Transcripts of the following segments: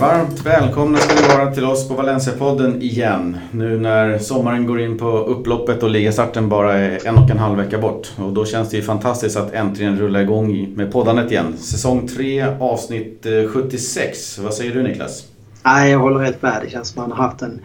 Varmt välkomna ska ni vara till oss på Valencia-podden igen. Nu när sommaren går in på upploppet och ligastarten bara är en och en halv vecka bort. Och då känns det ju fantastiskt att äntligen rulla igång med poddandet igen. Säsong 3, avsnitt eh, 76. Vad säger du Niklas? Nej, jag håller helt med. Det känns som att man har haft en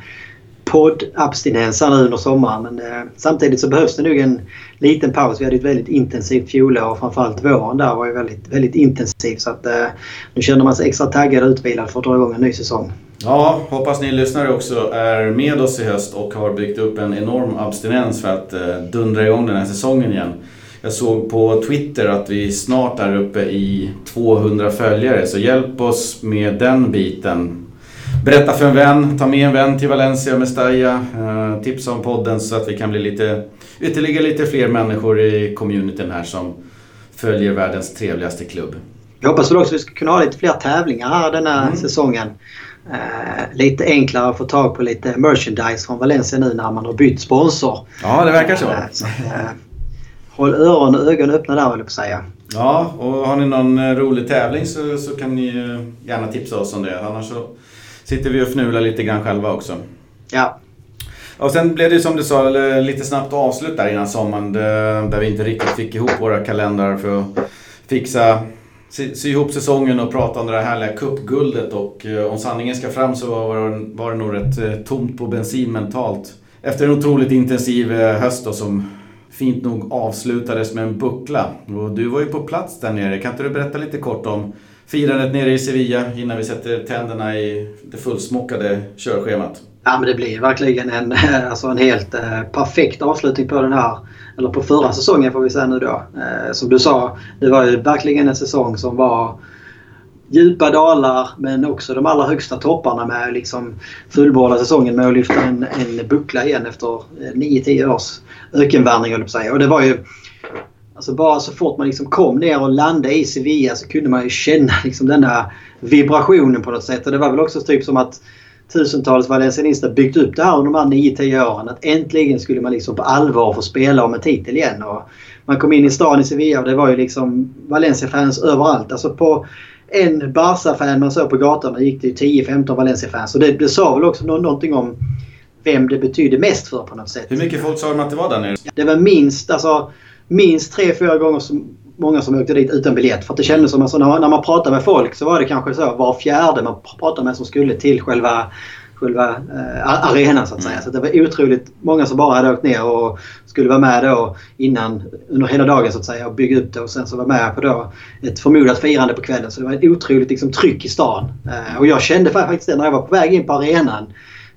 poddabstinens här nu under sommaren. Men eh, samtidigt så behövs det nog en liten paus. Vi hade ett väldigt intensivt fjolår och framförallt våren där var ju väldigt, väldigt intensiv. Så att eh, nu känner man sig extra taggad och utvilad för att dra igång en ny säsong. Ja, hoppas ni lyssnare också är med oss i höst och har byggt upp en enorm abstinens för att eh, dundra igång den här säsongen igen. Jag såg på Twitter att vi snart är uppe i 200 följare, så hjälp oss med den biten. Berätta för en vän, ta med en vän till Valencia och Mestalla. Eh, tipsa om podden så att vi kan bli lite, ytterligare lite fler människor i communityn här som följer världens trevligaste klubb. Jag hoppas väl också att vi ska kunna ha lite fler tävlingar här denna mm. säsongen. Eh, lite enklare att få tag på lite merchandise från Valencia nu när man har bytt sponsor. Ja, det verkar så. Eh, så eh, håll öron och ögon öppna där, vill jag säga. Ja, och har ni någon eh, rolig tävling så, så kan ni gärna tipsa oss om det. Annars så sitter vi och fnular lite grann själva också. Ja. Och sen blev det som du sa lite snabbt avslut där innan sommaren där vi inte riktigt fick ihop våra kalendrar för att fixa sy, sy ihop säsongen och prata om det där härliga cupguldet och eh, om sanningen ska fram så var det, var det nog rätt eh, tomt på bensin mentalt. Efter en otroligt intensiv eh, höst då, som fint nog avslutades med en buckla. Och du var ju på plats där nere. Kan inte du berätta lite kort om firandet nere i Sevilla innan vi sätter tänderna i det fullsmockade körschemat? Ja, men det blir verkligen en, eh, alltså en helt eh, perfekt avslutning på den här, eller på förra säsongen får vi säga nu då. Eh, som du sa, det var ju verkligen en säsong som var djupa dalar men också de allra högsta topparna med liksom fullborda säsongen med att lyfta en, en buckla igen efter eh, 9-10 års ökenvandring höll säga. Och det var ju Alltså bara så fort man liksom kom ner och landade i Sevilla så kunde man ju känna liksom den där vibrationen på något sätt. Och det var väl också typ som att tusentals valencianister byggt upp det här under de här 9-10 åren. Att äntligen skulle man liksom på allvar få spela om en titel igen. Och man kom in i stan i Sevilla och det var ju liksom Valencia-fans överallt. Alltså på en Barca-fan man såg på gatorna gick det ju 10-15 Valencia-fans. Och det, det sa väl också någonting om vem det betydde mest för på något sätt. Hur mycket folk sa de att det var där nere? Det var minst, alltså, minst tre, fyra gånger så många som åkte dit utan biljett. För att det kändes som att när man, när man pratade med folk så var det kanske så var fjärde man pratade med som skulle till själva själva eh, arenan så att säga. Mm. Så det var otroligt många som bara hade åkt ner och skulle vara med då innan, under hela dagen så att säga och bygga upp det och sen så var med på då ett förmodat firande på kvällen. Så det var ett otroligt liksom, tryck i stan. Eh, och jag kände faktiskt det när jag var på väg in på arenan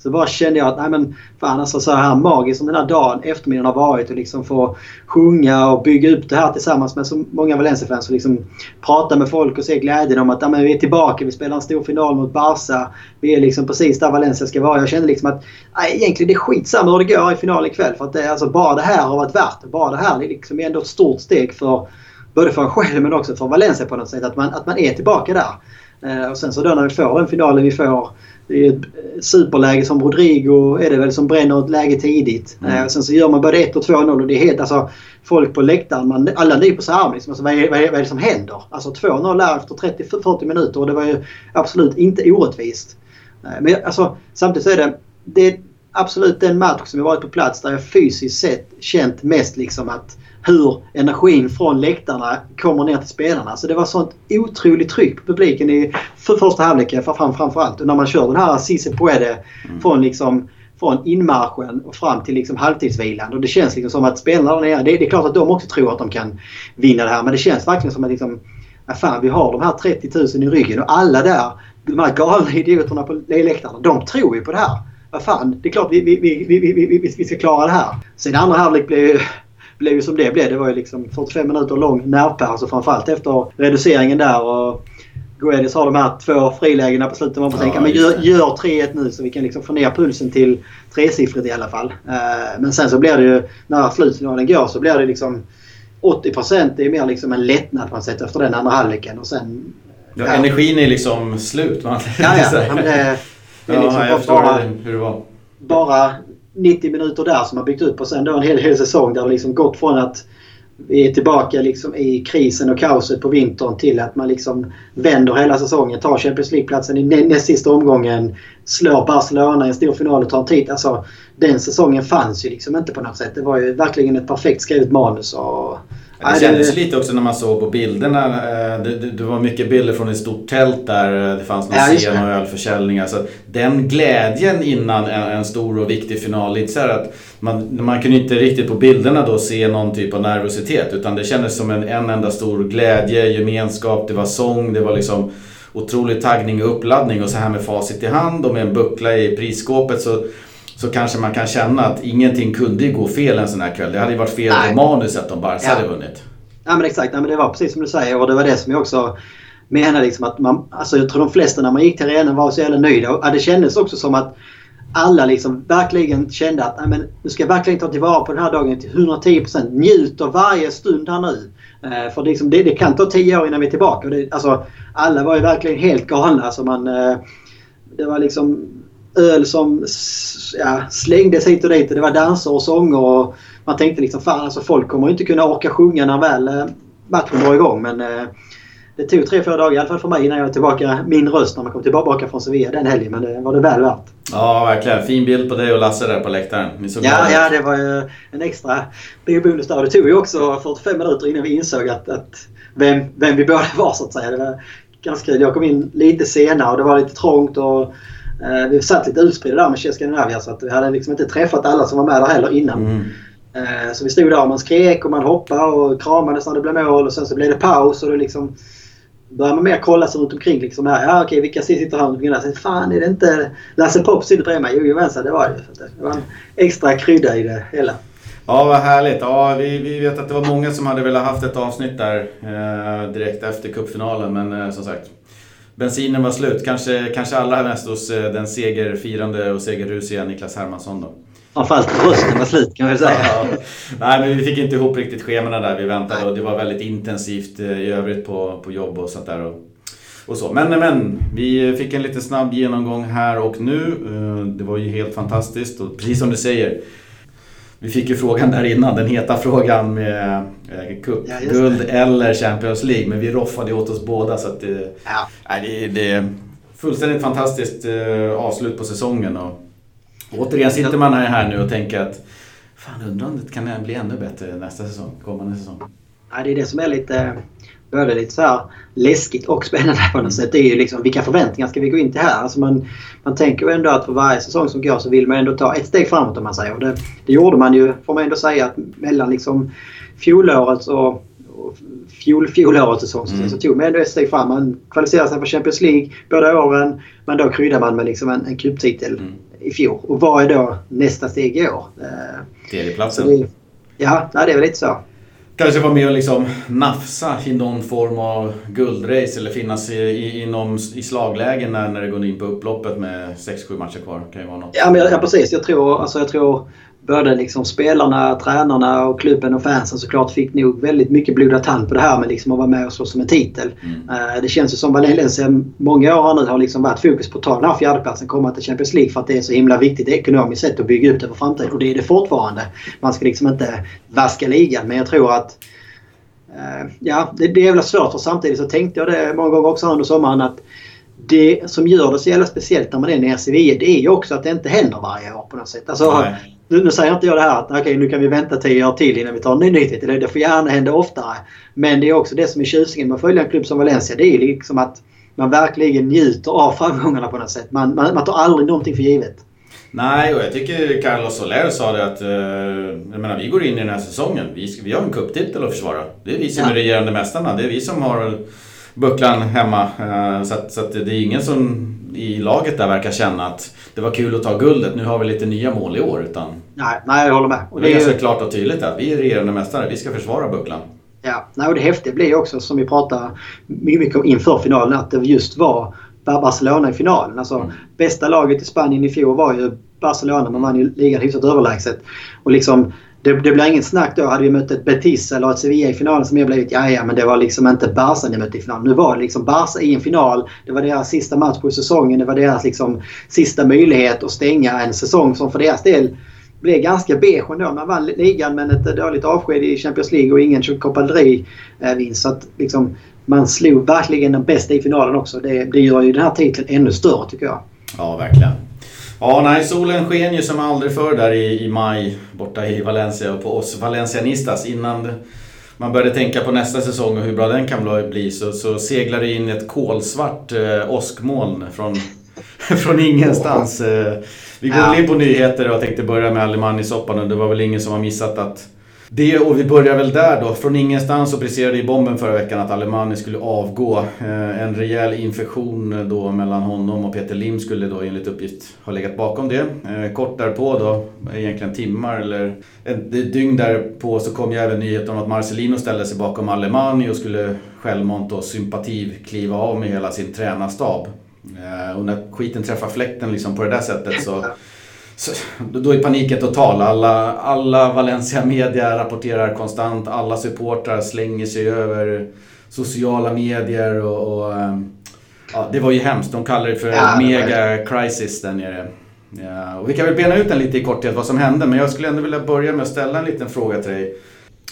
så bara kände jag att nej men fan alltså så här magiskt som den här dagen, eftermiddagen har varit och liksom få sjunga och bygga upp det här tillsammans med så många Valencia-fans och liksom prata med folk och se glädjen om att nej men vi är tillbaka, vi spelar en stor final mot Barca. Vi är liksom precis där Valencia ska vara. Jag kände liksom att nej, egentligen det är skitsamma hur det går i finalen ikväll för att det, alltså, bara det här har varit värt det. Bara det här är liksom ändå ett stort steg för både för en själv men också för Valencia på något sätt. Att man, att man är tillbaka där. Eh, och sen så då när vi får den finalen vi får det är ett superläge som Rodrigo är det väl som bränner ett läge tidigt. Mm. Eh, sen så gör man både 1 och 2-0 och det är helt alltså folk på läktaren. Man, alla nyper sig arm. Liksom. Alltså, vad, är, vad, är, vad är det som händer? Alltså 2-0 där efter 30-40 minuter och det var ju absolut inte orättvist. Eh, men alltså samtidigt så är det, det är absolut den match som jag varit på plats där jag fysiskt sett känt mest liksom att hur energin från läktarna kommer ner till spelarna. Så det var sånt otroligt tryck på publiken i för första halvleken fram, framförallt. Och när man kör den här Cisse Puede mm. från liksom från inmarschen och fram till liksom halvtidsvilan. Och det känns liksom som att spelarna där nere, det, det, är klart att de också tror att de kan vinna det här. Men det känns verkligen som att liksom, fan, vi har de här 30 000 i ryggen och alla där, de här galna idioterna på läktarna, de tror ju på det här. Vad fan, det är klart vi, vi, vi, vi, vi, vi ska klara det här. Sen andra halvlek blev blev ju som det blev. Det var ju liksom 45 minuter lång nervpaus och framförallt efter reduceringen där. Och Guedes har de här två frilägena på slutet. Man får ja, tänka men gör, gör 3-1 nu så vi kan liksom få ner pulsen till tresiffrigt i alla fall. Uh, men sen så blir det ju när slutsignalen går så blir det liksom 80% det är mer liksom en lättnad på något sätt efter den andra halvleken. Och sen, ja, ja, energin är liksom slut. Man ja, ja. men det, det är liksom ja, jag bara, hur det var. Bara 90 minuter där som har byggt upp och sen då en hel, hel säsong där det liksom gått från att vi är tillbaka liksom i krisen och kaoset på vintern till att man liksom vänder hela säsongen. Tar Champions League-platsen i näst sista omgången. Slår Barcelona i en stor final och tar en titel. Alltså, den säsongen fanns ju liksom inte på något sätt. Det var ju verkligen ett perfekt skrivet manus. Och, det kändes lite också när man såg på bilderna. Eh, det, det, var mycket bilder från ett stort tält där eh, det fanns någon ja, scen och ölförsäljning. Alltså, den glädjen innan en, en stor och viktig final. Så att man, man kunde inte riktigt på bilderna då se någon typ av nervositet. Utan det kändes som en, en enda stor glädje, gemenskap, det var sång, det var liksom otrolig taggning och uppladdning. Och så här med facit i hand och med en buckla i prisskåpet. Så så kanske man kan känna att ingenting kunde gå fel en sån här kväll. Det hade ju varit fel på manuset om Barca ja. hade vunnit. Ja men exakt, ja, men det var precis som du säger och det var det som jag också menade. Liksom att man, alltså jag tror de flesta när man gick till arenan var så jävla nöjda. Och det kändes också som att alla liksom verkligen kände att men, nu ska verkligen ta tillvara på den här dagen till 110%. Njut av varje stund här nu. Eh, för liksom, det, det, kan ta 10 år innan vi är tillbaka. Det, alltså, alla var ju verkligen helt galna. Alltså man, eh, det var liksom öl som ja, slängdes hit och dit. Det var danser och sånger. Och man tänkte liksom fan alltså folk kommer inte kunna orka sjunga när väl eh, matchen drar igång. Men eh, det tog tre, fyra dagar i alla fall för mig innan jag var tillbaka min röst när man kom tillbaka från Sevilla den helgen. Men det var det väl värt. Ja, verkligen. Fin bild på dig och Lasse där på läktaren. Ni såg ja, ja, det var ju en extra biobonus där. Det tog ju också 45 minuter innan vi insåg att, att vem, vem vi båda var så att säga. Det var ganska kul. Jag kom in lite senare och det var lite trångt. och Eh, vi satt lite utspridda där med Chess Scandinavia så att vi hade liksom inte träffat alla som var med där heller innan. Mm. Eh, så vi stod där och man skrek och man hoppade och kramades när det blev mål och sen så blev det paus och då liksom började man mer kolla sig runt omkring. Liksom här, ja, okej, vilka sitter här omkring där? Fan, är det inte Lasse Popp sitter bredvid mig? Jo, det var det. Det var en extra krydda i det hela. Ja, vad härligt. Ja, vi, vi vet att det var många som hade velat haft ett avsnitt där eh, direkt efter cupfinalen, men eh, som sagt bensinen var slut. Kanske, kanske allra mest hos eh, den segerfirande och segerrusiga Niklas Hermansson då. Framförallt rösten var slut kan man säga. Ja, nej, men vi fick inte ihop riktigt schemana där. Vi väntade och det var väldigt intensivt eh, i övrigt på, på jobb och sånt där. Och, och så. Men, men, vi fick en lite snabb genomgång här och nu. Eh, det var ju helt fantastiskt och precis som du säger. Vi fick ju frågan där innan, den heta frågan med eh, cupguld ja, eller Champions League. Men vi roffade åt oss båda så att det, ja. nej, det, det är fullständigt fantastiskt eh, avslut på säsongen. Och återigen sitter man här nu och tänker att fan undrar om det kan bli ännu bättre nästa säsong, kommande säsong. Ja, det är det som är lite både lite så här läskigt och spännande på något sätt. Det är ju liksom vilka förväntningar ska vi gå in till här? Alltså man, man tänker ju ändå att för varje säsong som går så vill man ändå ta ett steg framåt om man säger. Och det, det gjorde man ju, får man ändå säga, att mellan liksom fjolårets och, fjol, fjolårets säsong mm. så tog man ändå ett steg fram. Man kvalificerade sig för Champions League båda åren. Men då kryddade man med liksom en, en cuptitel mm. i fjol. Och vad är då nästa steg i år? Tredjeplatsen. Ja, det är väl lite så kanske vara med och liksom nafsa i någon form av guldrace eller finnas i, i, inom, i slaglägen när, när det går in på upploppet med 6-7 matcher kvar. Kan ju vara något. Ja, men, ja precis. Jag tror, alltså, jag tror både liksom spelarna, tränarna och klubben och fansen såklart fick nog väldigt mycket blodad tand på det här med liksom att vara med och slåss om en titel. Mm. Uh, det känns ju som Valencia många år nu har liksom varit fokus på att ta den här fjärdeplatsen, komma till Champions League för att det är så himla viktigt ekonomiskt sett att bygga ut det för framtiden. Och det är det fortfarande. Man ska liksom inte vaska ligan men jag tror att uh, Ja, det, det är väl svårt för samtidigt så tänkte jag det många gånger också under sommaren att det som gör det så jävla speciellt när man är nere i Sevilla det är ju också att det inte händer varje år på något sätt. Alltså, nu, nu säger inte jag det här att okay, nu kan vi vänta tio år till innan vi tar en ny nyhet. Det, det får gärna hända oftare. Men det är också det som är tjusningen med att följa en klubb som Valencia. Det är liksom att man verkligen njuter av framgångarna på något sätt. Man, man, man tar aldrig någonting för givet. Nej, och jag tycker Carlos Soler sa det att uh, jag menar, vi går in i den här säsongen. Vi, vi har en cuptitel att försvara. Det är vi som ja. är regerande mästarna. Det är vi som har bucklan hemma. Uh, så att, så att det är ingen som i laget där verkar känna att det var kul att ta guldet. Nu har vi lite nya mål i år. Utan nej, nej, jag håller med. Och det, det är ganska klart och tydligt att vi är regerande mästare. Vi ska försvara bucklan. Ja, nej, och det häftiga blir också som vi pratade mycket om inför finalen att det just var Barcelona i finalen. Alltså, mm. Bästa laget i Spanien i fjol var ju Barcelona. Man vann ju ligan hyfsat överlägset. Och liksom, det, det blir inget snack då. Hade vi mött ett Betis eller ett Sevilla i finalen som jag blivit ja, ja men det var liksom inte Barca ni mötte i finalen. Nu var det liksom Barca i en final. Det var deras sista match på säsongen. Det var deras liksom sista möjlighet att stänga en säsong som för deras del blev ganska beige ändå. Man vann ligan men ett dåligt avsked i Champions League och ingen Copa del eh, vinst Så att liksom, man slog verkligen den bästa i finalen också. Det, det gör ju den här titeln ännu större tycker jag. Ja, verkligen. Ja, nej, solen sken ju som aldrig förr där i, i maj borta i Valencia och på oss valencianistas innan man började tänka på nästa säsong och hur bra den kan bli så, så seglade det in ett kolsvart eh, åskmoln från, från ingenstans. Eh, vi går ja. in på nyheter och tänkte börja med Alemani-soppan och det var väl ingen som har missat att det och vi börjar väl där då. Från ingenstans så briserade i bomben förra veckan att Alemani skulle avgå. Eh, en rejäl infektion eh, då mellan honom och Peter Lim skulle då enligt uppgift ha legat bakom det. Eh, kort därpå då, egentligen timmar eller ett dygn därpå så kom ju även nyheten om att Marcelino ställde sig bakom Alemani och skulle självmant och sympativ kliva av med hela sin tränarstab. Och när skiten träffar fläkten liksom på det där sättet så då är paniken total. Alla, alla Valencia media rapporterar konstant. Alla supportrar slänger sig över sociala medier och, och ehm, ja, det var ju hemskt. De kallar det för ja, mega crisis där nere. Ja, och vi kan väl bena ut den lite i korthet vad som hände men jag skulle ändå vilja börja med att ställa en liten fråga till dig.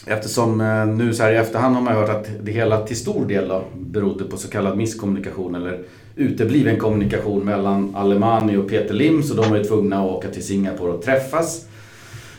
Eftersom eh, nu så här i efterhand har man hört att det hela till stor del då berodde på så kallad misskommunikation eller utebliven kommunikation mellan Alemani och Peter Lim så de var ju tvungna att åka till Singapore och träffas.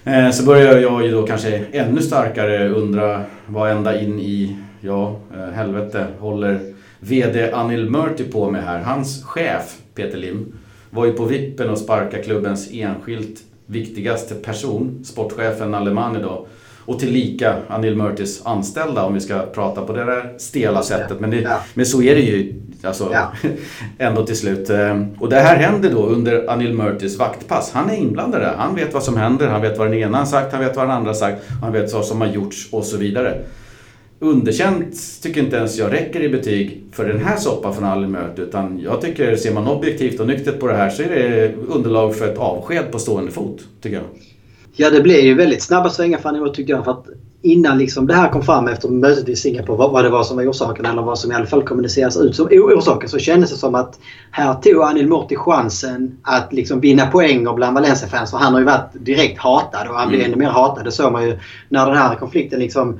Eh, så börjar jag ju då kanske ännu starkare undra vad ända in i, ja, eh, helvete håller VD Anil Murti på med här. Hans chef Peter Lim var ju på vippen och sparka klubbens enskilt viktigaste person, sportchefen Alemani då. Och tillika Anil Murtis anställda om vi ska prata på det där stela sättet. Men, det, men så är det ju Alltså, ja. ändå till slut. Eh, och det här händer då under Anil Murtis vaktpass. Han är inblandad där. Han vet vad som händer, han vet vad den ena har sagt, han vet vad den andra har sagt, han vet vad som har gjorts och så vidare. Underkänt tycker inte ens jag räcker i betyg för den här soppan från Anil Murti. Utan jag tycker, ser man objektivt och nyktert på det här så är det underlag för ett avsked på stående fot, tycker jag. Ja, det blev ju väldigt snabba svängar för Anil tyckte jag. För att innan liksom det här kom fram efter mötet i Singapore, vad, vad det var som var orsaken eller vad som i alla fall kommuniceras ut som orsaken, så kändes det som att här tog Anil Morti chansen att liksom vinna poäng bland Valencia-fans. För han har ju varit direkt hatad och han blev mm. ännu mer hatad. Det såg man ju när den här konflikten liksom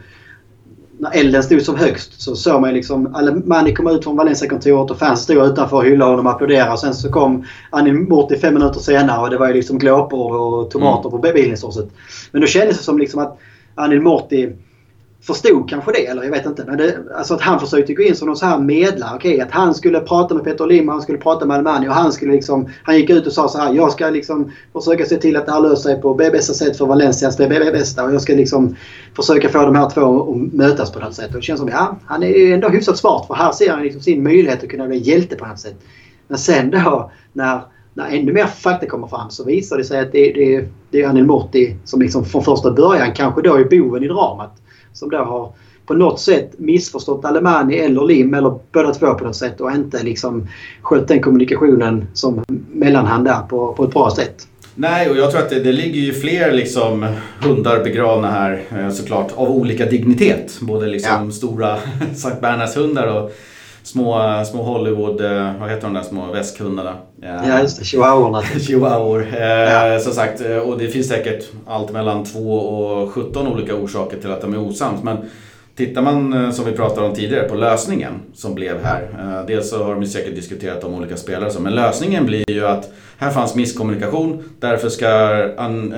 när elden stod som högst så såg man ju liksom Alemani kom ut från Valencia-kontoret och fans stod utanför och hyllade honom och applåderade. Sen så kom Anil Morti fem minuter senare och det var ju liksom glåpor och tomater mm. på bilen i stort sett. Men då kändes det som liksom att Anil Morti förstod kanske det, eller jag vet inte. Men det, alltså att han försökte gå in som någon så här medlare. Okay, att han skulle prata med Peter Lim, han skulle prata med Almani och han skulle liksom... Han gick ut och sa så här. Jag ska liksom försöka se till att det här löser sig på bästa sätt för Valencias bästa. Och jag ska liksom försöka få de här två att mötas på något sätt. Och det känns som, ja, han är ändå hyfsat smart för här ser han liksom sin möjlighet att kunna bli hjälte på något sätt. Men sen då när när ännu mer fakta kommer fram så visar det sig att det, det, det är Anil Morti som liksom från första början kanske då är boven i dramat. Som då har på något sätt missförstått Alemani eller Lim eller båda två på något sätt och inte liksom skött den kommunikationen som mellanhand där på, på ett bra sätt. Nej, och jag tror att det, det ligger ju fler liksom hundar begravna här eh, såklart av olika dignitet. Både liksom ja. stora Sankt Bernhards hundar och små, små Hollywood, eh, vad heter de där små väskhundarna? Ja just det, chihuahuorna. Chihuahuor. Eh, ja. Som sagt, eh, och det finns säkert allt mellan 2 och 17 olika orsaker till att de är osams. Men Tittar man som vi pratade om tidigare på lösningen som blev här. Dels så har de säkert diskuterat om olika spelare men lösningen blir ju att här fanns misskommunikation. Därför ska An,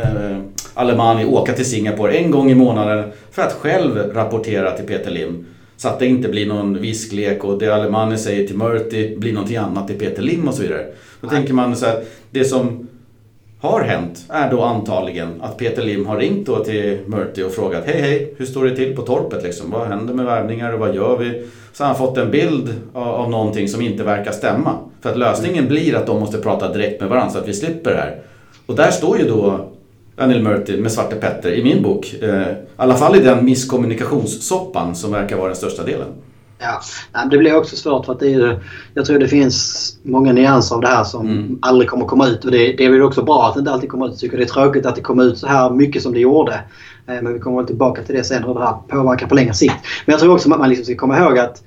Alemani åka till Singapore en gång i månaden för att själv rapportera till Peter Lim. Så att det inte blir någon visklek och det Alemani säger till Murti blir någonting annat till Peter Lim och så vidare. Då Nej. tänker man så här, det som har hänt är då antagligen att Peter Lim har ringt då till Murti och frågat Hej hej, hur står det till på torpet liksom? Vad händer med värvningar och vad gör vi? Så har han fått en bild av, av någonting som inte verkar stämma. För att lösningen blir att de måste prata direkt med varandra så att vi slipper det här. Och där står ju då Anil Murti med Svarte Petter i min bok. Eh, I alla fall i den misskommunikationssoppan som verkar vara den största delen. Ja, det blir också svårt för att det är Jag tror det finns många nyanser av det här som mm. aldrig kommer komma ut. Och det, det är väl också bra att det inte alltid kommer ut. Jag tycker det är tråkigt att det kom ut så här mycket som det gjorde. Eh, men vi kommer väl tillbaka till det sen hur det här påverkar på längre sikt. Men jag tror också att man liksom ska komma ihåg att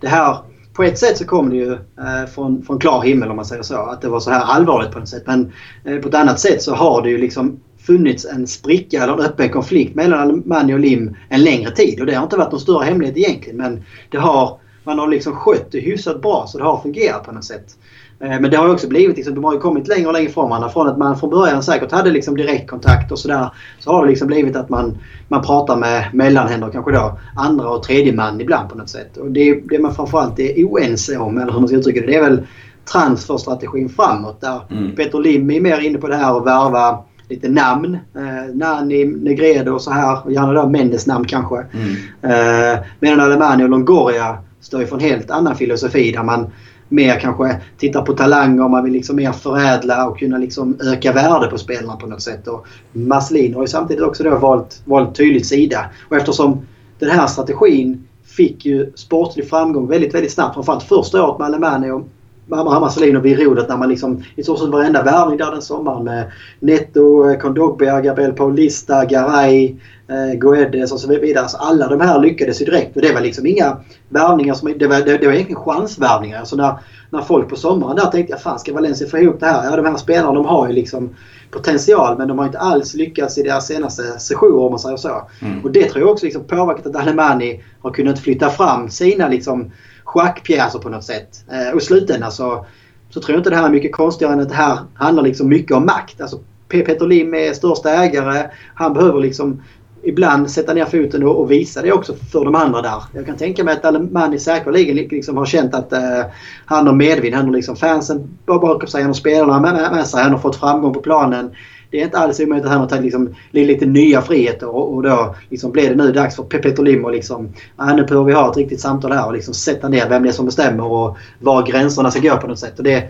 det här på ett sätt så kom det ju eh, från, från klar himmel om man säger så. Att det var så här allvarligt på något sätt. Men eh, på ett annat sätt så har det ju liksom funnits en spricka eller en öppen konflikt mellan Alemanni och Lim en längre tid. Och det har inte varit någon större hemlighet egentligen men det har, man har liksom skött det hyfsat bra så det har fungerat på något sätt. Eh, men det har också blivit, liksom, de har ju kommit längre och längre från varandra. Från att man från början säkert hade liksom direktkontakt och sådär. Så har det liksom blivit att man, man pratar med mellanhänder, kanske då andra och tredje man ibland på något sätt. Och det, det man framförallt är oense om, eller hur man ska uttrycka det, det är väl transferstrategin framåt. Där mm. Peter Lim är mer inne på det här att värva lite namn. Eh, Nani, Negredo och så här. Gärna då Mendes namn kanske. Mm. Eh, medan Alemani och Longoria står ju för en helt annan filosofi där man mer kanske tittar på talanger. Man vill liksom mer förädla och kunna liksom öka värde på spelarna på något sätt. Och Maslin har ju samtidigt också då valt, valt tydligt sida. Och eftersom den här strategin fick ju sportlig framgång väldigt, väldigt snabbt. Framförallt första året med Alemani och Hammarselin vid rodret när man liksom i stort sett varenda värvning där den sommaren med Netto, Kondogbia, Gabriel Paulista, Garay, eh, Guedes och så vidare. Så alla de här lyckades ju direkt och det var liksom inga värvningar som... Det var, det, det var egentligen chansvärvningar. Alltså när, när folk på sommaren där tänkte jag fan ska Valencia få ihop det här? Ja de här spelarna de har ju liksom potential men de har inte alls lyckats i deras senaste sessioner om man säger så. Mm. Och det tror jag också liksom påverkat att Alemani har kunnat flytta fram sina liksom schackpjäser på något sätt. Eh, och i slutändan så, så tror jag inte det här är mycket konstigare än att det här handlar liksom mycket om makt. Alltså Peter Lim är största ägare. Han behöver liksom ibland sätta ner foten och, och, visa det också för de andra där. Jag kan tänka mig att Alemani säkerligen liksom har känt att eh, han har medvind. Han har liksom fansen bakom sig, han har spelarna med, med sig, han har fått framgång på planen det är inte alls omöjligt att han har tagit liksom, lite nya friheter och, och då liksom blir det nu dags för Peter Lim att liksom, ah, nu behöver vi ha ett riktigt samtal här och liksom sätta ner vem det är som bestämmer och var gränserna ska gå på något sätt. Och det,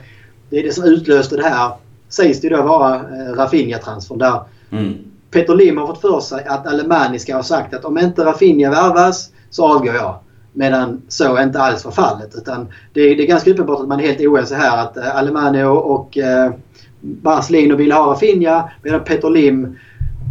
det är det som utlöste det här, sägs det då vara eh, Rafinha-transfern där mm. Peter Lim har fått för sig att Alemani ska ha sagt att om inte Rafinha värvas så avgår jag. Medan så inte alls var fallet. Utan det, är, det är ganska uppenbart att man är helt oense här. Att eh, Alemani och, och eh, Barcelino ville ha Rafinha medan Peter Lim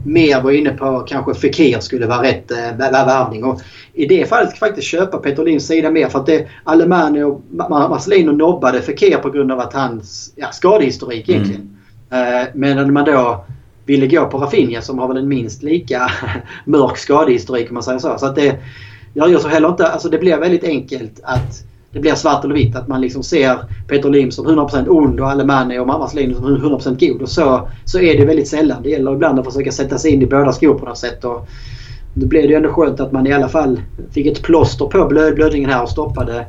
mer var inne på kanske Fekir skulle vara rätt äh, värvning. Och I det fallet ska jag faktiskt köpa Peter Lims sida mer för att det Alemani och Marcelino nobbade Fekir på grund av att hans ja, skadehistorik mm. egentligen. Mm. Uh, medan man då ville gå på Rafinha som har väl en minst lika mörk skadehistorik om man säger så. Så att det, jag gör så heller inte, alltså det blir väldigt enkelt att det blir svart eller vitt. Att man liksom ser Peter Lim som 100% ond och Alemani och Mammas Lim som 100% god. Och så, så är det väldigt sällan. Det gäller ibland att försöka sätta sig in i båda skor på något sätt. Och då blev det ju ändå skönt att man i alla fall fick ett plåster på blöd, blödningen här och stoppade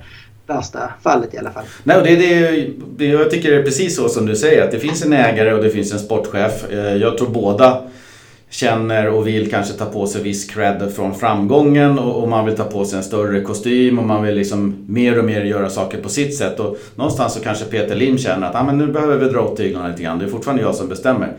värsta fallet i alla fall. Nej, det, det, det, jag tycker det är precis så som du säger. Att det finns en ägare och det finns en sportchef. Eh, jag tror båda känner och vill kanske ta på sig viss cred från framgången och, och, man vill ta på sig en större kostym och man vill liksom mer och mer göra saker på sitt sätt. Och någonstans så kanske Peter Lim känner att ah, men nu behöver vi dra åt tyglarna lite grann. Det är fortfarande jag som bestämmer.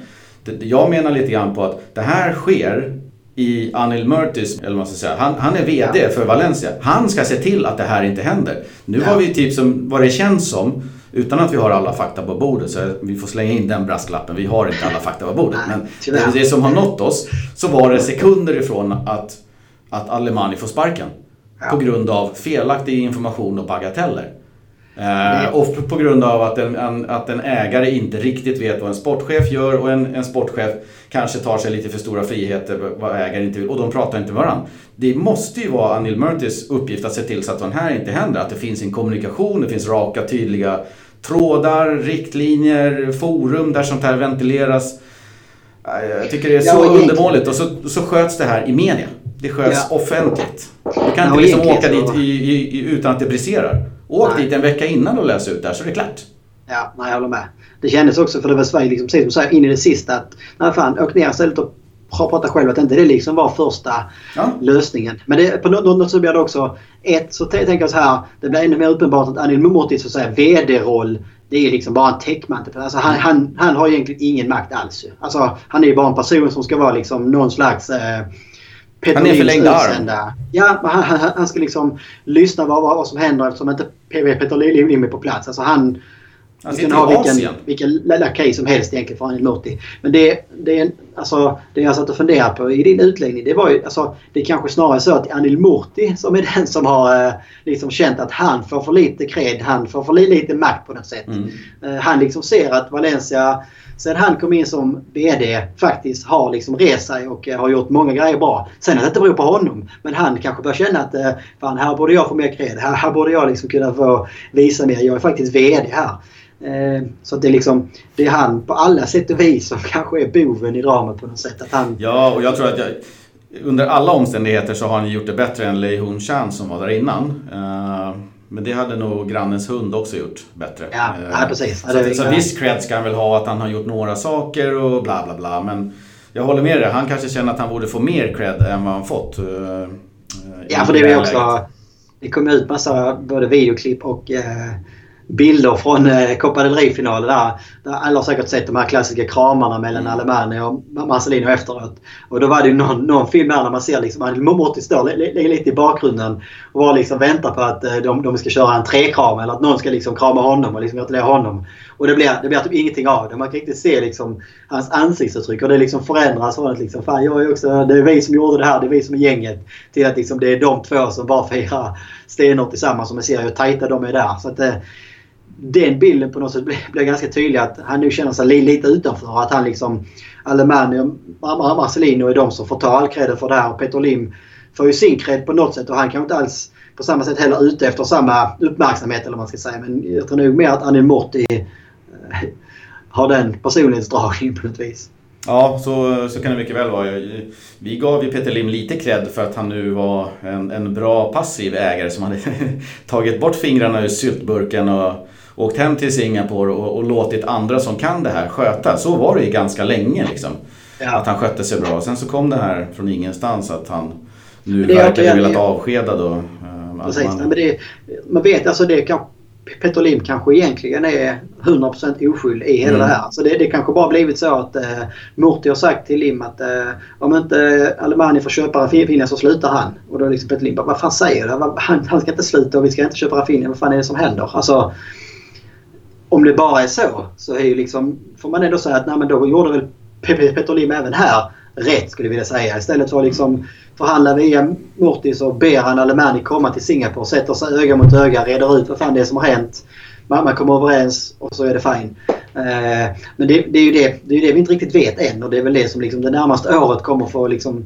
Det, jag menar lite grann på att det här sker i Anil Murtis, eller vad man ska säga. Han, han är VD ja. för Valencia. Han ska se till att det här inte händer. Nu ja. har vi typ som, vad det känns som, utan att vi har alla fakta på bordet. Så vi får slänga in den brasklappen. Vi har inte alla fakta på bordet. Men det, som har nått oss så var det sekunder ifrån att, att Alemani får sparken. Ja. På grund av felaktig information och bagateller. Eh, och på grund av att en, en, att en ägare inte riktigt vet vad en sportchef gör och en, en sportchef kanske tar sig lite för stora friheter vad ägaren inte vill och de pratar inte med varandra. Det måste ju vara Anil Murtis uppgift att se till så att sånt här inte händer. Att det finns en kommunikation, det finns raka tydliga trådar, riktlinjer, forum där sånt här ventileras. Jag tycker det är så ja, undermåligt och så, så sköts det här i media. Det sköts ja. offentligt. Du kan ja, inte liksom åka dit i, i, utan att det briserar. Åk nej. dit en vecka innan och läs ut där så är det klart. Ja, nej, jag håller med. Det kändes också, för det var Sverige, liksom, precis som säger in i det sista att nej fan, åk ner istället och prata själv att inte det liksom var första ja. lösningen. Men det, på något, något så blir det också... Ett, så tänker jag så här. Det blir ännu mer uppenbart att Anil Mumortis VD-roll det är liksom bara en täckmantel. Alltså han, han, han har egentligen ingen makt alls. Alltså, han är ju bara en person som ska vara liksom någon slags... Eh, Peter han är förlängda arm. Ja, han, han, han, ska liksom lyssna vad, vad som händer eftersom inte Peter Lim är på plats. Alltså han, han kan ha vilken, vilken lakej som helst egentligen för Anil Murti. Men det, det, är, alltså, det jag satt och funderade på i din utläggning det var ju alltså, det är kanske snarare så att Anil Murti som är den som har eh, liksom känt att han får för lite cred, han får för lite makt på något sätt. Mm. Eh, han liksom ser att Valencia sen han kom in som VD faktiskt har liksom rest sig och har gjort många grejer bra. Sen att det inte beror på honom. Men han kanske börjar känna att fan, här borde jag få mer cred. Här, här borde jag liksom kunna få visa mer. Jag är faktiskt VD här. Eh, så det är liksom det är han på alla sätt och vis som kanske är boven i dramat på något sätt. Att han... Ja, och jag tror att jag, under alla omständigheter så har han gjort det bättre än Lei Hun Chan som var där innan. Eh, men det hade nog grannens hund också gjort bättre. Ja, eh, ja precis. Så, så, så viss cred ska han väl ha att han har gjort några saker och bla bla bla. Men jag håller med dig. Han kanske känner att han borde få mer cred än vad han fått. Ja, för det är också... Det kom ut massa både videoklipp och eh, bilder från eh, Copa del Rey-finalen där, där. Alla har säkert sett de här klassiska kramarna mellan mm. Alemani och Marcelino efteråt. Och då var det ju någon, någon film där när man ser liksom Motti står lite i bakgrunden och bara liksom väntar på att eh, de, de ska köra en trekram eller att någon ska liksom krama honom och liksom gratulera honom. Och det blir, det blir typ ingenting av det. Man kan inte se liksom hans ansiktsuttryck och det liksom förändras från att liksom, fan jag är också, det är vi som gjorde det här, det är vi som är gänget. Till att liksom det är de två som bara firar stenhårt tillsammans och man ser hur tajta de är där. Så att, eh, den bilden på något sätt blir, ganska tydlig att han nu känner sig lite utanför. Att han liksom Alemani och Marcelino är de som får ta all cred för det här. Och Peter Lim får ju sin cred på något sätt och han kan inte alls på samma sätt heller ute efter samma uppmärksamhet eller vad man ska säga. Men jag tror nog mer att Anil Morti eh, har den personlighetsdragningen på något vis. Ja, så, så kan det mycket väl vara. Vi gav ju Peter Lim lite cred för att han nu var en, en bra passiv ägare som hade tagit bort fingrarna ur syltburken och åkt hem till Singapore och, och, låtit andra som kan det här sköta. Så var det ju ganska länge liksom. Ja. Att han skötte sig bra. Sen så kom det här från ingenstans att han nu verkar velat avskeda då. Eh, Precis, man, men det, man vet alltså det kan Petter Lim kanske egentligen är 100% oskyldig i hela mm. det här. Så det, det kanske bara blivit så att eh, Murti har sagt till Lim att eh, om inte Alemani får köpa Raffinia så slutar han. Och då liksom Petter Lim bara, vad fan säger du? Han, han ska inte sluta och vi ska inte köpa Raffinia. Vad fan är det som händer? Alltså, om det bara är så så är ju liksom, får man ändå säga att nej, men då gjorde väl Petter Lim även här rätt skulle jag vilja säga. Istället för att liksom förhandla via Mortis så ber han Alemani komma till Singapore, sätter sig öga mot öga, reder ut vad fan det är som har hänt. Man kommer överens och så är det fine. Eh, men det, det, är ju det, det är det vi inte riktigt vet än och det är väl det som liksom det närmaste året kommer få liksom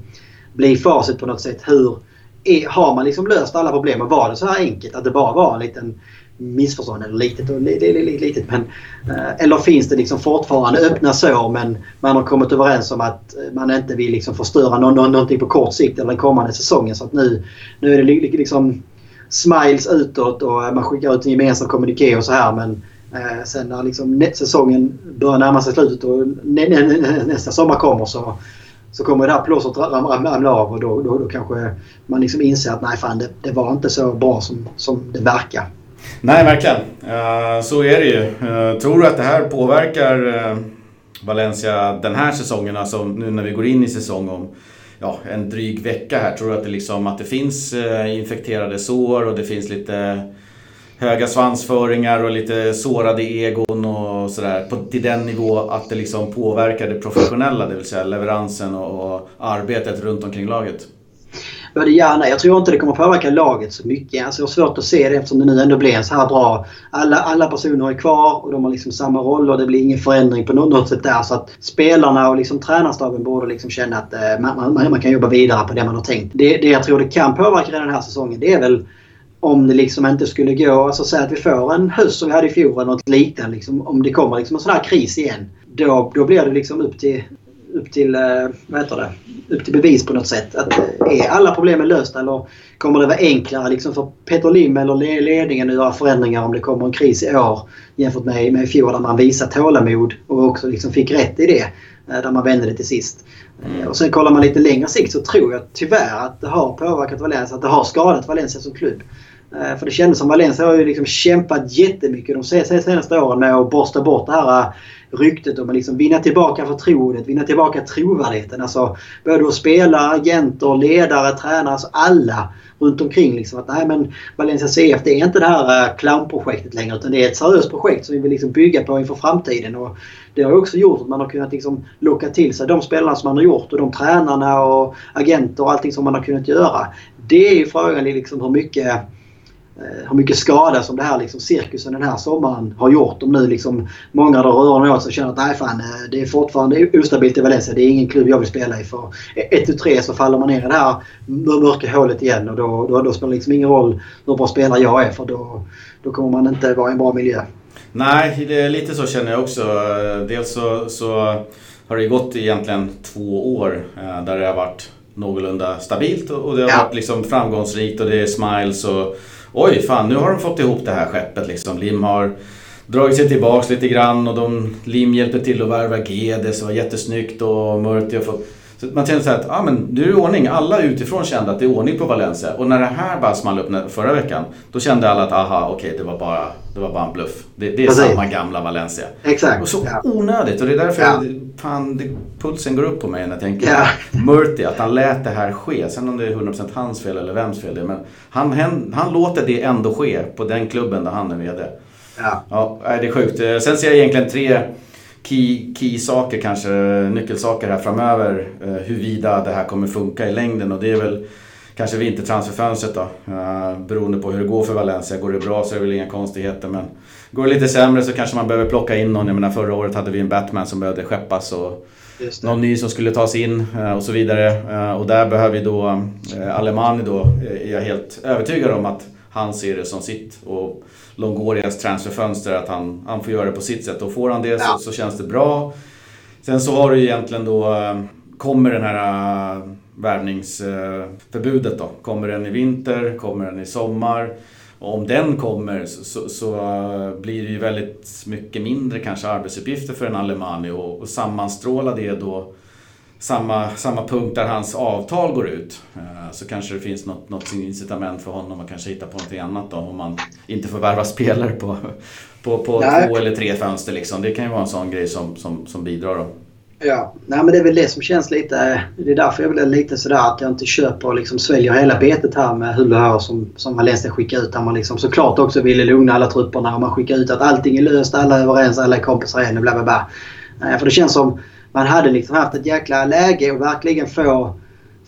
bli facit på något sätt. Hur är, har man liksom löst alla problem och var det så här enkelt att det bara var en liten missförstånd, eller litet och litet men... Eh, eller finns det liksom fortfarande öppna sår men man har kommit överens om att eh, man inte vill liksom förstöra no, någonting på kort sikt eller den kommande säsongen. Så att nu, nu är det liksom smiles utåt och eh, man skickar ut en gemensam kommuniké och så här men eh, sen när liksom säsongen börjar närma sig slutet och nä, nä, nä, nästa sommar kommer så så kommer det här plåstret ramla av och då, då, då kanske man liksom inser att nej fan det, det var inte så bra som, som det verkar. Nej, verkligen. Eh, så är det ju. Eh, tror du att det här påverkar eh, Valencia den här säsongen? Alltså nu när vi går in i säsong om ja, en dryg vecka här. Tror du att det, liksom, att det finns infekterade sår och det finns lite höga svansföringar och lite sårade egon och sådär. Till den nivå att det liksom påverkar det professionella, det vill säga leveransen och, och arbetet runt omkring laget? Både ja nej. Jag tror inte det kommer påverka laget så mycket. Alltså jag har svårt att se det eftersom det nu ändå blir en så här bra... Alla, alla personer är kvar och de har liksom samma och Det blir ingen förändring på något sätt där. Så att spelarna och liksom tränarstaben borde liksom känna att eh, man, man, man, kan jobba vidare på det man har tänkt. Det, det jag tror det kan påverka den här säsongen det är väl om det liksom inte skulle gå, alltså säg att vi får en höst som vi hade i fjol eller något liknande. Liksom, om det kommer liksom en sån här kris igen. Då, då blir det liksom upp till upp till, eh, vad heter det, upp till bevis på något sätt. Att, eh, är alla problemen lösta eller kommer det vara enklare liksom för Peter Lim eller ledningen att göra förändringar om det kommer en kris i år jämfört med, med i fjol där man visade tålamod och också liksom fick rätt i det. Eh, där man vände det till sist. Och sen kollar man lite längre sikt så tror jag tyvärr att det har påverkat Valencia, att det har skadat Valencia som klubb. För det kändes som Valencia har ju liksom kämpat jättemycket de senaste åren med att borsta bort det här ryktet om att liksom vinna tillbaka förtroendet, vinna tillbaka trovärdigheten. Alltså både hos spelare, agenter, ledare, tränare, alltså alla runt omkring. Liksom, att nej men Valencia CF det är inte det här eh, clownprojektet längre utan det är ett seriöst projekt som vi vill liksom bygga på inför framtiden. Och det har också gjort att man har kunnat liksom locka till sig de spelarna som man har gjort och de tränarna och agenter och allting som man har kunnat göra. Det är ju frågan liksom hur mycket hur mycket skada som det här liksom, cirkusen den här sommaren har gjort. Om nu liksom många drar öronen åt sig och känner att nej fan, eh, det är fortfarande ostabilt i Valencia. Det är ingen klubb jag vill spela i. För 1-3 så faller man ner i det här mörka hålet igen och då, då, då spelar det liksom ingen roll hur bra spelare jag är för då, då kommer man inte vara i en bra miljö. Nej, det är lite så känner jag också. Dels så, så har det gått egentligen två år eh, där det har varit någorlunda stabilt och det har ja. varit liksom framgångsrikt och det är smiles och oj fan nu har de fått ihop det här skeppet liksom. Lim har dragit sig tillbaks lite grann och de, Lim hjälper till att värva Gedes och var jättesnyggt och Murti har fått så man känner så att ah, men nu är det ordning. Alla utifrån kände att det är ordning på Valencia. Och när det här bara small upp förra veckan. Då kände alla att aha, okej okay, det, var bara, det var bara en bluff. Det, det är Precis. samma gamla Valencia. Exakt. Och så ja. onödigt. Och det är därför ja. jag, fan, det, pulsen går upp på mig när jag tänker ja. Murti. Att han lät det här ske. Sen om det är 100% hans fel eller vems fel det är. Men han, han, han låter det ändå ske på den klubben där han är VD. Ja. ja det är sjukt. Sen ser jag egentligen tre key, key saker kanske, nyckelsaker här framöver. Eh, huruvida det här kommer funka i längden och det är väl kanske vintertransferfönstret då. Eh, beroende på hur det går för Valencia. Går det bra så är det väl inga konstigheter men går det lite sämre så kanske man behöver plocka in någon. Jag menar förra året hade vi en Batman som behövde skeppas och någon ny som skulle tas in eh, och så vidare. Eh, och där behöver vi då eh, Alemani då, är jag helt övertygad om att han ser det som sitt. Och Longorias transferfönster att han, han får göra det på sitt sätt. Och får han det ja. så, så, känns det bra. Sen så har du egentligen då, eh, kommer den här äh, värvningsförbudet då. Kommer den i vinter? Kommer den i sommar? Och om den kommer så, så, så blir det ju väldigt mycket mindre kanske arbetsuppgifter för en Alemani och, och sammanstråla det då samma, samma punkt där hans avtal går ut. Eh, så kanske det finns något, något incitament för honom att kanske hitta på någonting annat då om man inte får värva spelare på, på, på två eller tre fönster. Liksom. Det kan ju vara en sån grej som, som, som bidrar. Då. Ja, nej, men det är väl det som känns lite... Det är därför jag blir lite sådär att jag inte köper och liksom sväljer hela betet här med Hulahör som, som Valencia skickar ut. Där man liksom såklart också ville lugna alla trupperna och man skickar ut att allting är löst, alla är överens, alla är kompisar igen och bla bla bla. För det känns som man hade liksom haft ett jäkla läge att verkligen få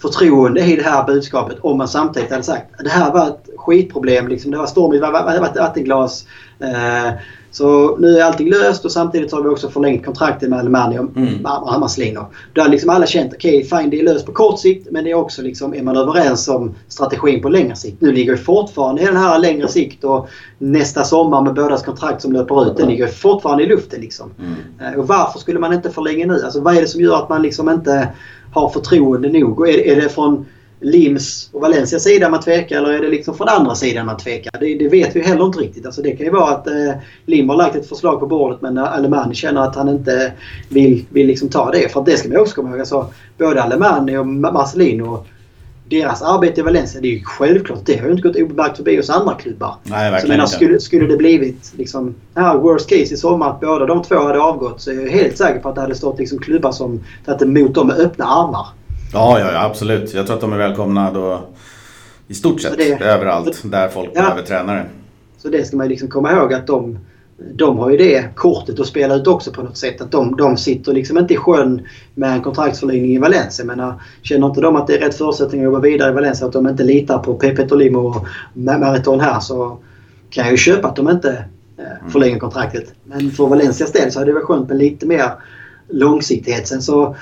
förtroende i det här budskapet om man samtidigt hade sagt att det här var ett skitproblem. Liksom, det var stormigt, det var ett vattenglas. Eh, så nu är allting löst och samtidigt har vi också förlängt kontraktet med Aluminium mm. Hammarslino. Då har liksom alla känt okej, okay, fine det är löst på kort sikt men det är också liksom, är man överens om strategin på längre sikt. Nu ligger vi fortfarande den här längre sikt och nästa sommar med bådas kontrakt som löper ut, den ligger fortfarande i luften liksom. Mm. Eh, och varför skulle man inte förlänga nu? Alltså vad är det som gör att man liksom inte har förtroende nog? Och är, är det från Lims och Valencias sida man tvekar eller är det liksom från andra sidan man tvekar? Det, det vet vi heller inte riktigt. Alltså det kan ju vara att eh, Lim har lagt ett förslag på bordet men Alemani känner att han inte vill, vill liksom ta det. För det ska man också komma ihåg. Alltså, både Alemani och Marcelino deras arbete i Valencia, det är ju självklart. Det har ju inte gått obemärkt förbi hos andra klubbar. Nej, verkligen så menar, skulle, skulle det blivit liksom, här, worst case i sommar att båda de två hade avgått så är jag helt säker på att det hade stått liksom klubbar som tagit emot dem med öppna armar. Ja, ja, ja, absolut. Jag tror att de är välkomna då i stort sett det, överallt där folk ja, behöver tränare. Så det ska man liksom komma ihåg att de, de har ju det kortet att spela ut också på något sätt. Att de, de sitter liksom inte i sjön med en kontraktsförlängning i Valencia. Men känner inte de att det är rätt förutsättningar att gå vidare i Valencia, att de inte litar på Pepe Tolimo och Marathon här så kan jag ju köpa att de inte eh, förlänger kontraktet. Men för Valencias del så hade det varit skönt med lite mer långsiktighet. Sen så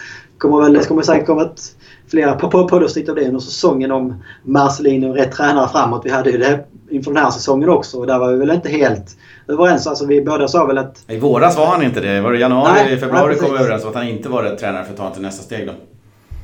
kommer väl, det kommer säkert komma ett, flera poddavsnitt av det under säsongen om Marcelino och rätt tränare framåt. Vi hade ju det inför den här säsongen också och där var vi väl inte helt överens. Alltså vi båda sa väl att... I våras var han inte det. Var det januari, nej, februari nej, kom vi överens om att han inte var rätt tränare för att ta till nästa steg då.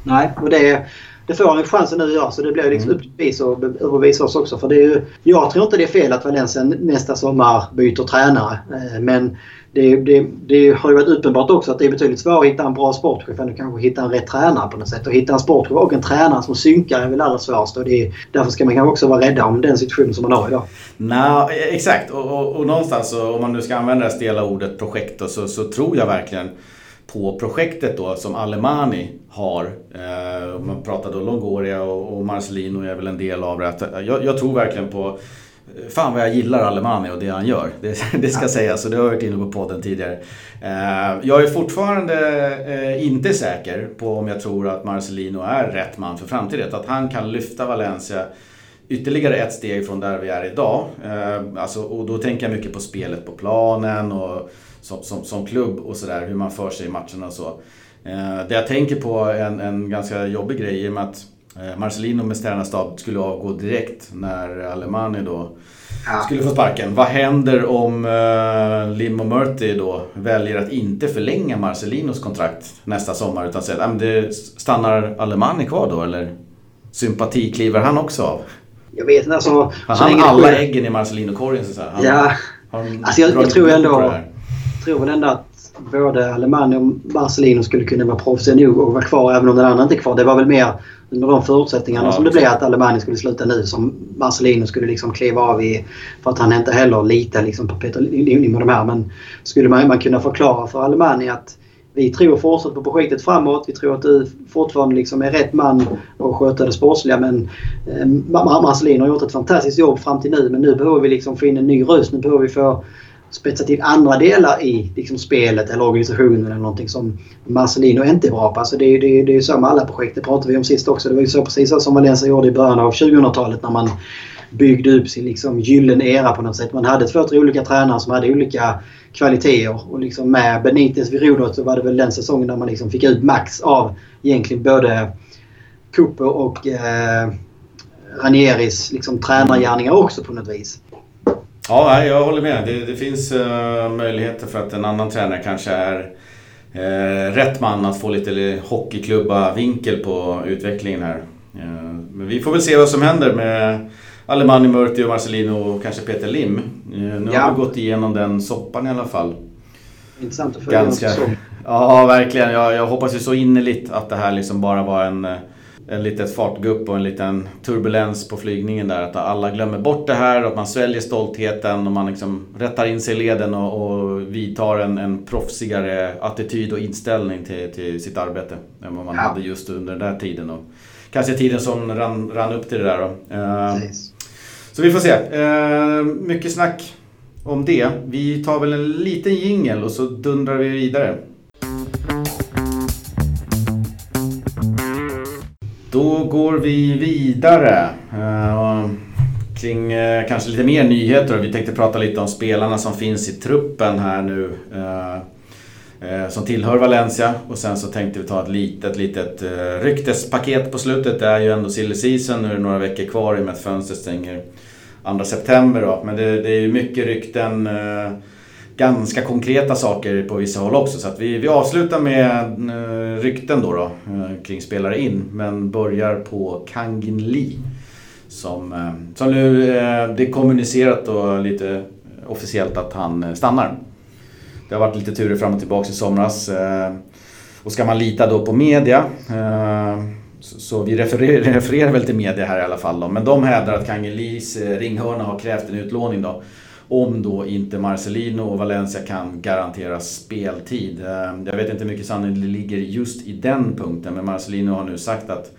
Nej, och det, det får han chansen nu göra så det blir liksom mm. upp till och överbevisa oss också. För det är ju, jag tror inte det är fel att Valencia nästa sommar byter tränare. Eh, men det, det, det, har ju varit uppenbart också att det är betydligt svårare att hitta en bra sportchef än att kanske hitta en rätt tränare på något sätt. Och hitta en sportchef och en tränare som synkar är väl allra svårast. Och det, därför ska man kanske också vara rädda om den situation som man har idag. Nej, e- exakt. Och, och, och någonstans så, om man nu ska använda det stela ordet projekt då, så, så tror jag verkligen på projektet då som Alemani har. Eh, man pratar då Longoria och, och Marcelino är väl en del av det. Eh, jag, jag tror verkligen på Fan vad jag gillar Alemani och det han gör. Det, det ska ja. sägas och det har jag varit inne på podden tidigare. Eh, jag är fortfarande eh, inte säker på om jag tror att Marcelino är rätt man för framtiden. Att han kan lyfta Valencia ytterligare ett steg från där vi är idag. Eh, alltså, och då tänker jag mycket på spelet på planen och som, som, som klubb och sådär, hur man för sig i matcherna och så. Det jag tänker på en, en ganska jobbig grej i och med att Marcelino med tränarskap skulle avgå direkt när Alemani då ja. skulle få sparken. Vad händer om uh, Lim och Murty då väljer att inte förlänga Marcelinos kontrakt nästa sommar utan säger att det stannar Alemani kvar då eller sympatikliver han också av? Jag vet inte alltså. Har han alla äggen i Marcelino-korgen så att säga? ja. Alltså jag, jag tror ändå... tror väl ändå att både Alemani och Marcelino skulle kunna vara proffsiga nog och vara kvar även om den andra inte är kvar. Det var väl mer under de förutsättningarna ja, som det blev att Alemani skulle sluta nu som Marcelino skulle liksom kliva av i. För att han inte heller litar liksom på Peter Lim och de här. Men skulle man, man kunna förklara för Alemani att vi tror fortsatt på projektet framåt. Vi tror att du fortfarande liksom är rätt man att sköta det sportsliga. Men eh, Marcelino har gjort ett fantastiskt jobb fram till nu. Men nu behöver vi liksom få in en ny röst. Nu behöver vi få spetsa till andra delar i liksom, spelet eller organisationen eller någonting som Marcelino inte är bra på. Alltså det, det, det är så med alla projekt. Det pratade vi om sist också. Det var ju så precis så som Valencia gjorde i början av 2000-talet när man byggde upp sin liksom, gyllene era på något sätt. Man hade två, tre olika tränare som hade olika kvaliteter. Och liksom med Benitez vid rodret så var det väl den säsongen där man liksom fick ut max av egentligen både Cooper och eh, Ranieris liksom, tränargärningar också på något vis. Ja, jag håller med. Det, det finns uh, möjligheter för att en annan tränare kanske är uh, rätt man att få lite hockeyklubba-vinkel på utvecklingen här. Uh, men vi får väl se vad som händer med Alemani Murti och Marcelino och kanske Peter Lim. nu ja. har vi gått igenom den soppan i alla fall. Intressant att följa Ganska... Ja, verkligen. Jag, jag hoppas ju så innerligt att det här liksom bara var en en litet fartgupp och en liten turbulens på flygningen där. Att alla glömmer bort det här, att man sväljer stoltheten och man liksom rättar in sig i leden och, och vidtar en, en proffsigare attityd och inställning till, till sitt arbete än vad man ja. hade just under den där tiden. Och kanske tiden som rann, rann upp till det där då. Uh, så vi får se. Uh, mycket snack om det. Vi tar väl en liten jingel och så dundrar vi vidare. Då går vi vidare. Uh, kring uh, kanske lite mer nyheter. Vi tänkte prata lite om spelarna som finns i truppen här nu. Uh, som tillhör Valencia. Och sen så tänkte vi ta ett litet, litet ryktespaket på slutet. Det är ju ändå silly season. Nu är det några veckor kvar i och med att fönstret stänger 2 september. Då. Men det, det är ju mycket rykten ganska konkreta saker på vissa håll också. Så att vi, vi avslutar med eh, rykten då, då eh, kring spelare in. Men börjar på Kangin Lee. Som, eh, som nu det är kommunicerat då lite officiellt att han stannar. Det har varit lite turer fram och tillbaka i somras. Och ska man lita då på media så vi refererar, refererar väl till media här i alla fall då. Men de hävdar att Kangin Lees ringhörna har krävt en utlåning då. Om då inte Marcelino och Valencia kan garantera speltid. Ehm, jag vet inte hur mycket sanning det ligger just i den punkten men Marcelino har nu sagt att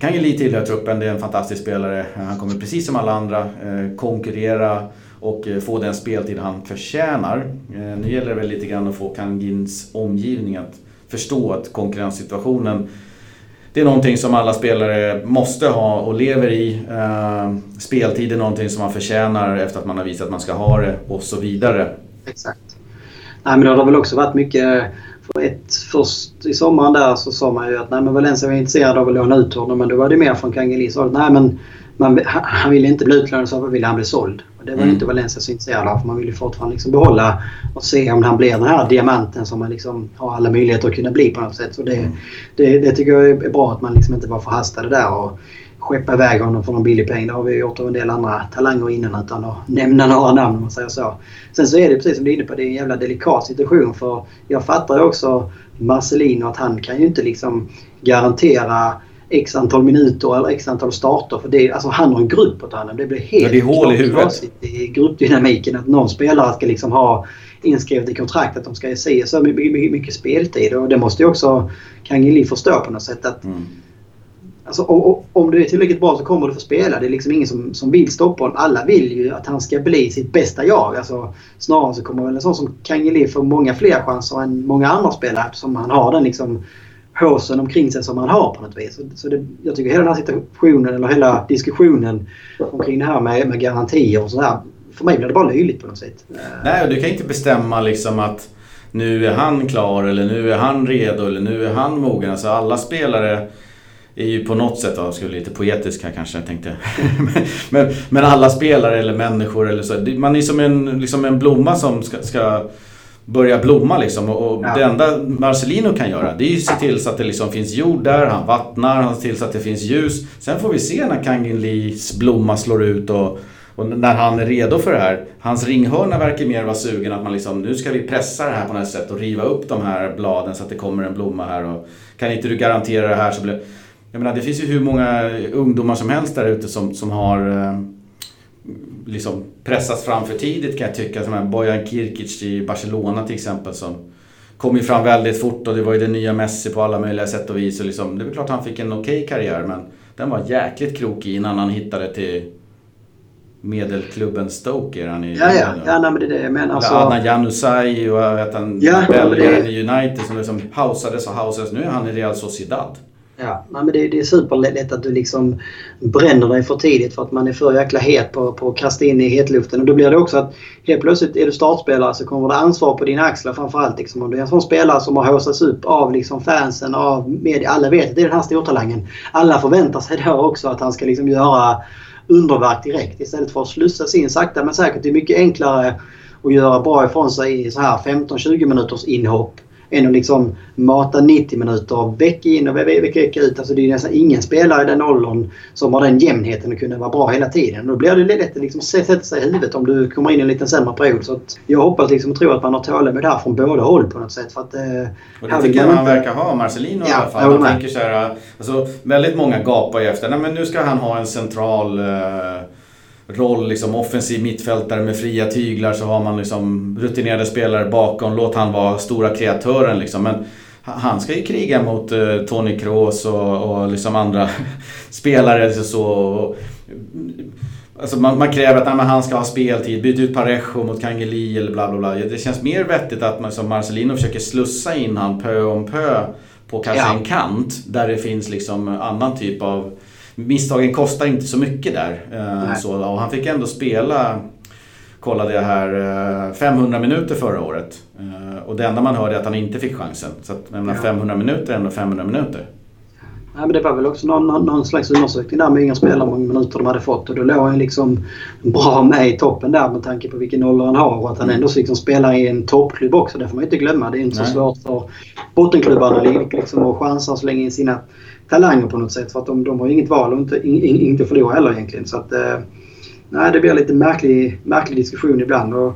Kangeli tillhör truppen, det är en fantastisk spelare. Han kommer precis som alla andra eh, konkurrera och eh, få den speltid han förtjänar. Ehm, nu gäller det väl lite grann att få Kangins omgivning att förstå att konkurrenssituationen det är någonting som alla spelare måste ha och lever i. Ehm, speltid är någonting som man förtjänar efter att man har visat att man ska ha det och så vidare. Exakt. Nej, men det har väl också varit mycket... För ett, först i sommaren där så sa man ju att nej, men Valencia var intresserad av att låna ut honom men då var det mer från Kangelis håll. Nej men man, han ville inte bli utlånad så ville han bli såld. Och det var mm. inte Valencia så intresserad av. För man ville fortfarande liksom behålla och se om han blir den här diamanten som man liksom har alla möjligheter att kunna bli på något sätt. Så det, mm. det, det, tycker jag är bra att man liksom inte var förhastade där och skeppa iväg honom för någon billig peng. Det har vi gjort av en del andra talanger innan utan att nämna några namn om man säger så. Sen så är det precis som du är inne på, det är en jävla delikat situation för jag fattar ju också Marcelino att han kan ju inte liksom garantera x antal minuter eller x antal starter. För det, alltså han har en grupp att ta hand om. Det blir helt ja, det är hål i huvudet. i gruppdynamiken att någon spelare ska liksom ha inskrivet i kontraktet att de ska se så mycket, mycket, mycket speltid. Och det måste ju också Kangeli förstå på något sätt. att mm. Alltså, om, om du är tillräckligt bra så kommer du få spela. Det är liksom ingen som, som vill stoppa honom. Alla vill ju att han ska bli sitt bästa jag. Alltså, snarare så kommer väl en sån som Kangeli få många fler chanser än många andra spelare eftersom han har den liksom håsen omkring sig som man har på något vis. Så, det, jag tycker hela den här situationen eller hela diskussionen omkring det här med, med garantier och sådär. För mig blir det bara löjligt på något sätt. Nej, och du kan inte bestämma liksom att nu är han klar eller nu är han redo eller nu är han mogen. Alltså alla spelare är ju på något sätt, jag skulle lite poetisk här kanske jag tänkte. men, men alla spelare eller människor eller så. Man är som en, liksom en blomma som ska, ska börja blomma liksom. Och ja. det enda Marcelino kan göra det är ju se till så att det liksom finns jord där, han vattnar, han ser till så att det finns ljus. Sen får vi se när Kangin Lees blomma slår ut och, och, när han är redo för det här. Hans ringhörna verkar mer vara sugen att man liksom, nu ska vi pressa det här på något sätt och riva upp de här bladen så att det kommer en blomma här. Och kan inte du garantera det här så blir jag menar, det finns ju hur många ungdomar som helst där ute som, som har eh, liksom pressats fram för tidigt kan jag tycka. Som här Bojan Kirkic i Barcelona till exempel som kom ju fram väldigt fort och det var ju det nya Messi på alla möjliga sätt och vis. Och liksom, det är väl klart han fick en okej okay karriär men den var jäkligt krokig innan han hittade till medelklubben Stoke är han i. Ja, ja. ja nej, men det är det jag menar. Alltså... Anna Janusaj och vet han, ja, Belgien i United som liksom hausades och hausades. Nu är han i Real Sociedad. Ja, nej, men det, det är superlätt att du liksom bränner dig för tidigt för att man är för jäkla het på, på att kasta in i hetluften. Och då blir det också att helt plötsligt är du startspelare så kommer det ansvar på dina axlar framförallt. Liksom, om du är en sån spelare som har haussats upp av liksom fansen, av media. Alla vet att det är den här stortalangen. Alla förväntar sig då också att han ska liksom göra underverk direkt istället för att slussas in sakta men säkert. Det är mycket enklare att göra bra ifrån sig i så här 15-20 minuters inhopp än att liksom mata 90 minuter vecka in och vecka ut. Alltså det är nästan ingen spelare i den åldern som har den jämnheten att kunna vara bra hela tiden. Då blir det lätt att liksom sätta sig i huvudet om du kommer in i en lite sämre period. Så jag hoppas liksom och tror att man har tålamod här från båda håll på något sätt. För att, eh, och det tycker jag man verkar ha, Marcelino ja, i alla fall. Tänker så här, alltså, väldigt många gapar ju efter, nej men nu ska han ha en central eh, roll, liksom offensiv mittfältare med fria tyglar så har man liksom rutinerade spelare bakom. Låt han vara stora kreatören liksom. Men han ska ju kriga mot uh, Tony Kroos och, och liksom andra spelare. Liksom så, och, Alltså man, man, kräver att nej, han ska ha speltid, byt ut Parejo mot Kangeli eller bla bla bla. Det känns mer vettigt att man, som Marcelino försöker slussa in han pö om pö på kanske ja. en kant där det finns liksom annan typ av misstagen kostar inte så mycket där. Eh, så, och han fick ändå spela, kollade jag här, 500 eh, minuter förra året. Eh, och det enda man hörde är att han inte fick chansen. Så att, jag menar, 500 minuter är ändå 500 minuter. Ja, men det var väl också någon, någon slags undersökning där med inga spelare, många minuter de hade fått. Och då låg han liksom bra med i toppen där med tanke på vilken ålder han har. Och att han mm. ändå liksom spelar i en toppklubb också. Det får man inte glömma. Det är inte Nej. så svårt för bottenklubbarna liksom att chansa och slänga in sina talanger på något sätt. För att de, de har inget val och inte, in, inte förlora heller egentligen. Så att, eh, nej, det blir lite märklig, märklig diskussion ibland. Och,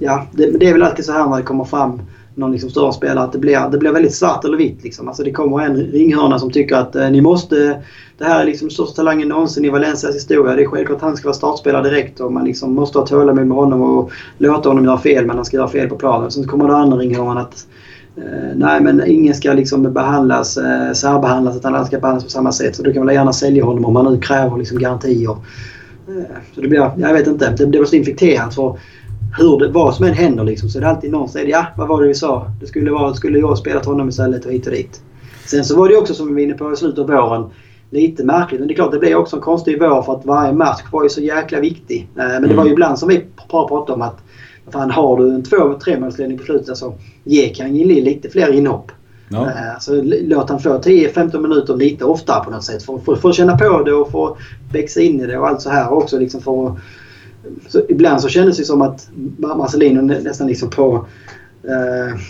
ja, det, det är väl alltid så här när det kommer fram någon liksom större spelare att det blir, det blir väldigt svart eller vitt. Liksom. Alltså det kommer en ringhörna som tycker att eh, ni måste... Det här är liksom största talangen någonsin i Valencias historia. Det är självklart att han ska vara startspelare direkt och man liksom måste ha tålamod med honom och låta honom göra fel men han ska göra fel på planen. Sen kommer det andra ringhörnan att nej, men ingen ska liksom behandlas, eh, särbehandlas utan alla ska behandlas på samma sätt. Så då kan man gärna sälja honom om man nu kräver liksom garantier. Eh, så det blir, jag vet inte, det blir så infekterat. För hur det, vad som än händer liksom, så är det alltid någon som säger ja, vad var det vi sa? Det skulle, vara, skulle jag spelat honom istället och hit och dit. Sen så var det också som vi var inne på i slutet av våren lite märkligt. Men det är klart det blev också en konstig vår för att varje match var ju så jäkla viktig. Men det var ju mm. ibland som vi pratade om att Fan, har du en 2-3 på slutet så ge Kangeli lite fler inhopp. Ja. Alltså, låt han få 10-15 minuter lite oftare på något sätt. För, för, för att känna på det och få växa in i det och allt så här också. Liksom för, så ibland så kändes det som att Marcelino nästan liksom på... Eh,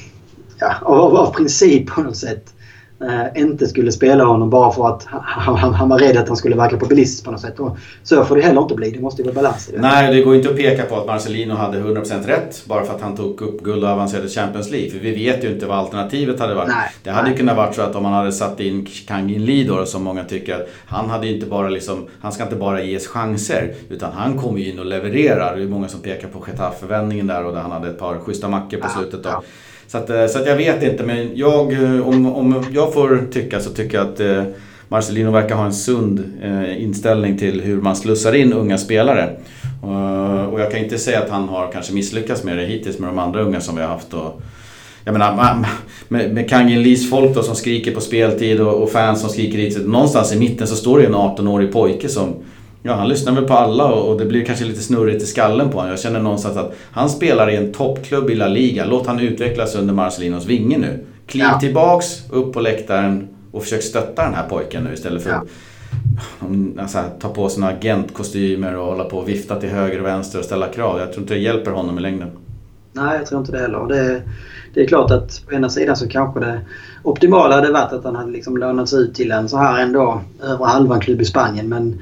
ja, av, av princip på något sätt eh, inte skulle spela honom bara för att han, han, han, var rädd att han skulle verka populistisk på något sätt. Och så får det heller inte bli. Det måste ju vara balans i det. Nej, det går inte att peka på att Marcelino hade 100% rätt bara för att han tog upp guld och avancerade Champions League. För vi vet ju inte vad alternativet hade varit. Nej, det hade ju kunnat varit så att om man hade satt in Kangin Lee då, som många tycker, han hade inte bara liksom, han ska inte bara ges chanser utan han kommer ju in och levererar. Det är många som pekar på Getafe-vändningen där och där han hade ett par schyssta mackor på slutet. Då. Ja. Så, att, eh, så att jag vet inte, men jag, eh, om, om jag får tycka så tycker jag att eh, Marcelino verkar ha en sund inställning till hur man slussar in unga spelare. Och jag kan inte säga att han har kanske misslyckats med det hittills med de andra unga som vi har haft. Och jag menar, med, med Kangin Lees folk då som skriker på speltid och, och fans som skriker dit. Någonstans i mitten så står det en 18-årig pojke som Ja, han lyssnar väl på alla och det blir kanske lite snurrigt i skallen på honom. Jag känner någonstans att han spelar i en toppklubb i La Liga. Låt han utvecklas under Marcelinos vinge nu. Kliv ja. tillbaks, upp på läktaren och försök stötta den här pojken nu istället för ja. att alltså, ta på sig några agentkostymer och hålla på och vifta till höger och vänster och ställa krav. Jag tror inte det hjälper honom i längden. Nej, jag tror inte det heller. Det, det är klart att på ena sidan så kanske det optimala hade varit att han hade liksom lånats ut till en så här ändå över halvan klubb i Spanien. Men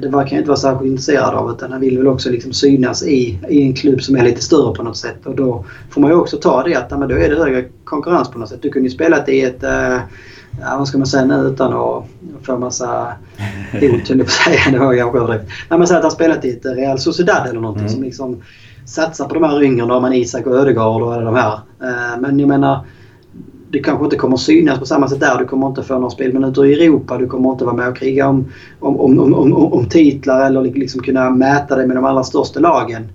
det verkar inte vara särskilt intresserad av utan han vill väl också liksom synas i, i en klubb som är lite större på något sätt. Och då får man ju också ta det att men då är det högre konkurrens på något sätt. Du kunde ju spelat i ett äh, vad ska man säga nu utan att få massa hot höll på att säga. Det var kanske överdrivet. Men man säger att han spelat i ett Real Sociedad eller någonting mm. som liksom satsar på de här yngre. Då har man Isak och Ödegaard och alla de här. Eh, men jag menar det kanske inte kommer synas på samma sätt där. Du kommer inte få några spelminuter i Europa. Du kommer inte vara med och kriga om, om, om, om, om titlar eller liksom kunna mäta dig med de allra största lagen.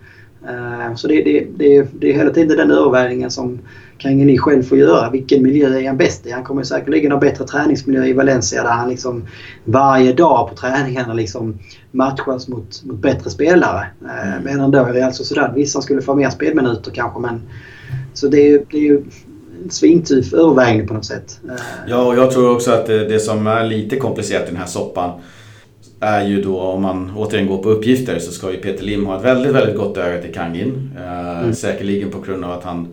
Eh, så det, det, det, det är hela tiden den övervägningen som Kangeli själv får göra. Vilken miljö är han bäst i? Han kommer säkerligen ha bättre träningsmiljö i Valencia där han liksom varje dag på träningarna liksom matchas mot, mot bättre spelare. Mm. Medan då i Real Sociedad, vissa skulle få mer spelminuter kanske men så det är det är svintuff övervägning på något sätt. Eh, ja, och jag tror också att det, det som är lite komplicerat i den här soppan är ju då om man återigen går på uppgifter så ska ju Peter Lim ha ett väldigt, väldigt gott öga till Kangin. Eh, mm. Säkerligen på grund av att han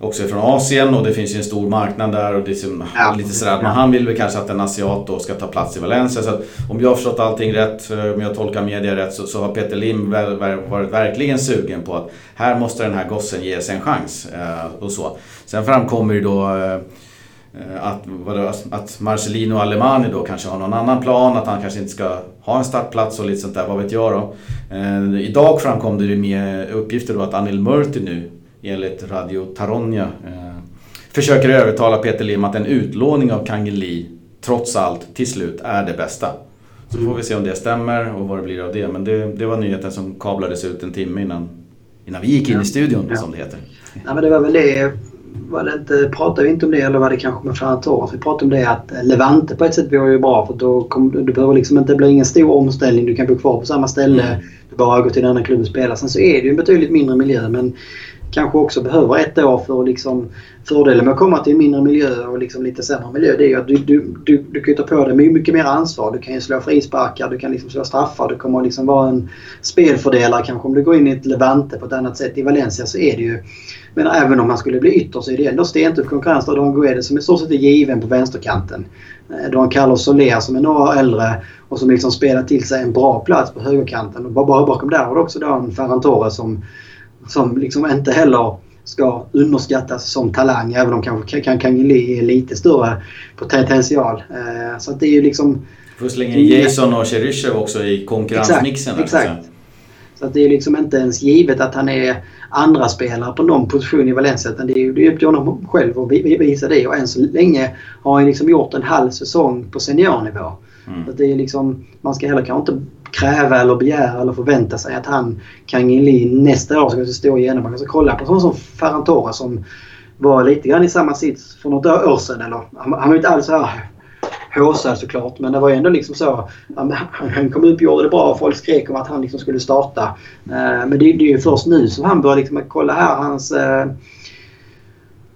också från Asien och det finns ju en stor marknad där och det är som, ja. lite sådär. Men han vill väl kanske att en asiat då ska ta plats i Valencia. Så om jag har förstått allting rätt, eh, om jag tolkar media rätt, så, så har Peter Lim väl, varit verkligen sugen på att här måste den här gossen ges en chans. Eh, och så. Sen framkommer ju då eh, att, vadå, att Marcelino Alemani då kanske har någon annan plan, att han kanske inte ska ha en startplats och lite sånt där, vad vet jag då. Eh, idag framkom det ju med uppgifter då att Anil Murti nu enligt Radio Taronja eh, försöker övertala Peter Lim att en utlåning av Kangeli trots allt till slut är det bästa. Så får vi se om det stämmer och vad det blir av det. Men det, det var nyheten som kablades ut en timme innan, innan vi gick in i studion ja. som det heter. Ja, men det var väl det. Var det inte, pratade vi inte om det eller var det kanske med Ferran Torres? Vi pratade om det att Levante på ett sätt vore ju bra för då kom, du behöver liksom inte bli ingen stor omställning. Du kan bo kvar på samma ställe. Mm. Du bara går till en annan klubb och spelar. Sen så är det ju en betydligt mindre miljö men kanske också behöver ett år för att liksom, fördelen med att komma till en mindre miljö och liksom lite sämre miljö det är ju att du, du, du, du kan ta på dig mycket mer ansvar. Du kan ju slå frisparkar, du kan liksom slå straffar. Du kommer liksom vara en spelfördelare kanske om du går in i ett Levante på ett annat sätt. I Valencia så är det ju men även om han skulle bli ytter så är det ändå stentuff konkurrens. Du har en Guedes som i stort sett är given på vänsterkanten. Du har en Carlos Soler som är några äldre och som liksom spelar till sig en bra plats på högerkanten. Och bara bakom där har du också då en Ferran Torres som som liksom inte heller ska underskattas som talang även om kanske kan, kan ge lite större potential. Eh, så att det är ju liksom... Får slänga in Jason och Cheryshev också i konkurrensmixen. Exakt. exakt. Så att det är liksom inte ens givet att han är andra spelare på någon position i Valencia. Utan det är ju upp till honom själv att visa det. Och än så länge har han liksom gjort en halv säsong på seniornivå. Mm. Så det är liksom, man ska heller kanske inte kräva eller begära eller förvänta sig att han kan in nästa år ska stå igenom. Man kan kolla på sån som Ferran Torres som var lite grann i samma sits för något år sedan. Eller, han, han var inte alls så här håsad såklart men det var ändå liksom så. Han, han kom upp och gjorde det bra och folk skrek om att han liksom skulle starta. Uh, men det, det, är ju först nu som han börjar liksom kolla här hans uh,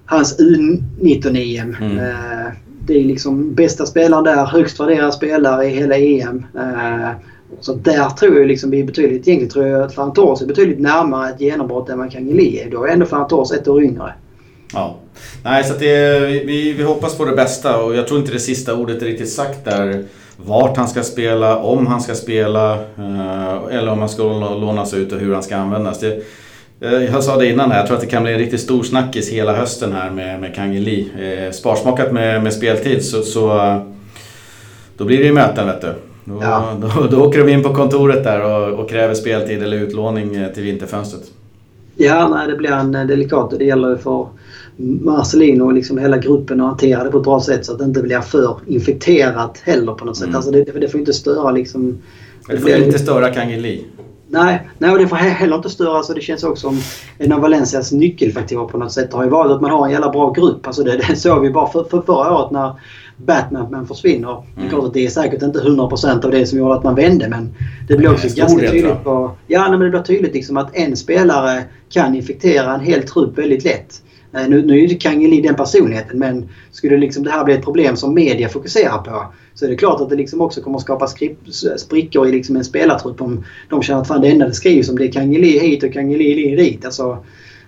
hans U19-EM. Mm. Uh, det är liksom bästa spelaren där, högst värderad spelare i hela EM. Så där tror jag liksom vi är betydligt, egentligen tror jag att Fantos är betydligt närmare ett genombrott än vad Kangeli är. Då är ändå Fantos ett år yngre. Ja. Nej, så det, vi, vi hoppas på det bästa och jag tror inte det sista ordet är riktigt sagt där. Vart han ska spela, om han ska spela eh, eller om han ska lånas ut och hur han ska användas. Det, eh, jag sa det innan här, jag tror att det kan bli en riktigt stor snackis hela hösten här med, med Kangeli. Eh, sparsmakat med, med speltid så, så då blir det ju möten vet du. Då, ja. då, då åker de in på kontoret där och, och, kräver speltid eller utlåning eh, till vinterfönstret. Ja, nej, det blir en eh, delikat det gäller för Marcelino och liksom hela gruppen att hantera det på ett bra sätt så att det inte blir för infekterat heller på något sätt. Mm. Alltså det, det får inte störa liksom... Det får inte störa Kangeli. Nej, nej och det får heller inte störa. Alltså det känns också som en av Valencias nyckelfaktorer på något sätt har ju varit att man har en jävla bra grupp. Alltså det, det såg vi bara för, för förra året när Batman försvinner. Mm. Det att det är säkert inte 100% av det som gjorde att man vände men det blir också ganska tydligt på, ja, men det blir tydligt liksom att en spelare kan infektera en hel trupp väldigt lätt. Eh, nu, nu är inte Kangeli den personligheten men skulle liksom det här bli ett problem som media fokuserar på så är det klart att det liksom också kommer att skapa sprickor i liksom en spelartrupp om de känner att fan det enda det skrivs om det är Kangeli hit och Kangeli dit. Alltså,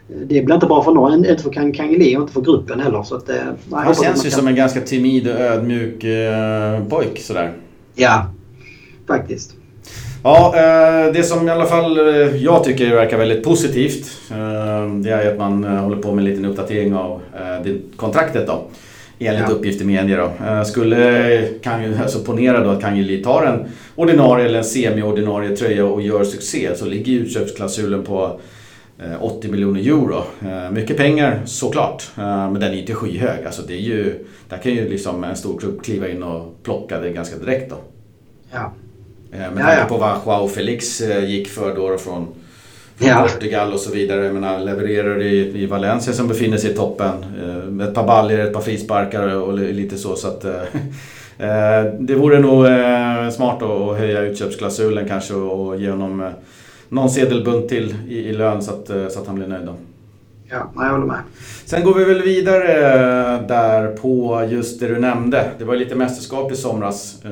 det blir inte bra för någon, inte för Kangeli och inte för gruppen heller. Så att, Han känns ju kan... som en ganska timid och ödmjuk eh, pojk sådär. Ja, faktiskt. Ja, eh, det som i alla fall eh, jag tycker verkar väldigt positivt eh, det är att man håller på med en liten uppdatering av kontraktet då. Enligt ja. uppgifter i media då. Skulle, kan ju, alltså ponera då att Kangeli tar en ordinarie eller en semi-ordinarie tröja och gör succé så ligger utköpsklausulen på 80 miljoner euro. Mycket pengar såklart, men den är inte skyhög. Alltså det är ju, där kan ju liksom en stor klubb kliva in och plocka det ganska direkt då. Ja. Eh, med tanke ja, på vad Joao Felix eh, gick för då från, från ja. Portugal och så vidare. Jag menar, levererar i, i Valencia som befinner sig i toppen. Eh, med ett par baljor, ett par frisparkar och lite så. så att, det vore nog smart att höja utköpsklausulen kanske och ge honom någon sedelbunt till i, i lön så att, så att han blir nöjd. Då. Ja, jag håller med. Sen går vi väl vidare där på just det du nämnde. Det var lite mästerskap i somras.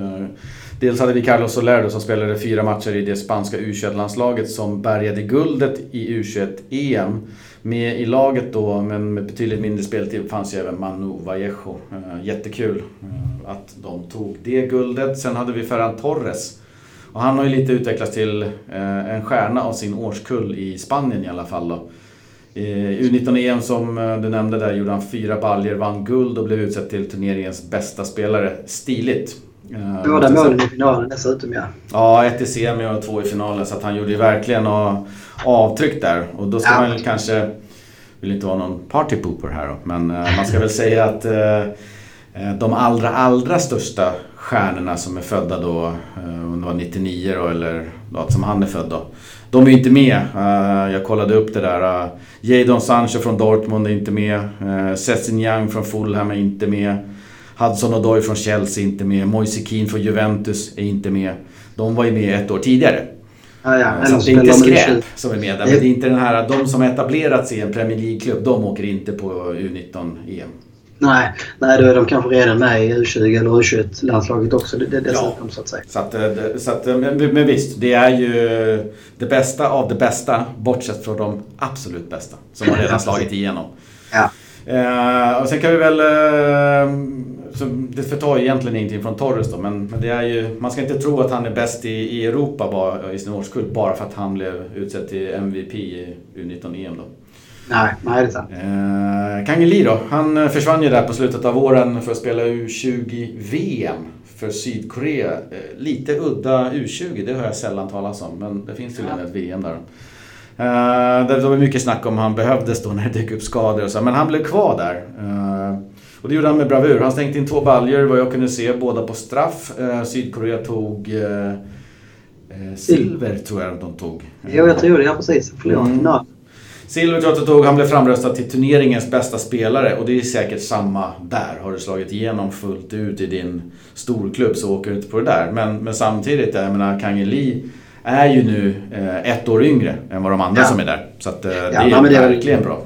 Dels hade vi Carlos Soler som spelade fyra matcher i det spanska U21-landslaget som bärgade guldet i U21-EM. Med i laget då, men med betydligt mindre speltid, fanns ju även Manu Vallejo. Eh, jättekul eh, att de tog det guldet. Sen hade vi Ferran Torres. Och han har ju lite utvecklats till eh, en stjärna av sin årskull i Spanien i alla fall. Då. U19-EM som du nämnde där gjorde han fyra baljer, vann guld och blev utsedd till turneringens bästa spelare. Stiligt. Båda målen i finalen dessutom ja. Ja, ett i semi och två i finalen. Så att han gjorde ju verkligen avtryck där. Och då ska ja. man kanske, vill inte vara någon partypooper här då, men eh, man ska väl säga att eh, eh, de allra, allra största stjärnorna som är födda då, om det var 99 då, eller då, som han är född då. De är inte med. Jag kollade upp det där. Jadon Sancho från Dortmund är inte med. Sessin Young från Fulham är inte med. Hudson Odoi från Chelsea är inte med. Moise Keane från Juventus är inte med. De var ju med ett år tidigare. Ja, ja. Så det är inte skräp som är med där. Men det är inte den här, de som etablerats i en Premier League-klubb, de åker inte på U19-EM. Nej, nej, då är de kanske redan med i U20 eller U21-landslaget också det, det, dessutom ja. så att säga. Så att, eh, så att, eh, men, men visst, det är ju det bästa av det bästa bortsett från de absolut bästa som har redan slagit igenom. Ja. Eh, och sen kan vi väl... Eh, så det förtar egentligen ingenting från Torres då, men, men det är ju, man ska inte tro att han är bäst i, i Europa bara, i sin årskull bara för att han blev utsedd till MVP i U19-EM då. Nej, nej det är sant. Eh, Kangeli då, han försvann ju där på slutet av våren för att spela U20-VM för Sydkorea. Eh, lite udda U20, det har jag sällan talas om, men det finns tydligen ja. ett VM där. Uh, det var mycket snack om han behövdes då när det dök upp skador och så, men han blev kvar där. Uh, och det gjorde han med bravur. Han stängde in två baljor vad jag kunde se, båda på straff. Uh, Sydkorea tog uh, silver tror jag de tog. Jo, jag tror det. Ja, precis. Förlorade mm. Finalen. Silver tror jag tog. Han blev framröstad till turneringens bästa spelare och det är säkert samma där. Har du slagit igenom fullt ut i din storklubb så åker du inte på det där. Men, men samtidigt, jag menar Kang Lee är ju nu eh, ett år yngre än vad de andra ja. som är där. Så att, eh, det ja, är det verkligen är, bra.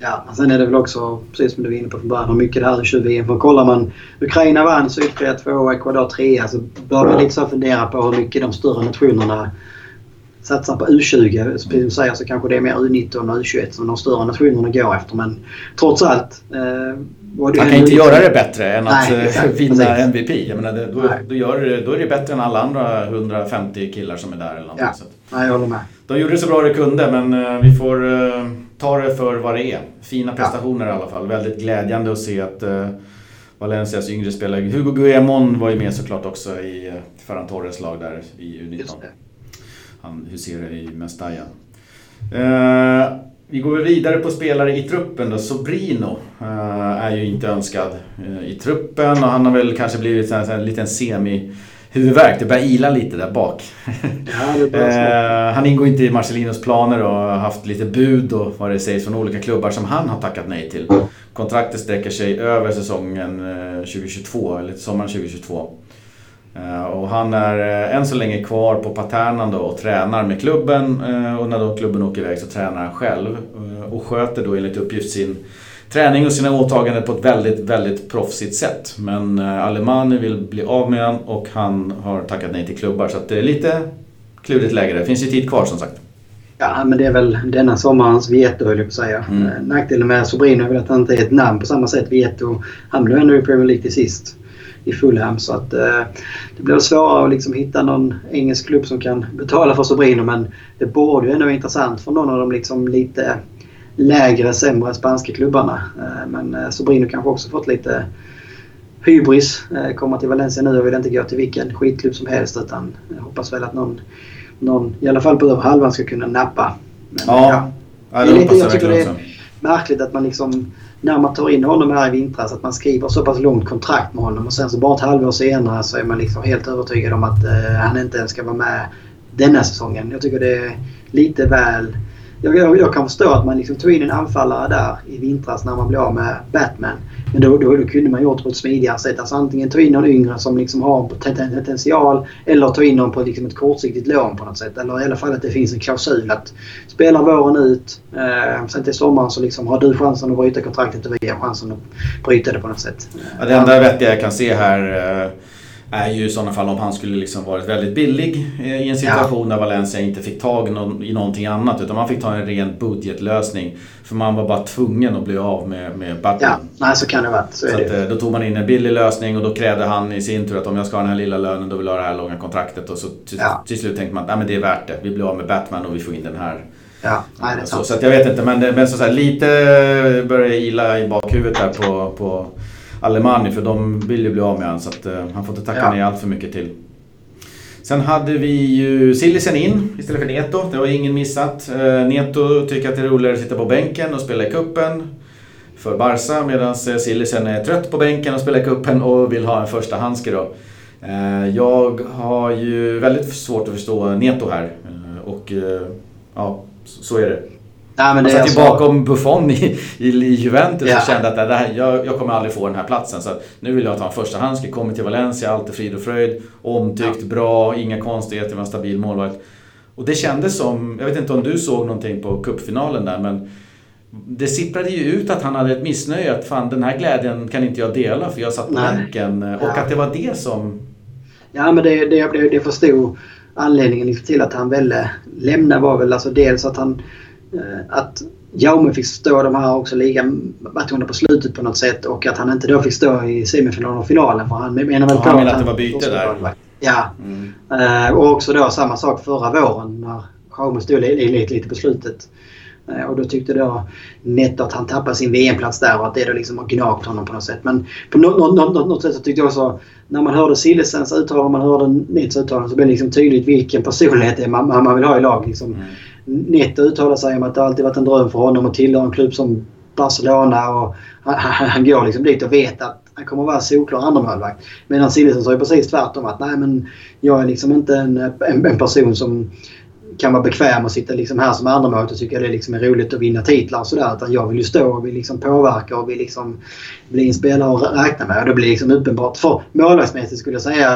Ja, men sen är det väl också, precis som du var inne på från början, hur mycket det här är 20 För kollar man Ukraina vann, Sydkorea 2 Ecuador 3 så bör man lite så fundera på hur mycket de större nationerna satsar på U20. Precis som du säger så kanske det är mer U19 och U21 som de större nationerna går efter. Men trots allt eh, man kan inte göra det bättre än att Nej, exakt, vinna precis. MVP. Jag menar, då, då, gör, då är det bättre än alla andra 150 killar som är där. Eller ja. Så Nej, jag håller med. De gjorde det så bra de kunde men uh, vi får ta det för vad det är. Fina prestationer ja. i alla fall. Väldigt glädjande att se att Valencias yngre spelare Hugo Guillamon var ju med såklart också i Ferran Torres lag där i U19. Han huserar i Mestalla. Uh, vi går vidare på spelare i truppen då. Sobrino uh, är ju inte önskad uh, i truppen och han har väl kanske blivit en, en liten semi huvudvärk. Det börjar ila lite där bak. Ja, eh, han ingår inte i Marcelinos planer och har haft lite bud och vad det sägs från olika klubbar som han har tackat nej till. Kontraktet sträcker sig över säsongen 2022, eller sommaren 2022. Eh, och han är eh, än så länge kvar på Paternan då och tränar med klubben eh, och när då klubben åker iväg så tränar han själv och sköter då enligt uppgift sin träning och sina åtaganden på ett väldigt, väldigt proffsigt sätt. Men Alemani vill bli av med honom och han har tackat nej till klubbar så att det är lite klurigt läge Det finns ju tid kvar som sagt. Ja, men det är väl denna sommarens Vieto höll jag på att säga. Mm. Nackdelen med Sobrino är väl att han inte är ett namn på samma sätt. Vieto, han blev ändå i Premier League till sist i Fulham. Så att, eh, det blir svårare att liksom hitta någon engelsk klubb som kan betala för Sobrino. Men det borde ju ändå vara intressant för någon av de liksom lite lägre, sämre spanska klubbarna. Eh, men eh, Sobrino kanske också fått lite hybris. Eh, komma till Valencia nu och vill inte gå till vilken skitklubb som helst. Utan jag hoppas väl att någon, någon i alla fall på över halvan ska kunna nappa. Men, ja, ja. det, det är lite, jag tycker det är märkligt att man liksom när man tar in honom här i vintras att man skriver så pass långt kontrakt med honom och sen så bara ett halvår senare så är man liksom helt övertygad om att eh, han inte ens ska vara med denna säsongen. Jag tycker det är lite väl... Jag, jag, jag kan förstå att man liksom tog in en anfallare där i vintras när man blev av med Batman. Men då, då, då kunde man gjort det på ett smidigare sätt. Alltså antingen ta in någon yngre som liksom har potential eller ta in någon på liksom ett kortsiktigt lån på något sätt. Eller i alla fall att det finns en klausul att spelar våren ut, eh, sen till sommaren så liksom har du chansen att bryta kontraktet och vi har chansen att bryta det på något sätt. Ja, det enda vettiga jag kan se här eh är ju i sådana fall om han skulle liksom varit väldigt billig eh, i en situation ja. där Valencia inte fick tag i någonting annat. Utan man fick ta en ren budgetlösning. För man var bara tvungen att bli av med, med Batman. Ja, nej så kan det vara. Så, så att, eh, då tog man in en billig lösning och då krävde han i sin tur att om jag ska ha den här lilla lönen då vill jag ha det här långa kontraktet. Och så till, ja. till slut tänkte man att det är värt det. Vi blir av med Batman och vi får in den här Ja, nej, det är så, så att jag vet inte men, men så, så här, lite börjar ila i bakhuvudet där på, på Alemani för de vill ju bli av med honom så att uh, han får inte tacka ja. nej allt för mycket till. Sen hade vi ju Sillisen in istället för Neto. Det har ingen missat. Uh, Neto tycker att det är roligare att sitta på bänken och spela i kuppen för Barca medan uh, Sillisen är trött på bänken och spelar i kuppen och vill ha en första handske då. Jag har ju väldigt svårt att förstå Neto här och ja, så är det. Nej, men det satt ju bakom Buffon i, i, i Juventus ja. och kände att det här, jag, jag kommer aldrig få den här platsen. Så nu vill jag ta en första handske, kommer till Valencia, allt är frid och fröjd. Omtyckt, ja. bra, inga konstigheter, var en stabil målvakt. Och det kändes som, jag vet inte om du såg någonting på cupfinalen där men det sipprade ju ut att han hade ett missnöje att fan den här glädjen kan inte jag dela för jag satt på bänken. Och ja. att det var det som... Ja men det, det, det, det förstod anledningen till att han ville lämna var väl alltså dels att han att Jaume fick stå de här också ligamatcherna på slutet på något sätt och att han inte då fick stå i semifinalen och finalen. För han menar väl på han menar att, att det var byte där? Ja. Mm. Uh, och också då samma sak förra våren när Jaume stod lite, lite på slutet. Uh, och då tyckte då Netto att han tappade sin VM-plats där och att det då liksom har gnagt honom på något sätt. Men på något, något, något sätt så tyckte jag också när man hörde Sillesens uttalande och man hörde Nets uttalande så blev det liksom tydligt vilken personlighet det är man, man vill ha i lag. Liksom. Mm. Netto uttalar sig om att det alltid varit en dröm för honom att tillhöra en klubb som Barcelona. Och han, han går liksom dit och vet att han kommer att vara solklar andremålvakt. Medan Sillesen sa ju precis tvärtom att nej men jag är liksom inte en, en, en person som kan vara bekväm och sitta liksom här som andremålvakt och tycka det liksom är roligt att vinna titlar och sådär. Utan jag vill ju stå och vill liksom påverka och vill liksom bli en spelare att räkna med. Och det blir liksom uppenbart. För målvaktsmässigt skulle jag säga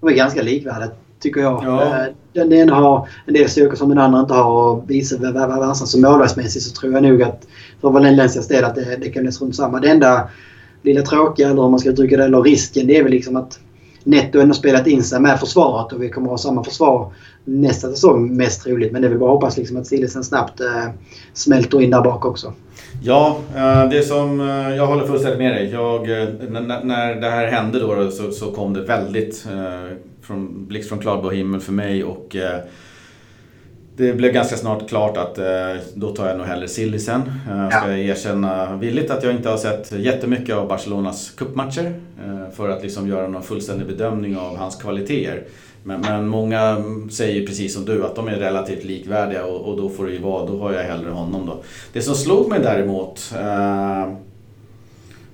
det var ganska likvärdigt tycker jag. Ja. Eh, den ena har en del styrkor som den andra inte har och vice versa. Så målvaktsmässigt så tror jag nog att för Valencias del att det, det kan bli runt samma. Det enda lilla tråkiga, eller om man ska uttrycka det, eller risken, det är väl liksom att Netto ändå spelat in sig med försvaret och vi kommer ha samma försvar nästa säsong mest troligt. Men det är väl bara att hoppas liksom att Sillesen snabbt äh, smälter in där bak också. Ja, eh, det som jag håller fullständigt med dig. Jag, när det här hände då så, så kom det väldigt från blixt från klarblå himmel för mig och eh, det blev ganska snart klart att eh, då tar jag nog hellre Sillisen. Eh, jag ska ja. erkänna villigt att jag inte har sett jättemycket av Barcelonas cupmatcher för att liksom göra någon fullständig bedömning av hans kvaliteter. Men, men, många säger precis som du att de är relativt likvärdiga och, och, då får det ju vara, då har jag hellre honom då. Det som slog mig däremot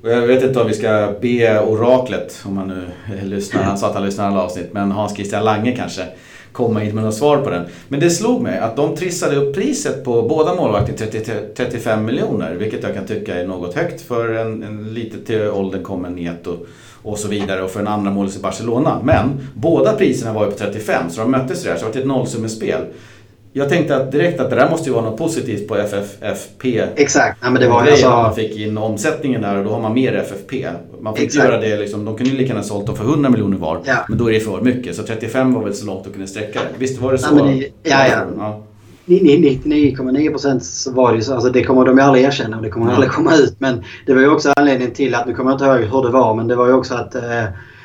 och jag vet inte om vi ska be oraklet, om man nu lyssnar, han sa att han lyssnar alla avsnitt, men Hans Christian Lange kanske komma in med något svar på den. Men det slog mig att de trissade upp priset på båda målvakterna till 35 miljoner. Vilket jag kan tycka är något högt för en, en lite till åldern kommen Neto och så vidare och för en andra målis i Barcelona. Men båda priserna var ju på 35 så de möttes där så det var ett nollsummespel. Jag tänkte att direkt att det där måste ju vara något positivt på FFP. Exakt. Ja, men det var alltså... Man fick in omsättningen där och då har man mer FFP. Man inte göra det liksom, de kunde ju lika gärna sålt dem för 100 miljoner var. Ja. Men då är det för mycket. Så 35 var väl så långt de kunde sträcka det. Visst var det så? Ja, det, ja, ja. ja. 99,9% så var det ju så. Alltså det kommer de ju aldrig erkänna och det kommer mm. aldrig komma ut. Men det var ju också anledningen till att, nu kommer jag inte ihåg hur det var, men det var ju också att eh,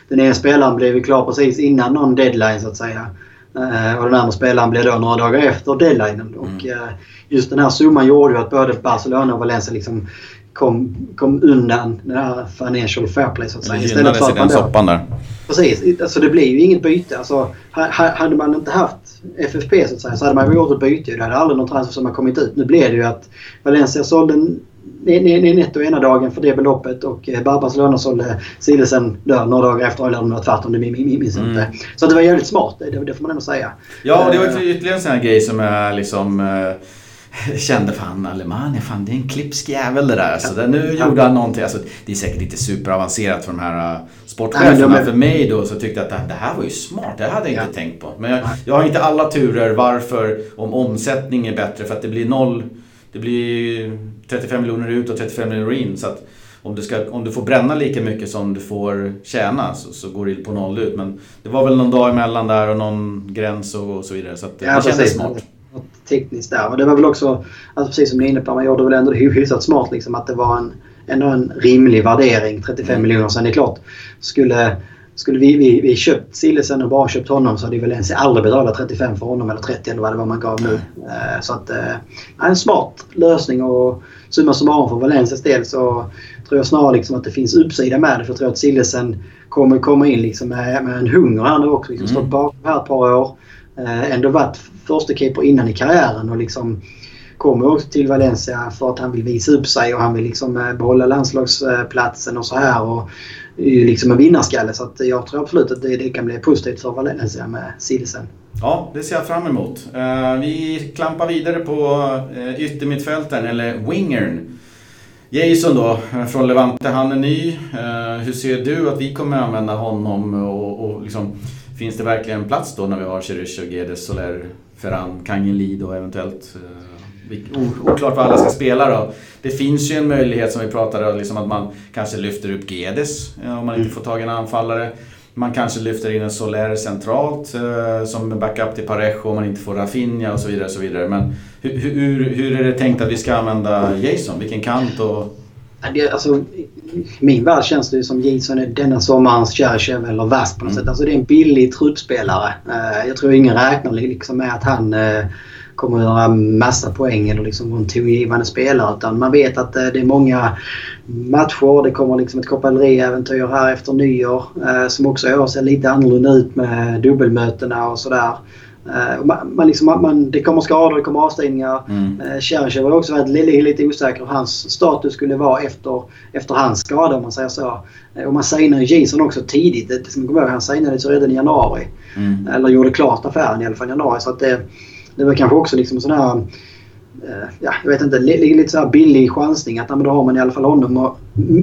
den ena spelaren blev ju klar precis innan någon deadline så att säga. Eh, och den andra spelaren blev då några dagar efter deadlinen. Mm. Och eh, just den här summan gjorde ju att både Barcelona och Valencia liksom kom, kom undan den här financial fair play så att säga. Istället för att man då, soppan där. Precis. Alltså det blir ju inget byte. Alltså, hade man inte haft FFP så att säga så hade man gjort ett byte. Det hade aldrig någon transfer som har kommit ut. Nu blev det ju att Valencia sålde netto ena dagen för det beloppet och eh, Barbas löner sålde Silesen några dagar efter eller något tvärtom. Det minns mm. inte. Så det var jävligt smart. Det, det får man ändå säga. Ja, det var eh. ytterligare en sån här grej som är liksom eh, kände fan Alemania, fan det är en klipsk jävel det där. Så det, nu gjorde han någonting. Alltså, det är säkert inte superavancerat för de här sportcheferna. Men för mig då så tyckte jag att det här var ju smart. Det hade jag inte tänkt på. Men jag, jag har inte alla turer varför om omsättning är bättre. För att det blir noll det blir 35 miljoner ut och 35 miljoner in. Så att om du, ska, om du får bränna lika mycket som du får tjäna så, så går det på noll ut. Men det var väl någon dag emellan där och någon gräns och, och så vidare. Så att ja, det kändes smart. Tekniskt där. Och det var väl också, alltså precis som ni är inne på, man gjorde väl ändå det hyfsat smart liksom att det var en, ändå en rimlig värdering, 35 mm. miljoner. Sen det är klart, skulle skulle vi, vi, vi köpt Sillesen och bara köpt honom så hade vi väl ens aldrig betalat 35 för honom eller 30 eller vad det var man gav nu. Uh, så att, uh, en smart lösning och summa summarum för Valencias del så tror jag snarare liksom att det finns uppsida med det. För jag tror att Sillesen kommer komma in liksom med, med en hunger här nu också. Liksom, mm. Stått bakom här ett par år. Uh, ändå varit första keeper innan i karriären och liksom kommer också till Valencia för att han vill visa upp sig och han vill liksom behålla landslagsplatsen och så här. Och ju liksom en vinnarskalle så att jag tror absolut att det, det kan bli positivt för Valencia med Silsen. Ja, det ser jag fram emot. Eh, vi klampar vidare på yttermittfälten, yttermittfältaren, eller wingern. Jason då, eh, från Levante, han är ny. Hur ser du att vi kommer använda honom och, och liksom, finns det verkligen plats då när vi har Cherish och Gedes, Soler, Ferran, Kangin Lido, eventuellt Oklart vad alla ska spela då. Det finns ju en möjlighet som vi pratade om, liksom att man kanske lyfter upp Gedes om man inte får tag i en anfallare. Man kanske lyfter in en Soler centralt eh, som backup till Parejo om man inte får Rafinha och så vidare. Och så vidare. Men hur, hur, hur är det tänkt att vi ska använda Jason? Vilken kant och... alltså, min värld känns det som Jason är denna sommarens Cherchev eller Vasp på något mm. sätt. Alltså det är en billig truppspelare. Eh, jag tror ingen räknar liksom med att han eh, kommer att göra massa poäng eller liksom vara en tongivande spelare. Utan man vet att eh, det är många matcher. Det kommer liksom ett Copa här efter nyår eh, som också i år ser lite annorlunda ut med dubbelmötena och sådär. Uh, man, man liksom, man, det kommer skador, det kommer avstängningar. Mm. Cherchev har också varit lite, lite osäker hur hans status skulle vara efter, efter hans skada om man säger så. Och man signade Jason också tidigt. Det, det, ihåg, han signade så redan i januari. Mm. Eller gjorde klart affären i alla fall i januari. Så att det, det var kanske också liksom sån här... Eh, ja, jag vet inte, lite så här billig chansning att då har man i alla fall honom och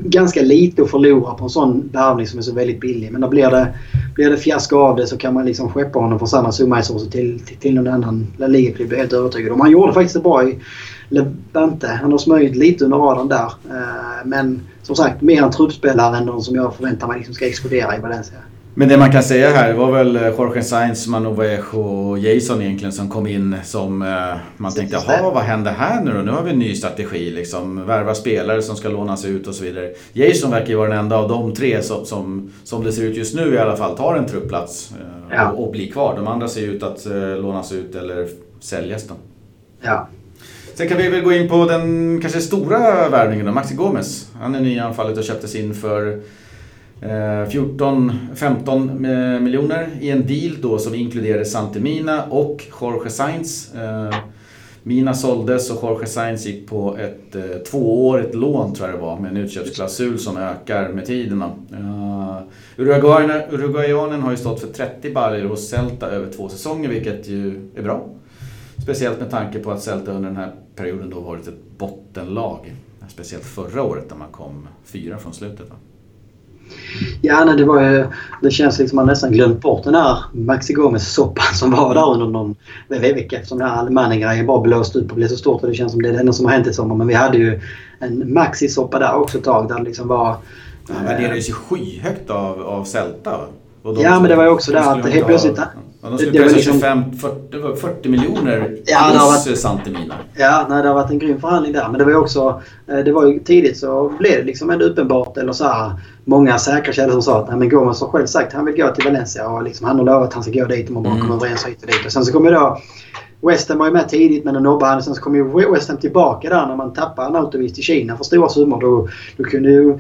ganska lite att förlora på en sån värvning som är så väldigt billig. Men då blir det, blir det fiasko av det så kan man liksom skeppa honom för samma summa i så till, till, till någon annan La Liga-klubb. Jag är helt övertygad om. Han gjorde faktiskt det bra i Levante. Han har smörjt lite under radarn där. Eh, men som sagt, mer en truppspelare än någon som jag förväntar mig liksom ska explodera i Valencia. Men det man kan säga här var väl eh, Jorge Sainz, Manovejo och Jason egentligen som kom in som eh, man tänkte, jaha vad händer här nu då? Nu har vi en ny strategi liksom. Värva spelare som ska lånas ut och så vidare. Jason verkar ju vara den enda av de tre som, som, som det ser ut just nu i alla fall, tar en truppplats eh, ja. och, och, blir kvar. De andra ser ut att lånas ut eller säljas då. Ja. Sen kan vi väl gå in på den kanske stora värvningen då, Maxi Gomes. Han är ny i anfallet och köptes in för Eh, 14-15 eh, miljoner i en deal då som inkluderade Santemina och Jorge Sainz. Eh, Mina såldes och Jorge Sainz gick på ett eh, tvåårigt lån tror jag det var med en utköpsklausul som ökar med tiden. Uh, Uruguayanen har ju stått för 30 baljor hos Celta över två säsonger vilket ju är bra. Speciellt med tanke på att Celta under den här perioden då varit ett bottenlag. Speciellt förra året när man kom fyra från slutet. Va? Ja, nej, det, var ju, det känns liksom att man nästan glömt bort den här Maxi Gomez-soppan som var där under någon vecka eftersom den här Alemannen-grejen bara blåst upp och blev så stort och det känns som det är det enda som har hänt i sommar. Men vi hade ju en Maxi-soppa där också ett tag där det liksom var... Han värderades ju skyhögt av, av Celta ja, men det var ju också det att helt plötsligt... Ja, de skulle pressa liksom, 25, 40, 40 miljoner ja, plus varit, Santemina. Ja, nej, det har varit en grym förhandling där. Men det var ju också... Eh, det var ju tidigt så blev det liksom ändå uppenbart eller så här, Många säkra källor som sa att nej, men Gomes har själv sagt att han vill gå till Valencia och liksom, han har lovat att han ska gå dit om man bara mm. kommer överens hit och dit. Och sen så kommer då West Ham var ju med tidigt men då nobbade han. Sen så kom ju West Ham tillbaka där när man tappade Arnautovic till Kina för stora summor. Då, då kunde ju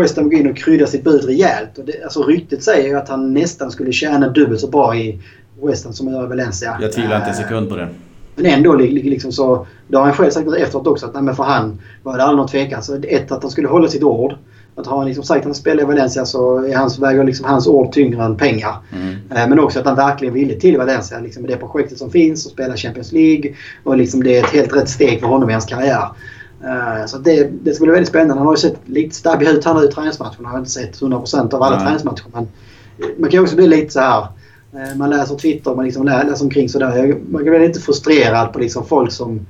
West Ham gå in och krydda sitt bud rejält. Och det, alltså, ryktet säger ju att han nästan skulle tjäna dubbelt så bra i West Ham som i Valencia. Jag tvivlar inte en sekund på det. Men ändå liksom så. Det har han själv sagt efteråt också att nej, men för han var det aldrig någon tvekan. Så ett att han skulle hålla sitt ord. Att har han liksom sagt att han spelar i Valencia så är hans, väger liksom hans ord tyngre än pengar. Mm. Eh, men också att han verkligen ville till Valencia liksom med det projektet som finns och spela Champions League. Och liksom det är ett helt rätt steg för honom i hans karriär. Eh, så det, det ska bli väldigt spännande. Han har ju sett lite stabbig ut här nu i träningsmatcherna. Han har inte sett 100% av alla mm. träningsmatcher. Men man kan också bli lite så här Eh, man läser Twitter och man liksom läser omkring sådär. Man kan bli lite frustrerad på liksom folk som...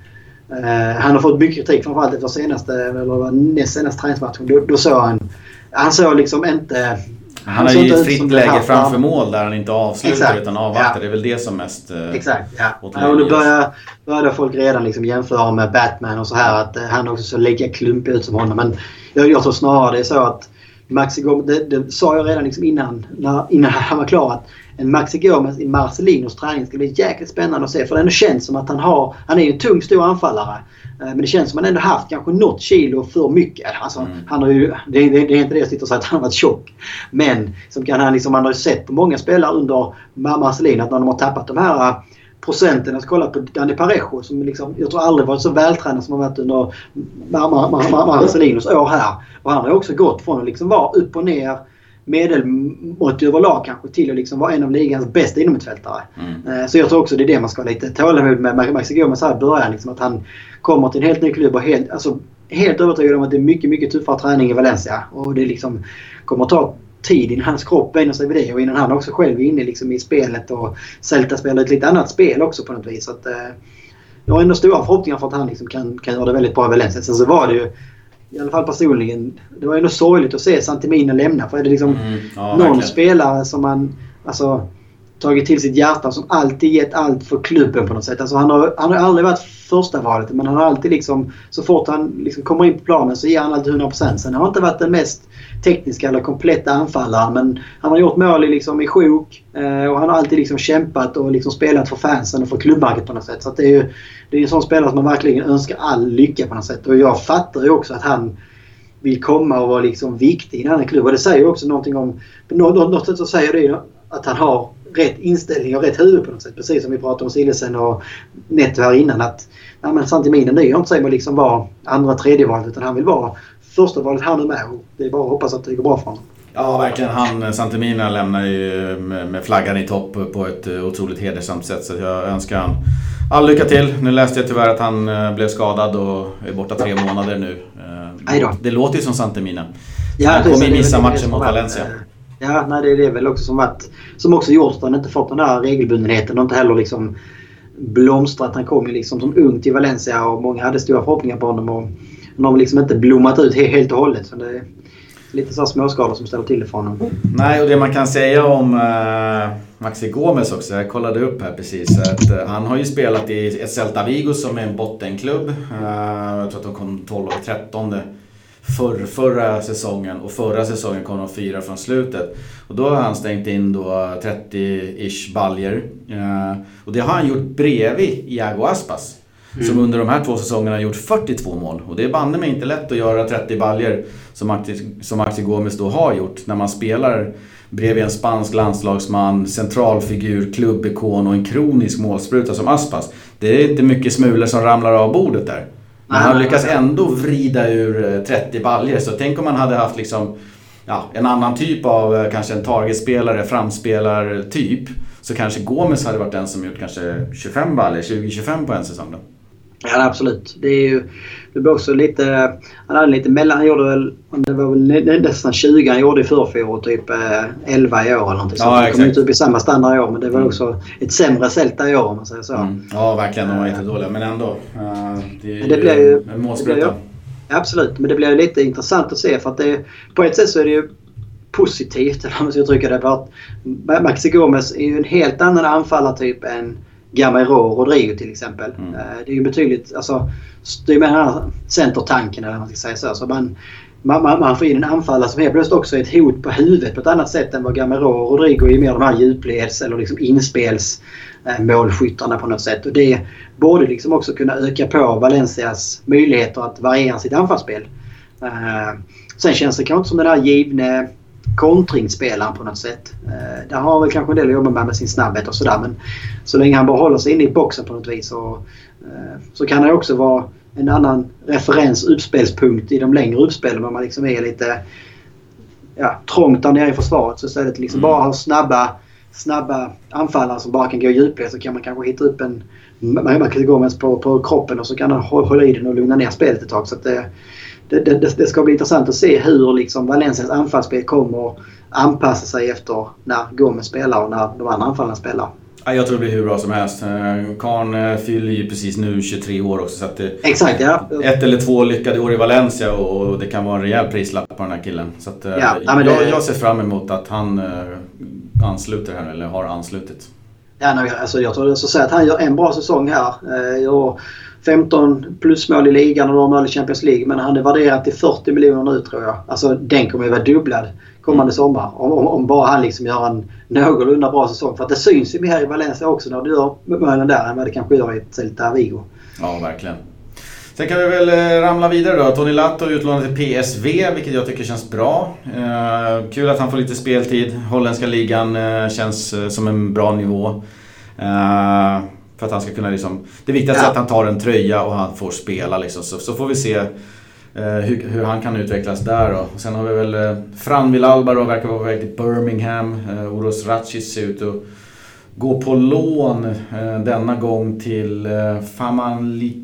Eh, han har fått mycket kritik framförallt efter senaste, eller näst senaste träningsmatchen. Då, då såg han... Han såg liksom inte... Han, han har ju ett fritt läge framför mål där han inte avslutar Exakt. utan avvaktar. Ja. Det är väl det som mest... Eh, Exakt, ja. ja och då börjar, börjar folk redan liksom jämföra med Batman och så här. Att eh, han också så lika klumpig ut som honom. Men jag, jag tror snarare det är så att Maxi Gomez, det, det sa jag redan liksom innan, när, innan han var klar att Maxi Gomez i Marcelinos träning ska bli jäkligt spännande att se. För det känns som att han har... Han är ju en tung, stor anfallare. Eh, men det känns som att han ändå haft kanske något kilo för mycket. Alltså, mm. han har ju, det, det, det, är inte det jag sitter och säger att han har varit tjock. Men som kan han, liksom, man har ju sett på många spelare under Marcelino att när de har tappat de här eh, procenten. Jag ska kolla på Danny Parejo som liksom, jag tror aldrig varit så vältränad som han varit under Marcelinos år här. Och han har också gått från att liksom vara upp och ner medelmått överlag kanske till att liksom vara en av ligans bästa innermittfältare. Mm. Eh, så jag tror också det är det man ska ha lite tålamod med Maxi Gomez här i början. Liksom att han kommer till en helt ny klubb och helt, alltså, helt övertygad om att det är mycket, mycket tuffare träning i Valencia. Och det liksom kommer att ta tid innan hans kropp vänjer sig vid det och innan han också själv är inne liksom i spelet och Celta spelar ett lite annat spel också på något vis. Så att, eh, jag har ändå stora förhoppningar för att han liksom kan, kan göra det väldigt bra i Valencia. Sen så var det ju i alla fall personligen, det var ändå sorgligt att se Santimina lämna. För är det liksom mm, ja, någon verkligen. spelare som man alltså, tagit till sitt hjärta som alltid gett allt för klubben på något sätt. Alltså, han, har, han har aldrig varit första valet men han har alltid liksom, så fort han liksom kommer in på planen så ger han alltid 100%. Sen har han inte varit den mest tekniska eller kompletta anfallaren men han har gjort mål i, liksom, i sjok eh, och han har alltid liksom kämpat och liksom spelat för fansen och för klubbmärket på något sätt. Så det är ju det är en sån spelare som man verkligen önskar all lycka på något sätt. Och jag fattar ju också att han vill komma och vara liksom viktig i en annan klubb. Och det säger ju också någonting om... På något sätt så säger det ju att han har rätt inställning och rätt huvud på något sätt. Precis som vi pratade om Sillesen och Netto här innan. Att ja, men Santiminen nöjer inte sig med att liksom vara andra tredje valet utan han vill vara första valet här nu med. Och det är bara att hoppas att det går bra för honom. Ja, verkligen. Han, Santimina lämnar ju med flaggan i topp på ett otroligt hedersamt sätt. Så jag önskar han all lycka till. Nu läste jag tyvärr att han eh, blev skadad och är borta tre månader nu. Eh, det låter ju som Santemina. Ja, han kommer missa matchen mot Valencia. Ja, nej, det är det väl också som varit... Som också gjort att han inte fått den där regelbundenheten och inte heller liksom blomstrat. Han kom ju liksom som ung till Valencia och många hade stora förhoppningar på honom. Och han har liksom inte blommat ut helt och hållet. Så det är lite så småskador som ställer till det för honom. Nej, och det man kan säga om uh, Maxi Gomes också. Jag kollade upp här precis. Att, uh, han har ju spelat i ett Celta Vigo som är en bottenklubb. Uh, jag tror att de kom 12 och 13 för, förra säsongen och förra säsongen kom de fyra från slutet. Och då har han stängt in då 30-ish baljer. Uh, och det har han gjort bredvid Iago Aspas. Mm. Som under de här två säsongerna har gjort 42 mål. Och det är banne mig inte lätt att göra 30 baljer som Maxi, som Gomes då har gjort när man spelar bredvid en spansk landslagsman, centralfigur, klubbikon och en kronisk målspruta som Aspas. Det är inte mycket smulor som ramlar av bordet där. Men han lyckas ändå vrida ur 30 baljer. Så tänk om man hade haft liksom ja, en annan typ av eh, kanske en targetspelare, framspelartyp. Så kanske Gomes hade varit den som gjort kanske 25 baller, 20-25 på en säsong då. Ja absolut. Det är ju det var också lite... Han hade lite mellan... Han gjorde väl... Det var väl nästan 20 han gjorde i förfjol typ 11 i år eller någonting sånt. Ja, han kom inte upp i samma standard i år men det var mm. också ett sämre Celta i år om man säger så. Mm. Ja verkligen. De var inte dåliga men ändå. Uh, det, är det ju, en målspruta. Absolut, men det blir lite intressant att se för att det, på ett sätt så är det ju positivt, eller man ska uttrycka det. För att Maxi Gomez är ju en helt annan anfallartyp än Gamero och Rodrigo till exempel. Mm. Eh, det är ju betydligt, alltså, det är med den här centertanken eller vad man ska säga så. så man, man, man får in en anfallare som helt plötsligt också är ett hot på huvudet på ett annat sätt än vad Gamero och Rodrigo är mer de här djupleds eller liksom inspelsmålskyttarna eh, på något sätt. Och det borde liksom också kunna öka på Valencias möjligheter att variera sitt anfallsspel. Eh, sen känns det kanske inte som den här givne kontringsspelaren på något sätt. Eh, där har han väl kanske en del att jobba med med sin snabbhet och sådär men så länge han bara håller sig inne i boxen på något vis så, så kan han också vara en annan referens, uppspelspunkt i de längre uppspelen om man liksom är lite ja, trångt där nere i försvaret. Så istället liksom mm. bara ha snabba, snabba anfallare som bara kan gå djupled så kan man kanske hitta upp en man kan gå med på, på kroppen och så kan han hålla i den och lugna ner spelet ett tag. Så det, det, det, det, ska bli intressant att se hur liksom Valencias anfallsspel kommer att anpassa sig efter när Gomes spelar och när de andra anfallarna spelar. Jag tror det blir hur bra som helst. Eh, Karn eh, fyller ju precis nu 23 år också. Så att Exakt, ja. Ett eller två lyckade år i Valencia och det kan vara en rejäl prislapp på den här killen. Så att, eh, ja, jag, det... jag ser fram emot att han ansluter här, eller har anslutit. Ja, nej, alltså jag tror så att han gör en bra säsong här. Jag 15 plusmål i ligan och några mål i Champions League. Men han är värderad till 40 miljoner nu tror jag. Alltså den kommer ju vara dubblad kommande sommar. Om, om, om, bara han liksom gör en någorlunda bra säsong. För att det syns ju mer i Valencia också när du gör målen där än vad det kanske gör i Celta Vigo. Ja, verkligen. Sen kan vi väl eh, ramla vidare då. Tony Latto utlånad till PSV, vilket jag tycker känns bra. Eh, kul att han får lite speltid. Holländska ligan eh, känns eh, som en bra nivå. Eh, för att han ska kunna liksom... Det viktigaste ja. är att han tar en tröja och han får spela liksom. Så, så får vi se hur, hur, han kan utvecklas där då. Och sen har vi väl eh, Fran Villalba då, verkar vara på väg till Birmingham. Eh, Oros Ratchis ser ut att gå på lån eh, denna gång till eh, Famali.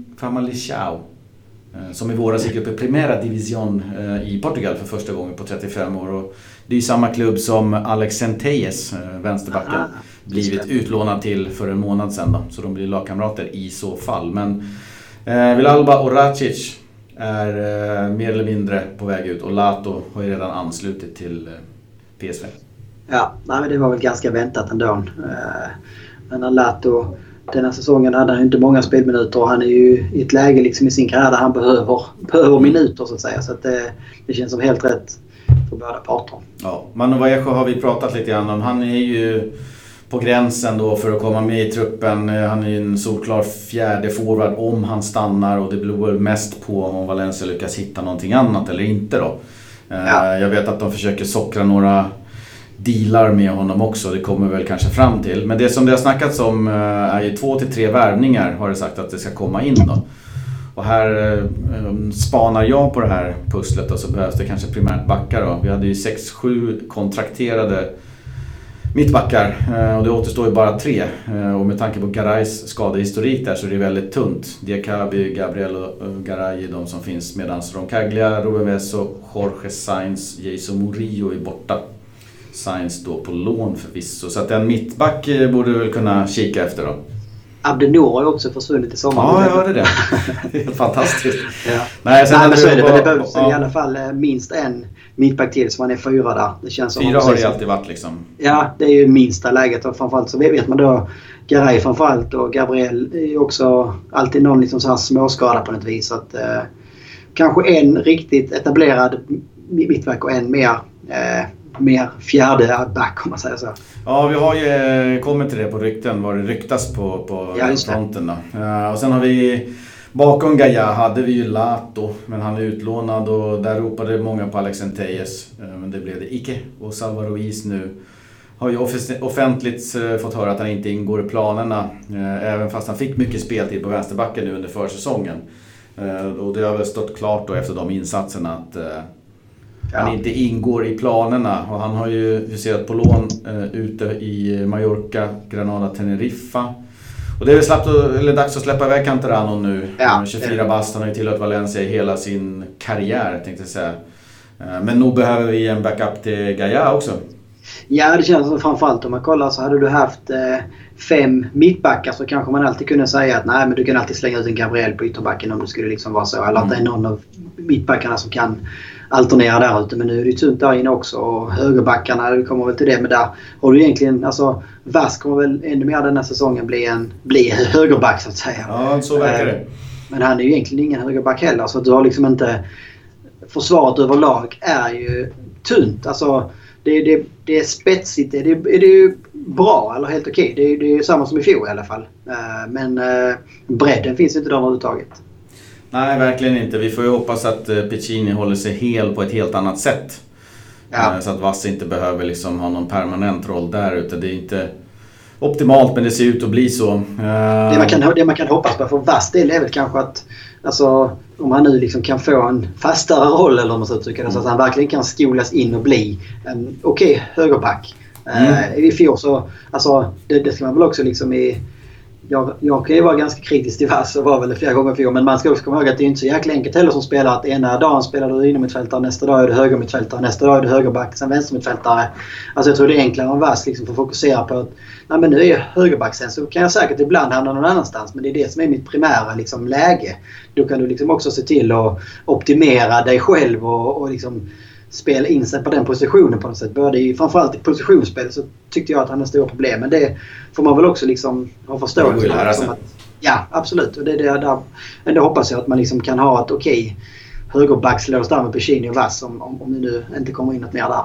Eh, som i våras gick upp i Primera Division eh, i Portugal för första gången på 35 år. Och det är samma klubb som Alex Centelles, eh, vänsterbacken, Aha, blivit utlånad till för en månad sedan. Då. Så de blir lagkamrater i så fall. Men eh, Villalba och Racic är eh, mer eller mindre på väg ut och Lato har ju redan anslutit till eh, PSV. Ja, nej, men det var väl ganska väntat ändå. Eh, men Lato, den här säsongen hade han inte många spelminuter och han är ju i ett läge liksom i sin karriär där han behöver, behöver minuter så att säga. Så att det, det känns som helt rätt för båda parter. Ja, Manu Vallejo har vi pratat lite grann om. Han är ju på gränsen då för att komma med i truppen. Eh, han är en solklar fjärde forward om han stannar och det beror mest på om Valencia lyckas hitta någonting annat eller inte då. Eh, ja. Jag vet att de försöker sockra några dealar med honom också. Det kommer väl kanske fram till. Men det som det har snackats om eh, är ju två till tre värvningar har det sagt att det ska komma in då. Och här spanar jag på det här pusslet och så behövs det kanske primärt backar då. Vi hade ju 6-7 kontrakterade mittbackar eh, och det återstår ju bara tre. Eh, och med tanke på Garays skadehistorik där så är det väldigt tunt. Diakabi, Gabriel och Garay är de som finns medan Roncaglia, Ruben Veso, Jorge Sainz, Jason Murillo är borta. Sainz då på lån förvisso. Så att en mittback eh, borde du väl kunna kika efter då. Abdenor har ju också försvunnit i sommar. Ja, jag hörde det. Helt fantastiskt. ja. Nej, sen Nej men så är det. Bara, det behövs ja. i alla fall minst en mittback till så man är fyra där. Det känns som fyra har det alltid varit liksom. Ja, det är ju minsta läget och framförallt så vet man då Garay framförallt och Gabriel är också alltid någon liksom så här småskada på något vis. Så att, eh, kanske en riktigt etablerad mittback och en mer eh, mer fjärde back om man säger så. Ja, vi har ju eh, kommit till det på rykten, vad det ryktas på, på ja, fronten. Då. Uh, och sen har vi Bakom Gaia hade vi ju Lato, men han är utlånad och där ropade många på Alex Entejes. Eh, men det blev det icke. Och Salva Ruiz nu har ju offentligt eh, fått höra att han inte ingår i planerna. Eh, även fast han fick mycket speltid på vänsterbacken nu under försäsongen. Och det har väl stått klart då efter de insatserna att. Han inte ingår i planerna. Och han har ju huserat på lån ute i Mallorca, Granada, Teneriffa. Och det är väl slappt, eller dags att släppa iväg Canterano nu. Ja, 24 bast, han har ju tillhört Valencia i hela sin karriär tänkte jag säga. Eh, men nog behöver vi en backup till Gaia också. Ja, det känns som framförallt om man kollar så hade du haft eh, fem mittbackar så kanske man alltid kunde säga att nej men du kan alltid slänga ut en Gabriel på ytterbacken om det skulle liksom vara så. Eller att det är mm. någon av mittbackarna som kan alternera där ute. Men nu är det ju tunt där inne också. Och högerbackarna, vi kommer väl till det. Men där har du egentligen... Alltså Vass kommer väl ännu mer den här säsongen bli en bli högerback så att säga. Ja, så verkar det. Men han är ju egentligen ingen högerback heller. Så att du har liksom inte... Försvaret överlag är ju tunt. Alltså det, det, det är spetsigt. Det, det, det är ju bra eller helt okej. Det, det är samma som i fjol i alla fall. Eh, men eh, bredden finns inte där överhuvudtaget. Nej, verkligen inte. Vi får ju hoppas att eh, Piccini håller sig hel på ett helt annat sätt. Ja. Så att Vass inte behöver liksom ha någon permanent roll där. Utan det är inte optimalt men det ser ut att bli så. Det man kan, det man kan hoppas på för Vass del är väl kanske att alltså, om han nu liksom kan få en fastare roll eller man så uttrycker det. Så att han verkligen kan skolas in och bli en okej okay, högerback. Mm. I fjol så, alltså det, det ska man väl också liksom i jag, jag kan ju vara ganska kritisk till Vass och var väl det flera gånger för Men man ska också komma ihåg att det är inte så jäkla enkelt heller som spelare att ena dagen spelar du innermittfältare, nästa dag är du högermittfältare, nästa dag är du högerback, sen vänstermittfältare. Alltså jag tror det är enklare om Vass liksom får fokusera på att nej men nu är jag högerback sen så kan jag säkert ibland hamna någon annanstans men det är det som är mitt primära liksom, läge. Då kan du liksom också se till att optimera dig själv och, och liksom spela in sig på den positionen på något sätt. Både i, framförallt i positionsspel så tyckte jag att han hade stora problem. Men det får man väl också liksom ha förståelse för. Ja, absolut. Och det, det, där, men det hoppas jag att man liksom kan ha ett okej okay, högerbackslås där med Pecini och Vass om, om, om det nu inte kommer in något mer där.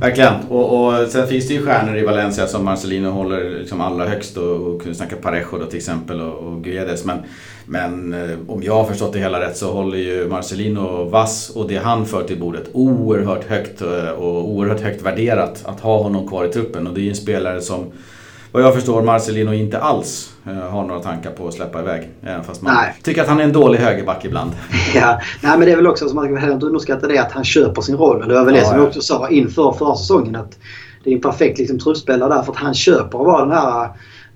Verkligen. Och, och sen finns det ju stjärnor i Valencia som Marcelino håller liksom allra högst och, och kunde snacka Parejo då till exempel och, och Guedes. Men, men eh, om jag har förstått det hela rätt så håller ju Marcelino Vass och det han för till bordet oerhört högt eh, och oerhört högt värderat att ha honom kvar i truppen. Och det är ju en spelare som vad jag förstår Marcelino inte alls eh, har några tankar på att släppa iväg. Även fast man Nej. tycker att han är en dålig högerback ibland. Ja, Nej, men det är väl också som man ska inte underskatta det att han köper sin roll. Och det var väl ja, det som jag också sa inför förra säsongen. Att det är en perfekt liksom, truppspelare där för att han köper att vara den här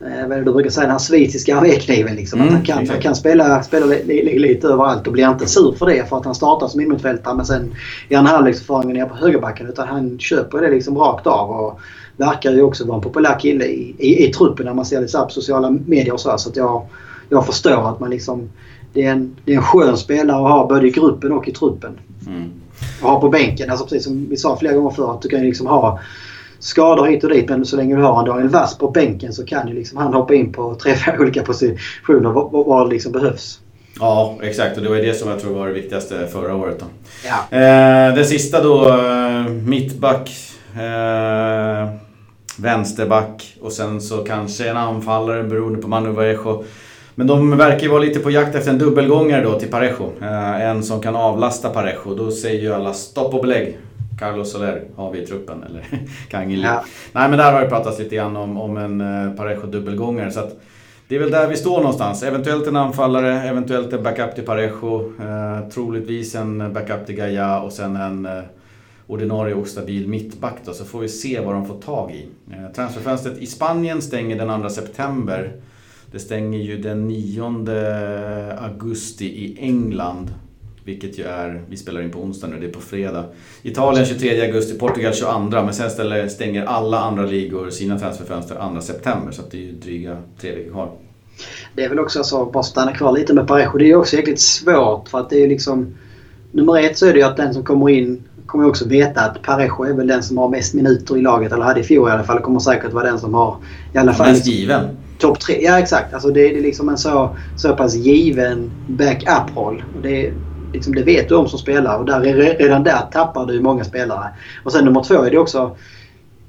eh, vad du brukar säga, den här schweiziska armékniven. Liksom. Mm, att han kan, han kan spela, spela li, li, lite överallt och blir inte sur för det för att han startar som innermittfältare men sen är han halvleksförfaringen ner på högerbacken. Utan han köper det liksom rakt av. Och, verkar ju också vara en populär kille i, i, i truppen när man ser det på sociala medier och så. Här, så att jag, jag förstår att man liksom... Det är, en, det är en skön spelare att ha både i gruppen och i truppen. Mm. Och ha på bänken. Alltså precis som vi sa flera gånger förr att du kan ju liksom ha skador hit och dit men så länge du har en Daniel Wass på bänken så kan ju liksom han hoppa in på tre, fyra olika positioner vad det liksom behövs. Ja, exakt. Och det var det som jag tror var det viktigaste förra året. Då. Ja. Eh, det sista då, eh, mittback. Eh, vänsterback och sen så kanske en anfallare beroende på Manu Vallejo. Men de verkar ju vara lite på jakt efter en dubbelgångare då till Parejo. Eh, en som kan avlasta Parejo. Då säger ju alla stopp och belägg. Carlos Soler har vi i truppen, eller Kangeli. Ja. Nej men där har det pratats lite grann om, om en eh, Parejo dubbelgångare. Så att det är väl där vi står någonstans. Eventuellt en anfallare, eventuellt en backup till Parejo. Eh, troligtvis en backup till Gaia och sen en eh, ordinarie och stabil mittback då, så får vi se vad de får tag i. Eh, transferfönstret i Spanien stänger den 2 september. Det stänger ju den 9 augusti i England. Vilket ju är, vi spelar in på onsdag nu, det är på fredag. Italien 23 augusti, Portugal 22 men sen ställer, stänger alla andra ligor sina transferfönster 2 september. Så det är ju dryga tre veckor kvar. Det är väl också så, bara stanna kvar lite med Parejo, det är ju också jäkligt svårt för att det är liksom... Nummer ett så är det ju att den som kommer in kommer också veta att Parejo är väl den som har mest minuter i laget. Eller hade i fjol i alla fall. Kommer säkert vara den som har i alla fall... Mest given. Topp tre. Ja exakt. Alltså det, det är liksom en så, så pass given backup-roll. Det, liksom, det vet du om som spelare och där, redan där tappar du många spelare. Och sen nummer två är det också...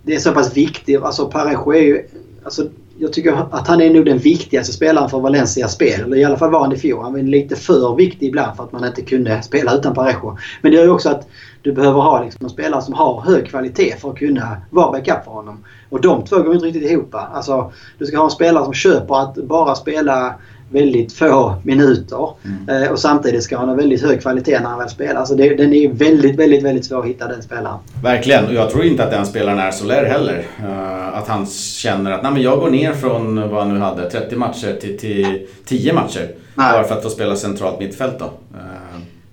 Det är så pass viktigt. Alltså Parejo är ju... Alltså, jag tycker att han är nog den viktigaste spelaren för Valencias spel. Eller i alla fall var han i fjol. Han var lite för viktig ibland för att man inte kunde spela utan Parejo. Men det gör ju också att du behöver ha liksom en spelare som har hög kvalitet för att kunna vara backup för honom. Och de två går inte riktigt ihop. Alltså, du ska ha en spelare som köper att bara spela väldigt få minuter. Mm. Eh, och samtidigt ska han ha väldigt hög kvalitet när han väl spelar. Alltså det, den är väldigt, väldigt, väldigt svår att hitta den spelaren. Verkligen. Och jag tror inte att den spelaren är Soler heller. Uh, att han känner att Nej, men jag går ner från vad han nu hade, 30 matcher till, till 10 matcher. Nej. Bara för att få spela centralt mittfält då. Uh,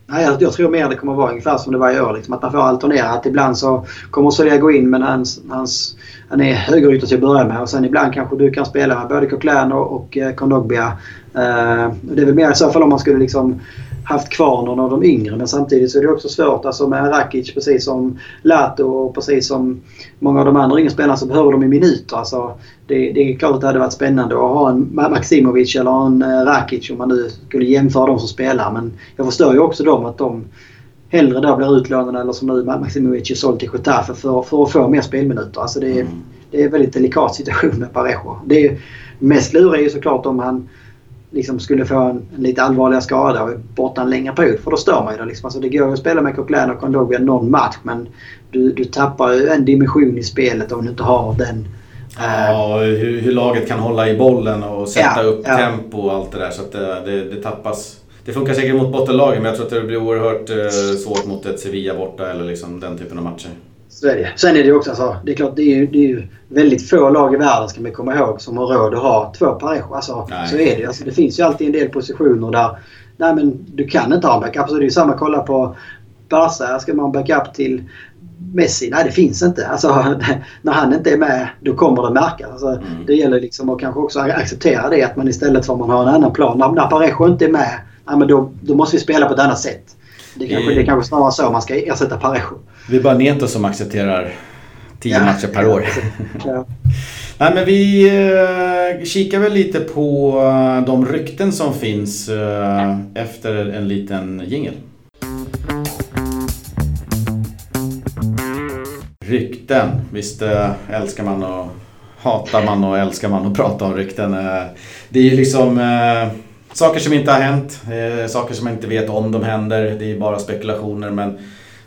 Nej, jag, jag, tror mer det kommer vara ungefär som det var i år. Liksom, att man får alternera. Att ibland så kommer Solé gå in men hans, hans han är högerytter till att börja med och sen ibland kanske du kan spela med både Coquelin och, och eh, Kondogbia. Eh, det är väl mer i så fall om man skulle liksom haft kvar någon av de yngre men samtidigt så är det också svårt. Alltså med Rakic precis som Lato och precis som många av de andra yngre spelarna så behöver de i minuter. Alltså det, det, är klart att det hade varit spännande att ha en Maximovic eller en eh, Rakic om man nu skulle jämföra de som spelar. Men jag förstår ju också dem att de hellre då blir utlånade eller som nu Maximovic är såld till Getafe för, för att få mer spelminuter. Alltså det, mm. det är en väldigt delikat situation med Parejo. Det är, mest luriga är ju såklart om han liksom skulle få en, en lite allvarligare skada och är borta en längre period. För då stör man ju det. Liksom. Alltså det går att spela med Coquelin och Kondogbia någon match men du, du tappar ju en dimension i spelet om du inte har den Ja, hur, hur, laget kan hålla i bollen och sätta ja, upp ja. tempo och allt det där. Så att det, det, det tappas det funkar säkert mot bottenlagen men jag tror att det blir oerhört eh, svårt mot ett Sevilla borta eller liksom den typen av matcher. Så är det. Sen är det också så. Det är klart det är ju, det är ju väldigt få lag i världen ska man komma ihåg som har råd att ha två Parejo. Alltså, så är det. Alltså, det finns ju alltid en del positioner där nej, men du kan inte ha en backup. Så det är ju samma kolla på Barca. Ska man ha en backup till Messi? Nej, det finns inte. Alltså, när han inte är med, då kommer det märkas. Alltså, mm. Det gäller liksom att kanske också acceptera det. Att man istället för att man har en annan plan. När, när Parejo inte är med ja, men då, då måste vi spela på ett annat sätt. Det, kanske, det är kanske snarare så man ska ersätta Parejo. Vi är bara Neto som accepterar 10 ja, matcher per år. Ja. Nej, men vi eh, kikar väl lite på eh, de rykten som finns eh, efter en liten jingel. Rykten, visst eh, älskar man och hatar man och älskar man att prata om rykten. Det är ju liksom saker som inte har hänt, saker som man inte vet om de händer. Det är bara spekulationer men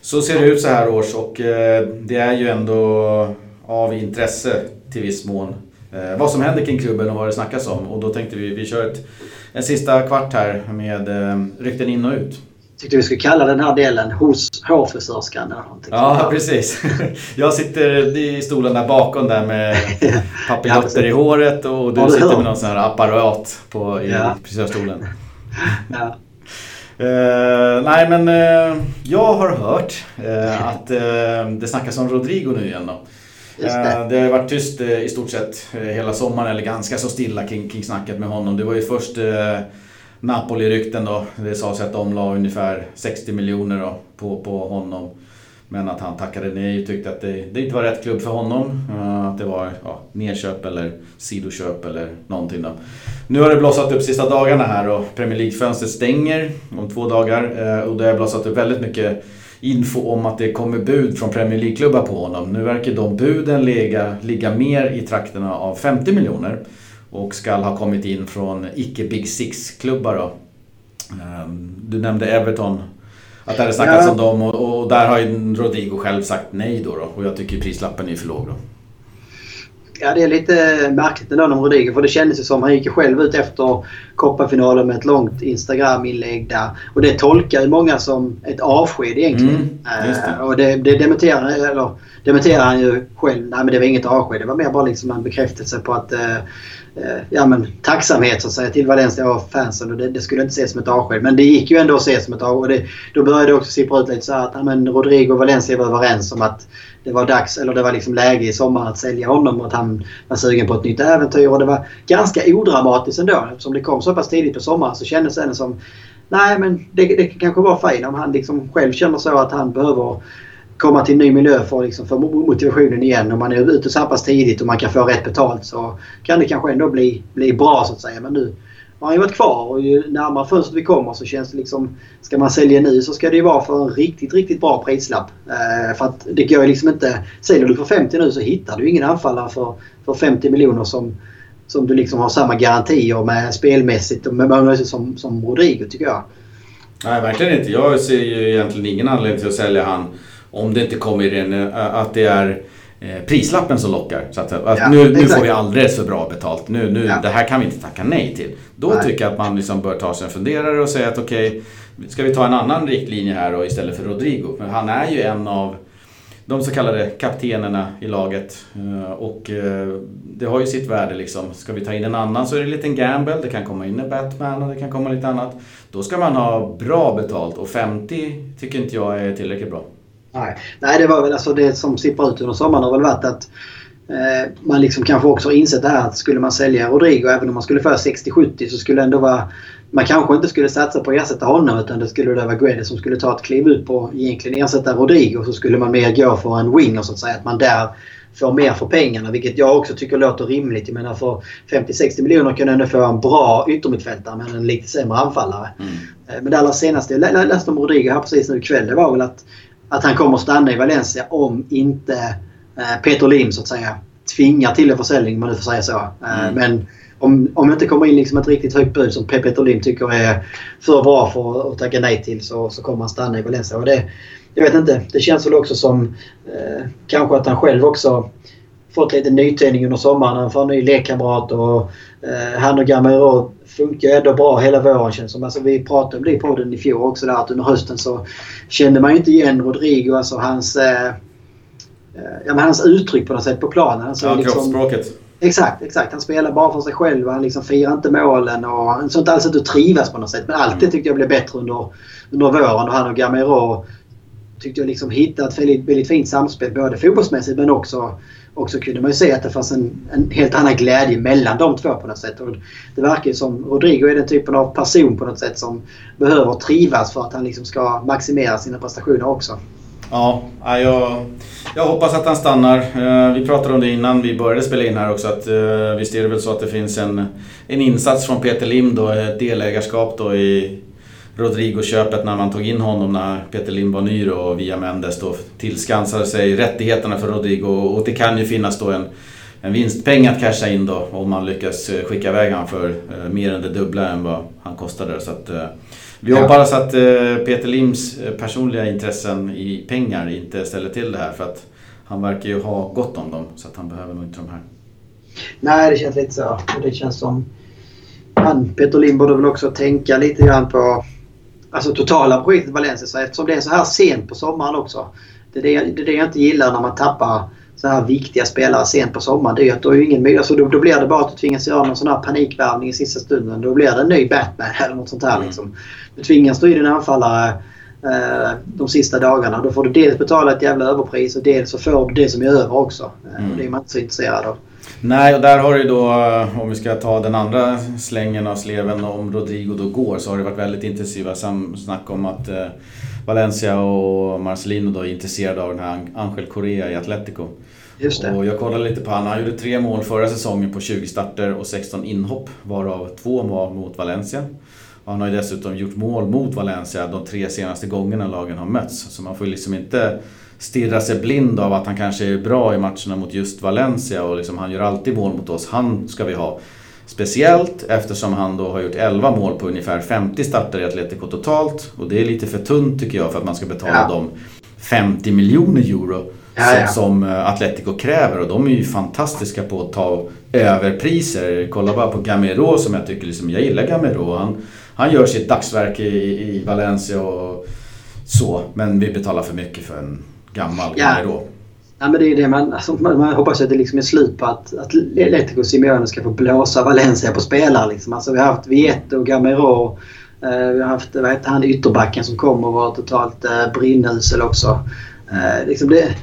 så ser det ut så här års och eh, det är ju ändå av intresse till viss mån eh, vad som händer kring klubben och vad det snackas om. Och då tänkte vi vi kör ett, en sista kvart här med eh, rykten in och ut tyckte vi skulle kalla den här delen hos hårfrisörskan. Ja, precis. Jag sitter i stolen där bakom där med papiljotter i håret och du sitter med någon sån här apparat på, i ja. frisörstolen. ja. Uh, nej men uh, jag har hört uh, att det snackas om Rodrigo nu igen då. Det. det. har varit tyst i stort sett hela sommaren, eller ganska så stilla kring, kring snacket med honom. Det var ju först Napoli-rykten då. Det sades att de la ungefär 60 miljoner då på, på honom. Men att han tackade nej och tyckte att det, det inte var rätt klubb för honom. Att det var ja, nedköp eller sidoköp eller någonting då. Nu har det blossat upp sista dagarna här och Premier League-fönstret stänger om två dagar. Uh, och det har blossat upp väldigt mycket info om att det kommer bud från Premier League-klubbar på honom. Nu verkar de buden ligga, ligga mer i trakterna av 50 miljoner och ska ha kommit in från icke Big Six-klubbar. Då. Ehm, du nämnde Everton, att det hade snackats ja. om dem och, och, där har ju Rodrigo själv sagt nej då, då och jag tycker prislappen är för låg. Då. Ja, det är lite märkligt ändå om Rodrigo för det kändes ju som han gick själv ut efter kopparfinalen med ett långt Instagram-inlägg där. Och det tolkar ju många som ett avsked egentligen. Mm, det. Uh, och det, det dementerar, eller, dementerar han ju själv. Nej men det var inget avsked. Det var mer bara liksom en bekräftelse på att uh, Eh, ja, men, tacksamhet så att säga, till Valencia och fansen. Och det, det, skulle inte ses som ett avsked. Men det gick ju ändå att ses som ett avsked. Då började det också sippra ut lite så att ja, men Rodrigo och Valencia var överens om att det var dags, eller det var liksom läge i sommar att sälja honom och att han var sugen på ett nytt äventyr. Och det var ganska odramatiskt ändå. Eftersom det kom så pass tidigt på sommaren så kändes det som Nej men det, det kanske var fint om han liksom själv känner så att han behöver komma till en ny miljö för, liksom, få motivationen igen. Om man är ute så pass tidigt och man kan få rätt betalt så kan det kanske ändå bli, bli bra så att säga. Men nu har han ju varit kvar och ju närmare fönstret vi kommer så känns det liksom... Ska man sälja nu så ska det ju vara för en riktigt, riktigt bra prislapp. Eh, för att det går ju liksom inte... Säljer du för 50 nu så hittar du ingen anfallare för, för 50 miljoner som som du liksom har samma garantier med spelmässigt och med som, som Rodrigo tycker jag. Nej, verkligen inte. Jag ser ju egentligen ingen anledning till att sälja han om det inte kommer in eh, att det är eh, prislappen som lockar. Så att, att ja, nu, nu får vi alldeles för bra betalt. Nu, nu, ja. Det här kan vi inte tacka nej till. Då nej. tycker jag att man liksom bör ta sig en funderare och säga att okej, okay, ska vi ta en annan riktlinje här då istället för Rodrigo? För han är ju en av de så kallade kaptenerna i laget. Eh, och eh, det har ju sitt värde liksom. Ska vi ta in en annan så är det en liten gamble. Det kan komma in en Batman och det kan komma lite annat. Då ska man ha bra betalt och 50 tycker inte jag är tillräckligt bra. Nej, Nej det var väl alltså det som sipprar ut under sommaren har väl varit att eh, man liksom kanske också har insett det här att skulle man sälja Rodrigo, även om man skulle få 60-70 så skulle det ändå vara man kanske inte skulle satsa på att ersätta honom utan det skulle det vara Guedes som skulle ta ett kliv ut på egentligen ersätta Rodrigo. Så skulle man mer gå för en winger så att säga. Att man där får mer för pengarna. Vilket jag också tycker låter rimligt. Jag menar för 50-60 miljoner kan du ändå få en bra yttermittfältare men en lite sämre anfallare. Mm. Eh, men det allra senaste jag läste om Rodrigo här precis nu ikväll det var väl att, att han kommer stanna i Valencia om inte eh, Peter Lim så att säga tvingar till en försäljning om man nu får säga så. Eh, mm. Men om, om det inte kommer in liksom ett riktigt högt bud som Pepe Tolin tycker är för bra för att tacka nej till så, så kommer han stanna i Valencia. Och det, jag vet inte. Det känns väl också som eh, kanske att han själv också fått lite nytändning under sommaren. Han får en ny lekkamrat och eh, han och Gamero funkar ändå bra hela våren känns som. Alltså, vi pratade om det i podden i fjol också där att under hösten så kände man ju inte igen Rodrigo. Alltså hans, eh, eh ja, men hans uttryck på något sätt på planen. Alltså, ja, liksom, kroppsspråket. Exakt, exakt. Han spelar bara för sig själv och han liksom firar inte målen. Och han såg inte alls att trivas på något sätt. Men allt det mm. tyckte jag blev bättre under, under våren. Och han och Gamero tyckte jag liksom hittade ett väldigt, väldigt fint samspel. Både fotbollsmässigt men också, och så kunde man ju se att det fanns en, en helt annan glädje mellan de två på något sätt. Och det verkar som Rodrigo är den typen av person på något sätt som behöver trivas för att han liksom ska maximera sina prestationer också. Ja, jag, jag hoppas att han stannar. Eh, vi pratade om det innan vi började spela in här också. Att, eh, visst är det väl så att det finns en, en insats från Peter Lim då, ett delägarskap då i Rodrigo-köpet när man tog in honom när Peter Lim var ny och via Mendes då tillskansade sig rättigheterna för Rodrigo. Och det kan ju finnas då en, en vinstpeng att casha in då om man lyckas eh, skicka iväg honom för mer än det dubbla än vad han kostade. Så att, vi ja. hoppas att eh, Peter Lims eh, personliga intressen i pengar inte ställer till det här för att han verkar ju ha gott om dem så att han behöver nog inte de här. Nej, det känns lite så. Det känns som... Han, Peter Lim borde väl också tänka lite grann på alltså totala projektet Valencia. Så eftersom det är så här sent på sommaren också. Det är det, det, är det jag inte gillar när man tappar så här viktiga spelare sent på sommaren. Det är att då, är ingen, alltså då, då blir det bara att du tvingas göra någon sån här panikvärvning i sista stunden. Då blir det en ny Batman eller något sånt här. Mm. Liksom. Du tvingas du in en anfallare eh, de sista dagarna. Då får du dels betala ett jävla överpris och dels så får du det som är över också. Eh, mm. Det är man inte så intresserad av. Nej, och där har det då, eh, om vi ska ta den andra slängen av sleven om Rodrigo då går, så har det varit väldigt intensiva snack om att eh, Valencia och Marcelino då är intresserade av den här Angel Correa i Atletico. Just det. Och jag kollade lite på honom. Han gjorde tre mål förra säsongen på 20 starter och 16 inhopp. Varav två var mot Valencia. Och han har ju dessutom gjort mål mot Valencia de tre senaste gångerna lagen har mötts. Så man får ju liksom inte stirra sig blind av att han kanske är bra i matcherna mot just Valencia och liksom han gör alltid mål mot oss. Han ska vi ha. Speciellt eftersom han då har gjort 11 mål på ungefär 50 starter i Atletico totalt. Och det är lite för tunt tycker jag för att man ska betala ja. dem 50 miljoner euro ja, ja. Som, eh, Atletico kräver. Och de är ju fantastiska på att ta överpriser. Kolla bara på Gamero som jag tycker, liksom, jag gillar Gamero. Han, han gör sitt dagsverk i, i Valencia och så. Men vi betalar för mycket för en gammal ja. Gamero. Ja, men det är det man, alltså, man, man hoppas att det liksom är slut på att, att Atletico Simeone ska få blåsa Valencia på spelare. Liksom. Alltså, vi har haft Vieto och Gamero. Eh, vi har haft vad heter han, ytterbacken som kom och var totalt eh, brinnusel också. Eh, liksom det,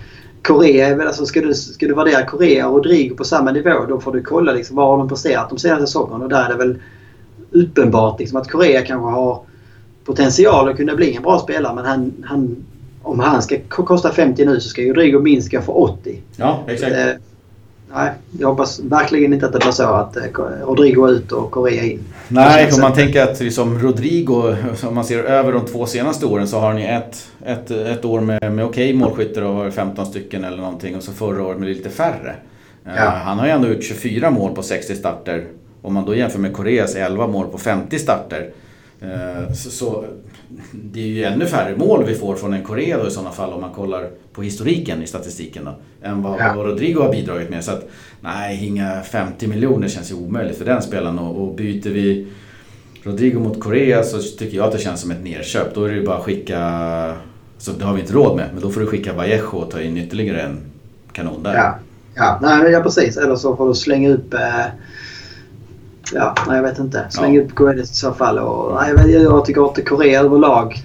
Korea, alltså ska, du, ska du värdera Korea och Rodrigo på samma nivå då får du kolla liksom, vad har de presterat de senaste säsongerna. Och där är det väl uppenbart liksom, att Korea kanske har potential att kunna bli en bra spelare men han, han om han ska kosta 50 nu så ska ju Rodrigo minst gå för 80. Ja, exakt. Eh, nej, jag hoppas verkligen inte att det blir så att eh, Rodrigo ut och Korea in. Nej, om man tänker att liksom Rodrigo, om man ser över de två senaste åren så har ni ett, ett, ett år med, med okej målskyttar och 15 stycken eller någonting och så förra året med lite färre. Ja. Han har ju ändå gjort 24 mål på 60 starter. Om man då jämför med Koreas 11 mål på 50 starter. Så, så, det är ju ännu färre mål vi får från en Korea då i sådana fall om man kollar på historiken i statistiken då. Än vad, ja. Rodrigo har bidragit med. Så att nej, inga 50 miljoner känns ju omöjligt för den spelaren. Och, och byter vi Rodrigo mot Korea så tycker jag att det känns som ett nerköp. Då är det ju bara att skicka... Så det har vi inte råd med. Men då får du skicka Vallejo och ta in ytterligare en kanon där. Ja, ja, nej, ja precis. Eller så får du slänga upp... Eh, ja, nej, jag vet inte. Släng ja. upp Guedes i så fall. Och, nej, jag, jag tycker inte Korea överlag...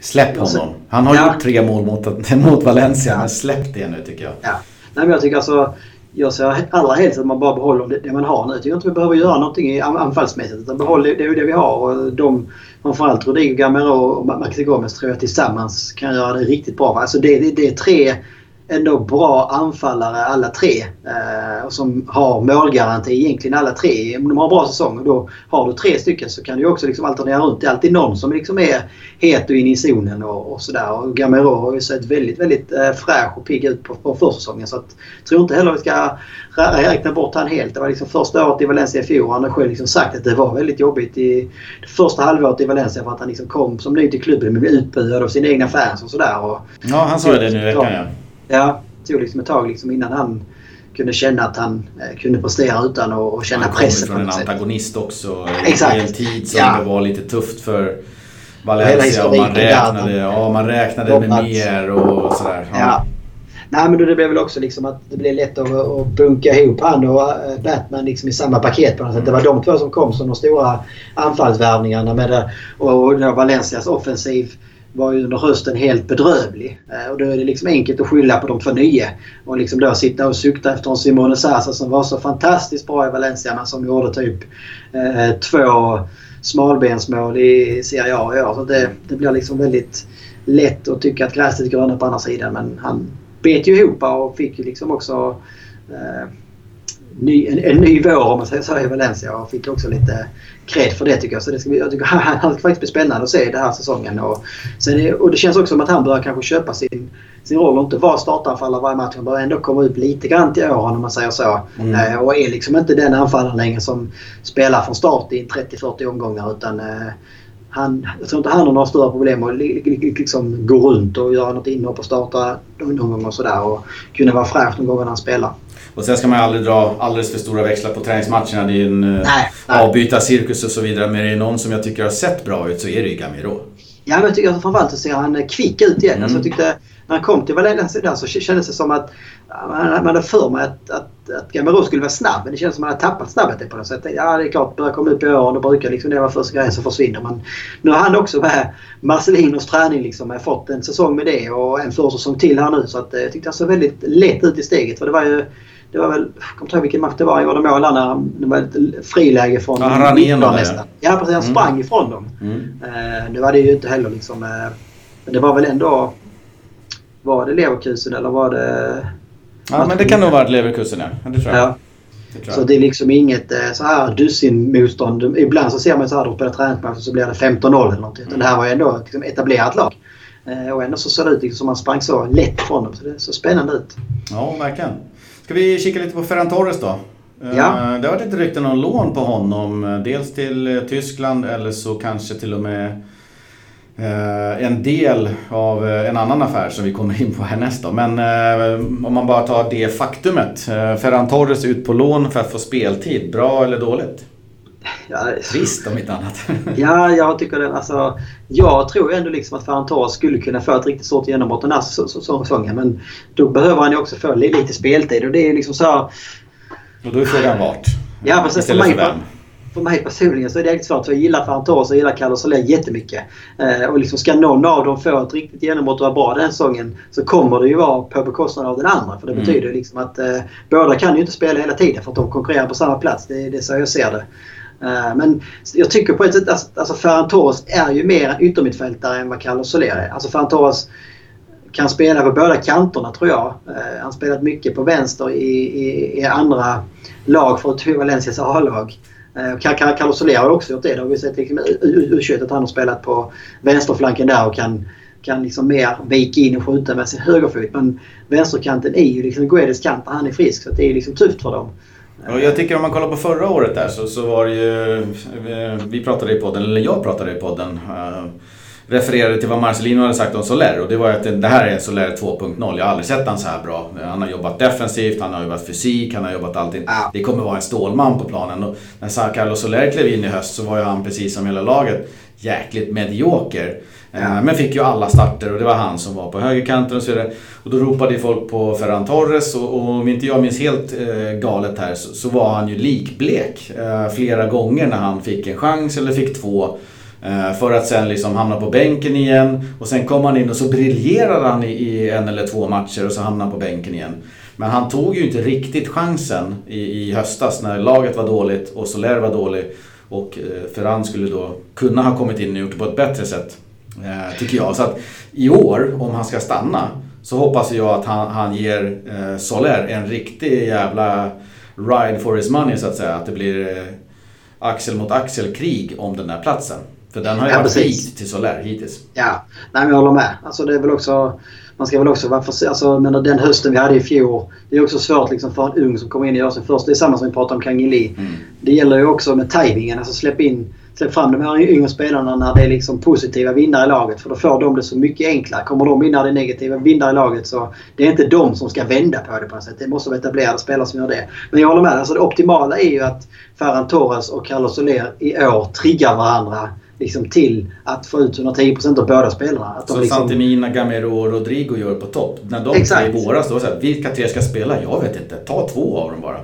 Släpp honom. Han har ja. gjort tre mål mot, mot Valencia, ja. men släpp det nu tycker jag. Ja. Nej, men jag tycker alltså jag ser allra helst att man bara behåller det, det man har nu. Jag tycker inte vi behöver göra någonting anfallsmässigt. Utan behåll det, det, det vi har. Och de, framförallt Rodrigo Gamero och Maxi Gomez tror jag tillsammans kan göra det riktigt bra. Alltså det, det, det är tre ändå bra anfallare alla tre. Eh, som har målgaranti egentligen alla tre. Om de har en bra säsong och då har du tre stycken så kan du också liksom alternera runt. Det är alltid någon som liksom är het och inne i zonen och, och sådär. Och Gamero har ju sett väldigt, väldigt eh, fräsch och pigg ut på, på försäsongen. Så att, jag tror inte heller vi ska räkna bort han helt. Det var liksom första året i Valencia i fjol. Han har själv liksom sagt att det var väldigt jobbigt i det första halvåret i Valencia för att han liksom kom som ny till klubben men blev utbuad av sina egna fans och sådär. Ja, han sa det nu i veckan ja. Ja, det tog liksom ett tag liksom innan han kunde känna att han eh, kunde prestera utan att känna pressen. Han kom från en antagonist också Exakt. i en tid som ja. det var lite tufft för Valencia. Och man räknade, ja, man räknade med mer och sådär. Ja. ja. Nej men det blev väl också liksom att det blev lätt att, att bunka ihop han och eh, Batman liksom i samma paket på något sätt. Det var de två som kom som de stora anfallsvärvningarna med det. Och, och Valencias offensiv var ju under hösten helt bedrövlig. Eh, och då är det liksom enkelt att skylla på de två nya. Och liksom då sitta och sukta efter en Simone Sasa som var så fantastiskt bra i Valencia men som gjorde typ eh, två smalbensmål i Serie A i år. Så det, det blir liksom väldigt lätt att tycka att gräset är grönare på andra sidan men han bet ju ihop och fick ju liksom också eh, ny, en, en, ny vår om man säger så i Valencia och fick också lite cred för det tycker jag. Så det ska, jag tycker han ska faktiskt bli spännande att se den här säsongen. Och, sen, och det känns också som att han börjar kanske köpa sin, sin roll och inte vara startanfallare varje match. Han börjar ändå komma upp lite grann till åren om man säger så. Mm. Eh, och är liksom inte den anfallaren längre som spelar från start i 30-40 omgångar utan eh, han, jag tror inte han har några större problem att liksom gå runt och göra något inhopp och starta någon gång och sådär. Och kunna vara fräsch de gångerna han spelar. Och sen ska man ju aldrig dra alldeles för stora växlar på träningsmatcherna. Det är en eh, nej. avbytarcirkus och så vidare. Men är det någon som jag tycker har sett bra ut så är det ju Gamiro. Ja, men jag tycker framförallt så ser han kvick ut igen. Mm. Alltså, jag tyckte när han kom till Valencia så kändes det som att man hade för mig att, att, att Gamero skulle vara snabb. Men det kändes som att han hade tappat snabbheten på något sätt. Ja, det är klart. Börjar komma upp i åren. Då brukar liksom det vara första grejen som försvinner. Men nu har han också med Marcelinos träning liksom fått en säsong med det och en försäsong till här nu. Så att, eh, jag tyckte han såg väldigt lätt ut i steget. För det var ju det var väl, jag kommer inte ihåg vilken match det var, jag gjorde mål när det var ett friläge från ja, han rann igenom nästan. Ja precis, han mm. sprang ifrån dem. Mm. Uh, nu var det ju inte heller liksom... Uh, men det var väl ändå... Var det Leverkusen eller var det... Ja men det kan nog ha varit Leverkusen ja. Det tror jag. Ja. Det så det är liksom inget uh, så här dussin-motstånd. Ibland så ser man så här, de spelar träningsmatcher så blir det 15-0 eller någonting. Mm. Det här var ju ändå liksom, etablerat lag. Och ändå så ser det ut liksom som man sprang så lätt från dem. Så det såg spännande ut. Ja, verkligen. Ska vi kika lite på Ferran Torres då? Ja. Eh, det har varit lite rykten om lån på honom. Eh, dels till eh, Tyskland eller så kanske till och med en del av en annan affär som vi kommer in på härnäst då. Men om man bara tar det faktumet. Ferran Torres ut på lån för att få speltid. Bra eller dåligt? Ja, Trist om inte annat. ja, jag tycker det. Alltså, jag tror ändå liksom att Ferran Torres skulle kunna få ett riktigt stort genombrott den här säsongen. Men då behöver han ju också få lite speltid och det är liksom så... Och då är frågan vart? Ja, precis. För mig, för, för mig personligen så är det riktigt svårt. För jag gillar Ferran Torres och gillar Carlos Soler jättemycket. Eh, och liksom ska någon av dem få ett riktigt genombrott och vara bra den säsongen så kommer det ju vara på bekostnad av den andra. För det mm. betyder liksom att eh, båda kan ju inte spela hela tiden för att de konkurrerar på samma plats. Det, det är så jag ser det. Eh, men jag tycker på ett sätt att alltså Ferran Torres är ju mer en yttermittfältare än vad Carlos Soler är. Alltså Ferran Torres kan spela på båda kanterna tror jag. Eh, han spelat mycket på vänster i, i, i andra lag för att Valencias A-lag. Eh, Carlos Soler har också gjort det. Det har vi sett liksom, u att han har spelat på vänsterflanken där och kan kan liksom mer vika in och skjuta med sin högerfot. Men vänsterkanten är ju liksom Guedes kant han är frisk så det är liksom tufft för dem. Och jag tycker om man kollar på förra året där så, så var det ju, eh, vi pratade i podden, eller jag pratade i podden, uh, refererade till vad Marcelino hade sagt om Soler och det var att det här är Soler 2.0. Jag har aldrig sett han så här bra. Han har jobbat defensivt, han har jobbat fysik, han har jobbat allting. Det kommer vara en stålman på planen. Och när Carlos Soler klev in i höst så var ju han precis som hela laget jäkligt medioker. Ja. Men fick ju alla starter och det var han som var på högerkanten och så vidare. Och då ropade folk på Ferran Torres och, och om inte jag minns helt eh, galet här så, så, var han ju likblek eh, flera gånger när han fick en chans eller fick två. Eh, för att sen liksom hamna på bänken igen och sen kom han in och så briljerade han i, en eller två matcher och så hamnade han på bänken igen. Men han tog ju inte riktigt chansen i, i höstas när laget var dåligt och Soler var dålig. Och eh, Ferran skulle då kunna ha kommit in och gjort det på ett bättre sätt. Eh, tycker jag. Så att i år, om han ska stanna, så hoppas jag att han, han ger Soler en riktig jävla ride for his money så att säga. Att det blir axel mot axel krig om den där platsen. För den har ju ja, varit vik till Soler hittills. Ja, nej men jag håller med. Alltså det är väl också... Man ska väl också vara för, alltså, men den hösten vi hade i fjol. Det är också svårt liksom, för en ung som kommer in och gör sin första. Det är samma som vi pratade om Kang Lee. Mm. Det gäller ju också med tajmingen. Alltså släpp in släpp fram de här yngre spelarna när det är liksom positiva vindar i laget. För då får de det så mycket enklare. Kommer de in när det är negativa vindar i laget så det är inte de som ska vända på det på något sätt. Det måste vara etablerade spelare som gör det. Men jag håller med. Alltså det optimala är ju att Ferran Torres och Carlos Soler i år triggar varandra liksom till att få ut 110% av båda spelarna. Att så liksom... Santimina, Gamero och Rodrigo gör på topp. När de Exakt. tre i våras, då så här, vilka tre ska spela? Jag vet inte. Ta två av dem bara.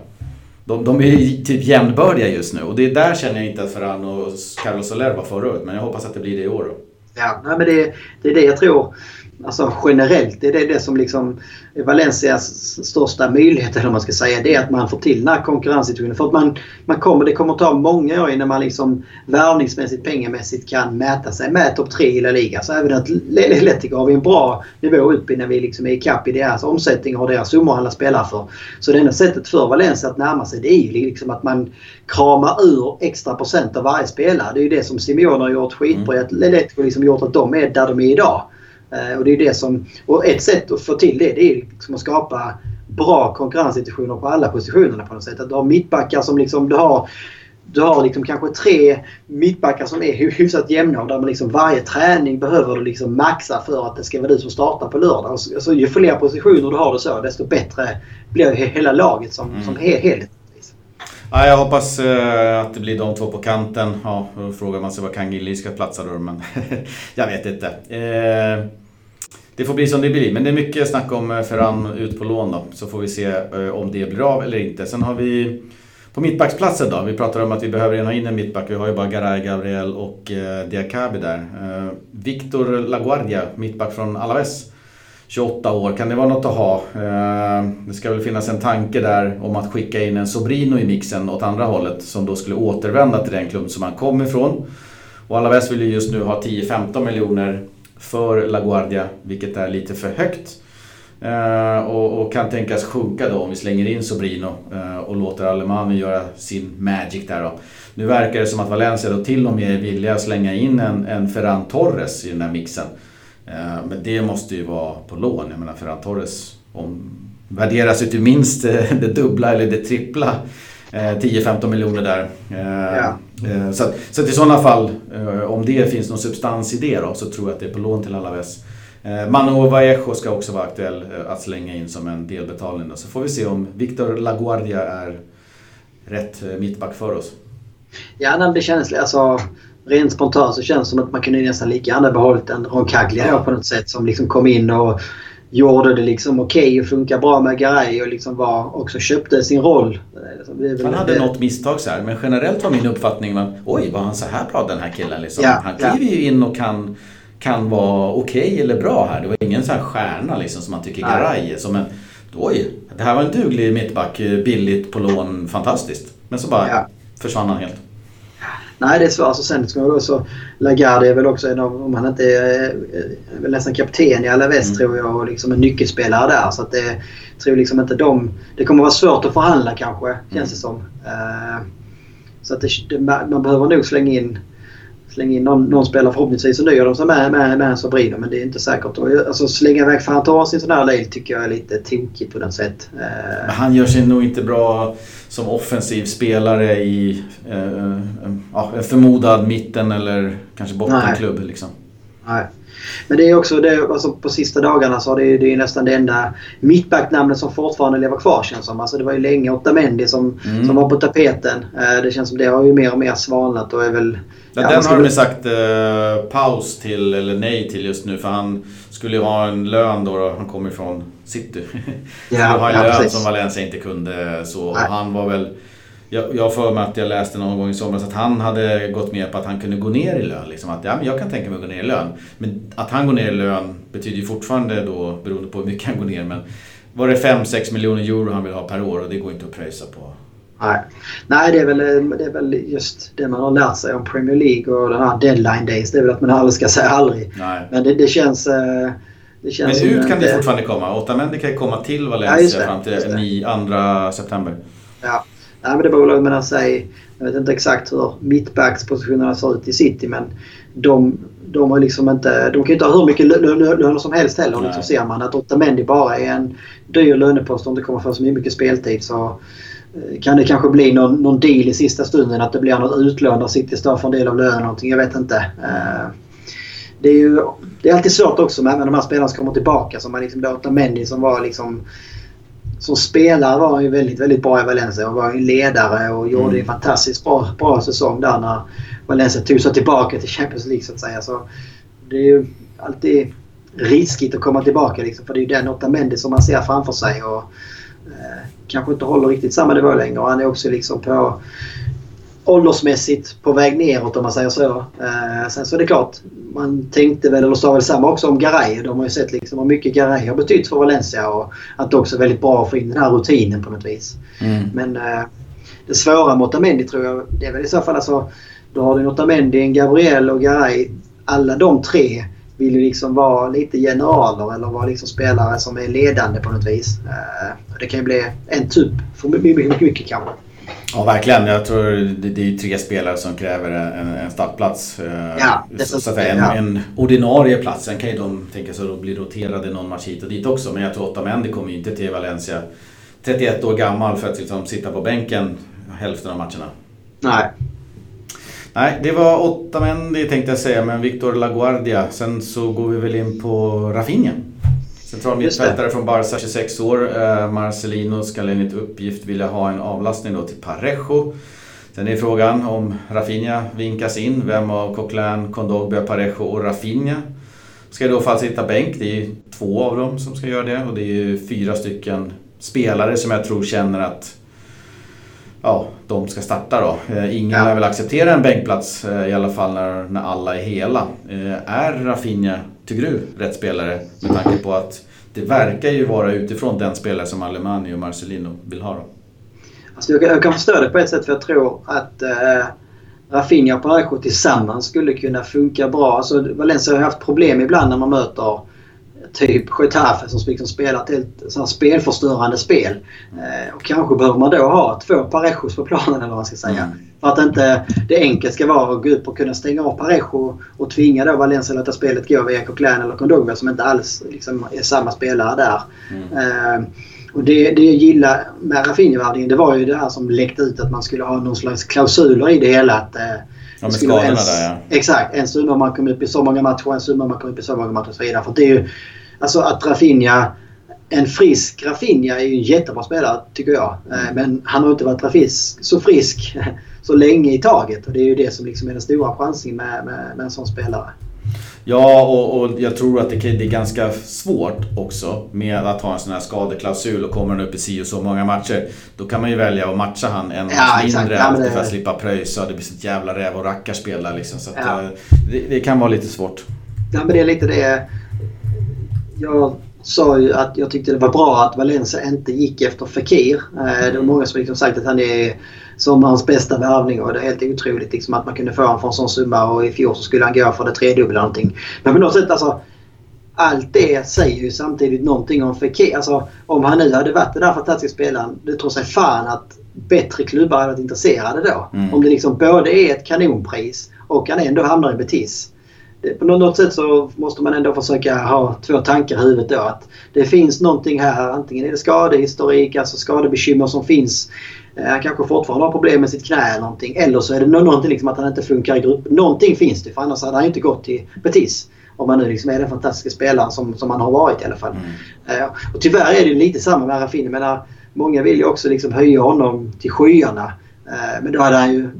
De, de är typ jämnbördiga just nu och det är där känner jag inte att Ferran och Carlos Soler var förra året. Men jag hoppas att det blir det i år. Då. Ja, nej, men det, det är det jag tror alltså generellt, det är det, som liksom är Valencias största möjlighet, eller man ska säga, det är att man får till den här konkurrenssituationen. För att man, man kommer, det kommer ta många år innan man liksom värvningsmässigt, pengamässigt kan mäta sig med topp 3 i La Liga. Så även att Letico har vi en bra nivå upp när vi liksom är ikapp i deras omsättning och deras summor alla spelar för. Så det enda sättet för Valencia att närma sig det är ju liksom att man kramar ur extra procent av varje spelare. Det är ju det som Simeone har gjort skitbra. Mm. Att Letico liksom gjort att de är där de är idag. Eh, och, det är det som, och ett sätt att få till det, det är liksom att skapa bra konkurrenssituationer på alla positionerna på något sätt. Att du har mittbackar som liksom du har du har liksom kanske tre mittbackar som är hyfsat jämna och där man liksom varje träning behöver du liksom maxa för att det ska vara du som startar på lördag. Alltså, ju fler positioner du har det så desto bättre blir hela laget som, mm. som helhet. Ja, jag hoppas uh, att det blir de två på kanten. Ja, då frågar man sig var Kangili ska platsa då, men jag vet inte. Det får bli som det blir, men det är mycket snack om eh, Ferran ut på lån då. Så får vi se eh, om det blir av eller inte. Sen har vi på mittbacksplatsen då. Vi pratar om att vi behöver ha in en mittback. Vi har ju bara Garay, Gabriel och eh, Diakabi där. Victor Laguardia, mittback från Alaves. 28 år, kan det vara något att ha? Det ska väl finnas en tanke där om att skicka in en Sobrino i mixen åt andra hållet som då skulle återvända till den klubb som han kom ifrån. Och Alaves vill ju just nu ha 10-15 miljoner för LaGuardia, vilket är lite för högt. Eh, och, och, kan tänkas sjunka då om vi slänger in Sobrino eh, och låter Alemani göra sin magic där då. Nu verkar det som att Valencia då till och med är villiga att slänga in en, en Ferran Torres i den här mixen. Eh, men det måste ju vara på lån. Jag menar Ferran Torres om, värderas ju till minst det dubbla eller det trippla. Eh, 10-15 miljoner där. Eh, ja. Så, att, så att i sådana fall, om det finns någon substans i det då, så tror jag att det är på lån till Alaves. Manu Vallejo ska också vara aktuell att slänga in som en delbetalning. Då. Så får vi se om Victor Laguardia är rätt mittback för oss. Ja, det känns... Alltså, rent spontant så känns det som att man kunde nästan lika gärna behållit en Roncaglia ja. på något sätt som liksom kom in och gjorde det liksom okej okay och funkar bra med Garay och liksom var, också köpte sin roll. Han hade det. något misstag så här, men generellt var min uppfattning att oj, var han så här bra den här killen liksom. Ja, han kliver ja. ju in och kan, kan vara okej okay eller bra här. Det var ingen så här stjärna liksom som man tycker Garay är. Som en, oj, det här var en duglig mittback, billigt på lån, fantastiskt. Men så bara ja. försvann han helt. Nej, det är svårt. Alltså, sen ska man så... Lagarde är väl också en av, om han inte är, är väl nästan kapten i Alaves mm. tror jag och liksom en nyckelspelare där. Så att det tror liksom inte de... Det kommer vara svårt att förhandla kanske, mm. känns det som. Uh, så att det, man behöver nog slänga in Släng in någon, någon spelare förhoppningsvis så nöjer de sig med, med, med en Sobrino men det är inte säkert. Alltså, slänga iväg Torres i en sån här lejd tycker jag är lite tokigt på något sätt. Eh. Men han gör sig nog inte bra som offensiv spelare i eh, ja, förmodad mitten eller kanske bottenklubb. Liksom. Nej. Men det är också det, alltså på sista dagarna så är det, det är nästan det enda mittbacknamnet som fortfarande lever kvar känns som. Alltså det var ju länge Otamendi som, mm. som var på tapeten. Eh, det känns som det har ju mer och mer svalnat och är väl... Ja, den har de sagt eh, paus till, eller nej till just nu för han skulle ju ha en lön då, då han kommer från City. Ja, han har en ja, lön precis. som Valencia inte kunde så. Och han var väl jag, jag för mig att jag läste någon gång i somras att han hade gått med på att han kunde gå ner i lön. Liksom att ja, men jag kan tänka mig att gå ner i lön. Men att han går ner i lön betyder ju fortfarande då, beroende på hur mycket han går ner, men var det 5-6 miljoner euro han vill ha per år och det går inte att pröjsa på. Nej, Nej det, är väl, det är väl just det man har lärt sig om Premier League och den här deadline days. Det är väl att man aldrig ska säga aldrig. Nej. Men det, det känns... Eh, det känns men ut kan det, det fortfarande komma. Otamendi kan ju komma till Valencia ja, fram till 2 september. Ja, Nej, men det beror väl mellan sig. Jag vet inte exakt hur mittbackspositionerna ser ut i City men de, de, har liksom inte, de kan ju inte ha hur mycket löner som helst heller. Liksom ser man att Otamendi bara är en dyr lönepost och inte kommer få så mycket speltid så eh, kan det kanske bli någon, någon deal i sista stunden att det blir något utlån där City står för en del av lönen. Någonting. Jag vet inte. Eh, det är ju det är alltid svårt också med, med de här spelarna som kommer tillbaka. Som man liksom, Otamendi som var liksom som spelare var han ju väldigt, väldigt bra i Valencia och var en ledare och gjorde mm. en fantastiskt bra, bra säsong där när Valencia tog sig tillbaka till Champions League så att säga. Så det är ju alltid riskigt att komma tillbaka liksom, för det är ju den Otamendi som man ser framför sig och eh, kanske inte håller riktigt samma nivå längre. Och han är också liksom på åldersmässigt på väg neråt om man säger så. Eh, sen så är det klart, man tänkte väl, eller sa väl samma också om Garay. De har ju sett liksom hur mycket Garay har betytt för Valencia och att det också är väldigt bra att få in den här rutinen på något vis. Mm. Men eh, det svåra mot Otamendi tror jag, det är väl i så fall alltså, då har du Otamendi, en Gabriel och Garay. Alla de tre vill ju liksom vara lite generaler eller vara liksom spelare som är ledande på något vis. Eh, det kan ju bli en typ för mycket, mycket, mycket kanske. Ja, verkligen. Jag tror det, det är tre spelare som kräver en, en startplats. Eh, ja, så, så att en, ja. en ordinarie plats. Sen kan ju de tänka sig att bli roterade någon match hit och dit också. Men jag tror Otamendi kommer ju inte till Valencia 31 år gammal för att liksom sitta på bänken hälften av matcherna. Nej. Nej, det var Otamendi tänkte jag säga, men Victor Laguardia. Sen så går vi väl in på Rafinha. Central mittfältare från Barca, 26 år. Eh, Marcelino ska enligt uppgift vilja ha en avlastning då till Parejo. Sen är frågan om Rafinha vinkas in. Vem av Coquelin, Kondogbia, Parejo och Rafinha ska i då fall sitta bänk? Det är ju två av dem som ska göra det och det är ju fyra stycken spelare som jag tror känner att ja, de ska starta då. Eh, ingen ja. lär väl acceptera en bänkplats eh, i alla fall när, när alla är hela. Eh, är Rafinha tycker du, rätt spelare? Med tanke på att det verkar ju vara utifrån den spelare som Alemani och Marcelino vill ha. Då. Alltså jag, jag kan förstå det på ett sätt för jag tror att eh, Rafinha och Parejo tillsammans skulle kunna funka bra. Alltså Valencia har haft problem ibland när man möter typ Getafe som liksom spelar ett helt spelförstörande spel. Eh, och kanske behöver man då ha två Parejos på planen eller vad man ska säga. Mm. För att inte det enkelt ska vara att gå upp och kunna stänga av Parejo och tvinga då Valencia att låta spelet gå via Coquelin eller Kondogbia som inte alls liksom, är samma spelare där. Mm. Eh, och det, det jag gillar med Rafinha-värvningen det var ju det här som läckte ut att man skulle ha någon slags klausuler i det hela. Att, eh, Ja med skadorna ens, där ja. Exakt. En summa man kommer upp i så många matcher, en summa man kommer upp i så många matcher och så vidare. För det är ju, alltså att Rafinha en frisk Rafinha är ju en jättebra spelare tycker jag. Eh, men han har inte varit frisk, så frisk så länge i taget. Och det är ju det som liksom är den stora chansen med, med, med en sån spelare. Ja, och, och, jag tror att det, det, är ganska svårt också med att ha en sån här skadeklausul och kommer han upp i si och så många matcher. Då kan man ju välja att matcha han en match mindre ja, det... för att slippa pröjsa. Det blir sånt jävla räv och rackarspel där liksom. Så att, ja. Eh, det, det, kan vara lite svårt. Ja, men det är lite det. Jag sa ju att jag tyckte det var bra att Valencia inte gick efter Fekir. Eh, det var många som liksom sagt att han är sommarens bästa värvning och det är helt otroligt liksom att man kunde få honom för en sån summa och i fjol så skulle han gå för det tredubbla någonting. Men på något sätt alltså allt det säger ju samtidigt någonting om Fekir. Alltså om han nu hade varit den där fantastiska spelaren, det tror sig fan att bättre klubbar hade varit intresserade då. Mm. Om det liksom både är ett kanonpris och han ändå hamnar i Betis. På något sätt så måste man ändå försöka ha två tankar i huvudet då. Att det finns någonting här. Antingen är det skadehistorik, alltså skadebekymmer som finns. Eh, han kanske fortfarande har problem med sitt knä eller någonting. Eller så är det någonting liksom att han inte funkar i grupp. Någonting finns det för annars hade han inte gått till Betis. Om man nu liksom är den fantastiska spelaren som, som han har varit i alla fall. Mm. Uh, och tyvärr är det lite samma med Rafinha. Menar, många vill ju också liksom höja honom till skyarna. Uh, men då hade han ju,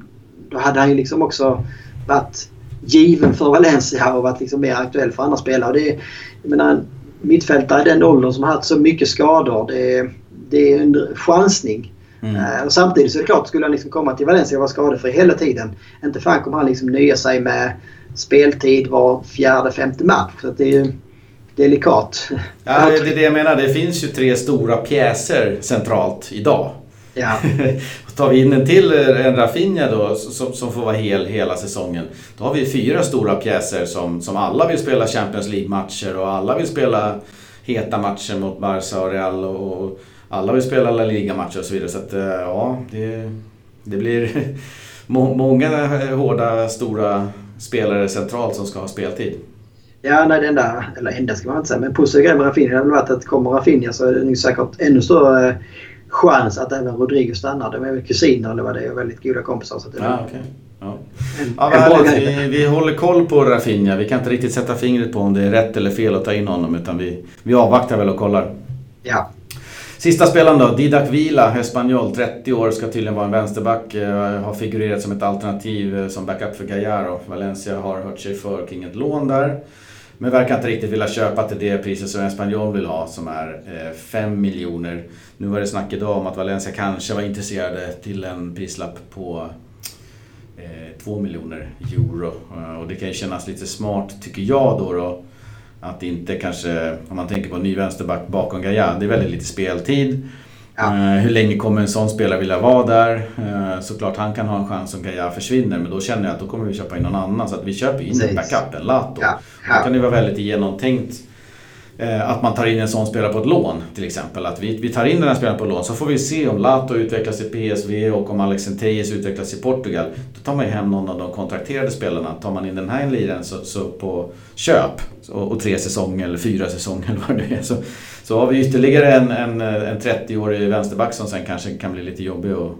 då hade han ju liksom också varit given för Valencia och varit liksom mer aktuell för andra spelare. Det, jag menar, mittfältare i den åldern som har haft så mycket skador. Det, det är en chansning. Mm. Uh, och samtidigt så är det klart, skulle han liksom komma till Valencia och vara skadefri hela tiden. Inte fan kommer han liksom nöja sig med speltid var fjärde, femte match. Så det är ju delikat. Ja, det är det jag menar. Det finns ju tre stora pjäser centralt idag. Ja. Tar vi in en till, eh, en Rafinha då, som, som får vara hel hela säsongen. Då har vi fyra stora pjäser som, som alla vill spela Champions League-matcher och alla vill spela heta matcher mot Barca och Real och alla vill spela La Liga-matcher och så vidare. Så att, eh, ja, det, det blir många hårda, stora spelare centralt som ska ha speltid. Ja, nej, det enda, eller enda ska man inte säga, men positiva grejen med Rafinha har väl varit att kommer Rafinha så är det säkert ännu större eh, chans att även Rodrigo stannar. De är väl kusiner eller vad det är och väldigt goda kompisar. Så det ja, okay. Ja. En, ja, en vi, vi håller koll på Rafinha. Vi kan inte riktigt sätta fingret på om det är rätt eller fel att ta in honom utan vi, vi avvaktar väl och kollar. Ja. Sista spelaren då, Didac Vila, Espanyol, 30 år, ska tydligen vara en vänsterback. Eh, har figurerat som ett alternativ eh, som backup för Gallardo. Valencia har hört sig för kring ett lån där. Men verkar inte riktigt vilja köpa till det priset som Espanyol vill ha, som är 5 eh, miljoner. Nu var det snack idag om att Valencia kanske var intresserade till en prislapp på eh, 2 miljoner euro. Eh, och det kan ju kännas lite smart, tycker jag då. då att inte kanske, om man tänker på en ny vänsterback bakom Gaia, det är väldigt lite speltid. Ja. Uh, hur länge kommer en sån spelare vilja vara där? Uh, såklart han kan ha en chans om Gaia försvinner men då känner jag att då kommer vi köpa in någon annan. Så att vi köper in en backup, en Lato. Ja. Ja. Då kan det vara väldigt genomtänkt Eh, att man tar in en sån spelare på ett lån till exempel. Att vi, vi tar in den här spelaren på lån så får vi se om Lato utvecklas i PSV och om Alex Centeyes utvecklas i Portugal. Då tar man ju hem någon av de kontrakterade spelarna. Tar man in den här liren så, så på köp och, och, tre säsonger eller fyra säsonger eller vad det är. Så, så har vi ytterligare en, en, en 30-årig vänsterback som sen kanske kan bli lite jobbig att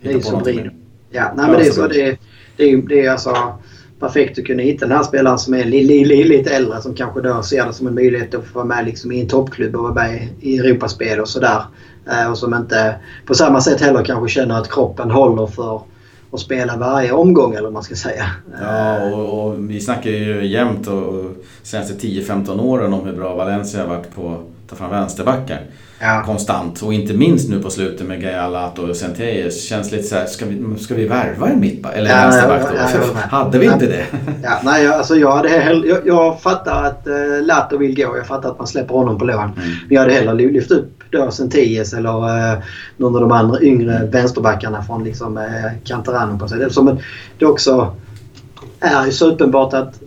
hitta på någonting Ja, nej, men det är så. Det, det, det är alltså perfekt att kunna hitta den här spelaren som är li, li, li, lite äldre som kanske då ser det som en möjlighet att få vara med liksom i en toppklubb och vara med i Europaspel och sådär. Eh, och som inte på samma sätt heller kanske känner att kroppen håller för att spela varje omgång eller vad man ska säga. Ja, och, och vi snackar ju jämt och, och senaste 10-15 åren om hur bra Valencia har varit på att ta fram vänsterbackar ja. konstant. Och inte minst nu på slutet med Gayalat och Centeyes. Känns lite såhär, ska vi, ska vi värva en mittback? Eller ja, vänsterback då? Ja, hade vi inte det? ja, nej, alltså jag, hade hell- jag, jag fattar att uh, Lato vill gå. Jag fattar att man släpper honom på lån. Mm. Men jag hade hellre lyft upp då Centeyes eller uh, någon av de andra yngre mm. vänsterbackarna från liksom, uh, Cantarano på sig. Det, det också är ju så uppenbart att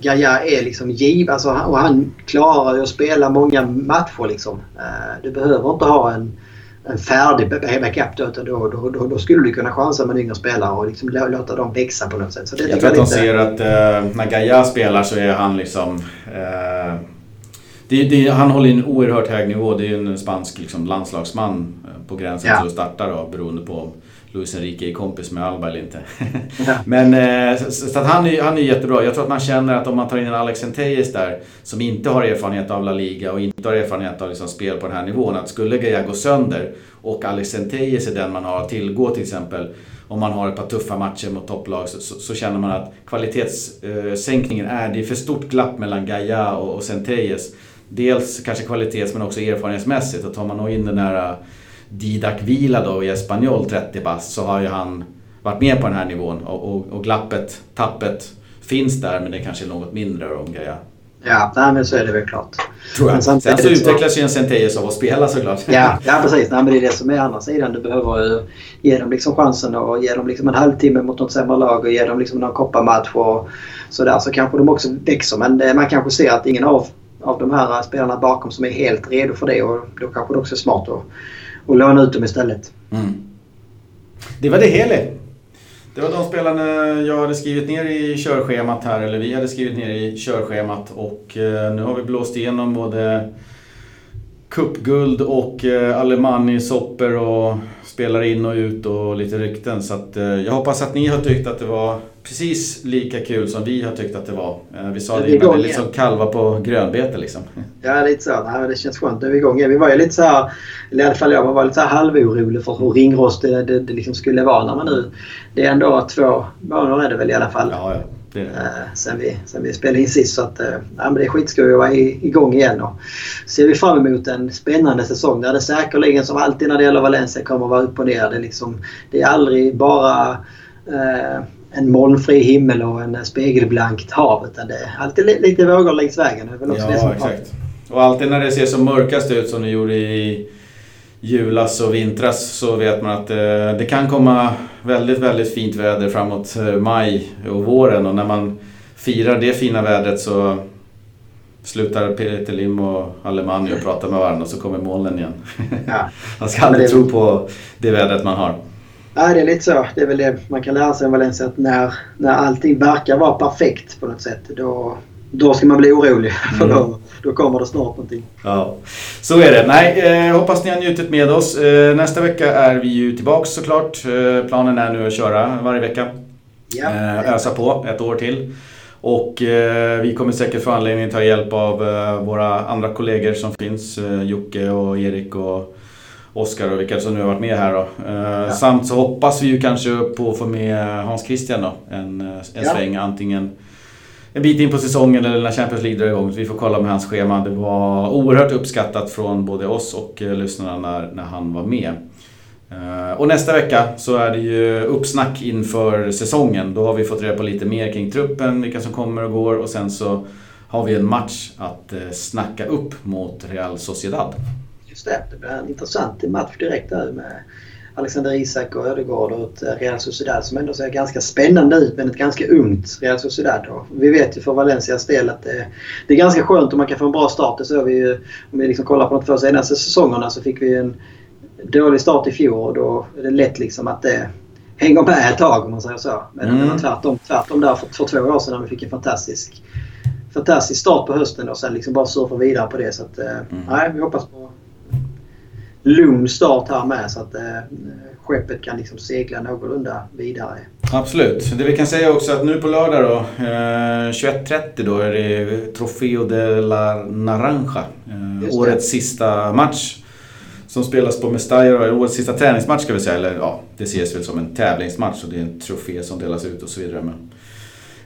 Gaia är liksom giv. Alltså, och han klarar ju att spela många matcher. Liksom. Eh, du behöver inte ha en, en färdig backup då, utan då, då, då, då, skulle du kunna chansa med yngre spelare och liksom låta dem växa på något sätt. Så det jag tror att de ser att uh, när Gaia spelar så är han liksom... Uh, det, det, han håller en oerhört hög nivå. Det är en spansk liksom, landslagsman på gränsen ja. till att starta då, beroende på Luis Enrique är kompis med Alba eller inte. Men eh, så att han, är, han är jättebra. Jag tror att man känner att om man tar in en Alex Centeyes där som inte har erfarenhet av La Liga och inte har erfarenhet av liksom spel på den här nivån. Att skulle Gaia gå sönder och Alex Centeyes är den man har att tillgå till exempel om man har ett par tuffa matcher mot topplag så, så, så känner man att kvalitetssänkningen är, det är för stort glapp mellan Gaia och, och Centeyes. Dels kanske kvalitets men också erfarenhetsmässigt. Och tar man in den här Didac Vila då i Espanyol 30 bast så har ju han varit med på den här nivån och, och, och glappet, tappet finns där men det kanske är något mindre om grejer. Ja, nej, men så är det väl klart. Tror jag. Sen så utvecklas ju en Centeyes av att spela såklart. Ja, ja precis. Nej, men det är det som är andra sidan. Du behöver ge dem liksom chansen och ge dem liksom en halvtimme mot något sämre lag och ge dem liksom någon kopparmatch och sådär. Så kanske de också växer. Men eh, man kanske ser att ingen av, av de här spelarna bakom som är helt redo för det och då kanske det också är smart att och låna ut dem istället. Mm. Det var det Heli. Det var de spelarna jag hade skrivit ner i körschemat här, eller vi hade skrivit ner i körschemat. Och eh, nu har vi blåst igenom både cupguld och eh, Alemanni-sopper och spelar in och ut och lite rykten. Så att, eh, jag hoppas att ni har tyckt att det var precis lika kul som vi har tyckt att det var. Eh, vi sa det, det, det är liksom kalva på grönbete liksom. Ja, lite så. Nej, det känns skönt. Nu är vi igång Vi var ju lite så här, eller i alla fall jag var lite så här halvorolig för hur ringrostigt det, det, det liksom skulle vara när man nu... Det är ändå två månader är det väl i alla fall. Ja, ja. Det. Eh, sen, vi, sen vi spelade in sist. Så att, eh, ja, men det är skitskoj att vara igång igen. Och ser vi fram emot en spännande säsong där det säkerligen som alltid när det gäller Valencia kommer att vara upp och ner. Det är, liksom, det är aldrig bara eh, en molnfri himmel och en spegelblankt hav. Utan det är alltid lite vågor längs vägen. Det är väl också ja, det som exakt. Och alltid när det ser som mörkast ut som det gjorde i julas och vintras så vet man att eh, det kan komma väldigt, väldigt fint väder framåt eh, maj och våren och när man firar det fina vädret så slutar Peter Lim och Alemanni och prata med varandra och så kommer molnen igen. Ja. man ska aldrig det... tro på det vädret man har. Ja, det är lite så. Det är väl det man kan lära sig om Valencia att när, när allting verkar vara perfekt på något sätt då, då ska man bli orolig. För mm. då, då kommer det snart någonting. Ja, så är det. Nej, eh, hoppas ni har njutit med oss. Eh, nästa vecka är vi ju tillbaks såklart. Eh, planen är nu att köra varje vecka. Ja. Eh, ösa på ett år till. Och eh, vi kommer säkert få anledning att ta hjälp av eh, våra andra kollegor som finns. Jocke och Erik och Oskar och vilka som nu har varit med här då. Ja. Samt så hoppas vi ju kanske på att få med Hans Christian då. En, en ja. sväng antingen en bit in på säsongen eller när Champions League drar igång. Så vi får kolla med hans schema. Det var oerhört uppskattat från både oss och eh, lyssnarna när, när han var med. Eh, och nästa vecka så är det ju uppsnack inför säsongen. Då har vi fått reda på lite mer kring truppen, vilka som kommer och går och sen så har vi en match att eh, snacka upp mot Real Sociedad. Just det, det blir en intressant match direkt där med Alexander Isak och Ödegaard och ett eh, Real Sociedad som ändå ser ganska spännande ut men ett ganska ungt Real Sociedad. Och vi vet ju för Valencias del att det, det är ganska skönt om man kan få en bra start. Det såg vi ju, om vi liksom kollar på de två senaste säsongerna så fick vi en dålig start i fjol och då är det lätt liksom att det hänger med ett tag om man säger så. Men mm. det var tvärtom, tvärtom där för, för två år sedan när vi fick en fantastisk fantastisk start på hösten och sen liksom bara surfa vidare på det. Så att, eh, mm. nej, vi hoppas på lugn start här med så att eh, skeppet kan liksom segla någorlunda vidare. Absolut. Det vi kan säga också att nu på lördag då, eh, 21.30 då är det Trofeo de la Naranja. Eh, årets sista match. Som spelas på Mestalla, årets sista träningsmatch ska vi säga. Eller ja, det ses väl som en tävlingsmatch och det är en trofé som delas ut och så vidare. Men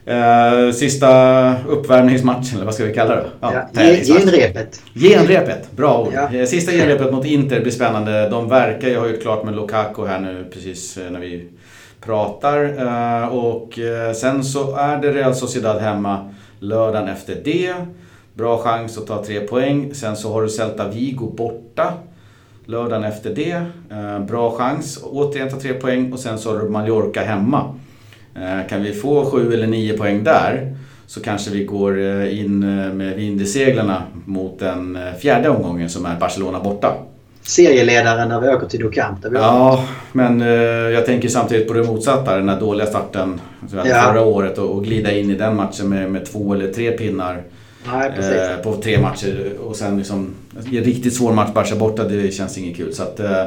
Eh, sista uppvärmningsmatchen, eller vad ska vi kalla det? Ja, ja, genrepet. Genrepet, bra ord. Ja. Eh, sista genrepet mot Inter blir spännande. De verkar ju ha gjort klart med Lukaku här nu precis eh, när vi pratar. Eh, och eh, sen så är det Real Sociedad hemma lördagen efter det. Bra chans att ta tre poäng. Sen så har du Celta Vigo borta. Lördagen efter det. Eh, bra chans, återigen ta tre poäng. Och sen så har du Mallorca hemma. Eh, kan vi få sju eller nio poäng där så kanske vi går eh, in eh, med vind i seglarna mot den fjärde omgången som är Barcelona borta. Serieledaren när vi åker till Docamp. Ja, men jag tänker samtidigt på det motsatta. Den här dåliga starten ja. förra året och, och glida in i den matchen med, med två eller tre pinnar. Nej, eh, på tre matcher och sen liksom en riktigt svår match Barca borta, det känns inget kul. Så att, eh,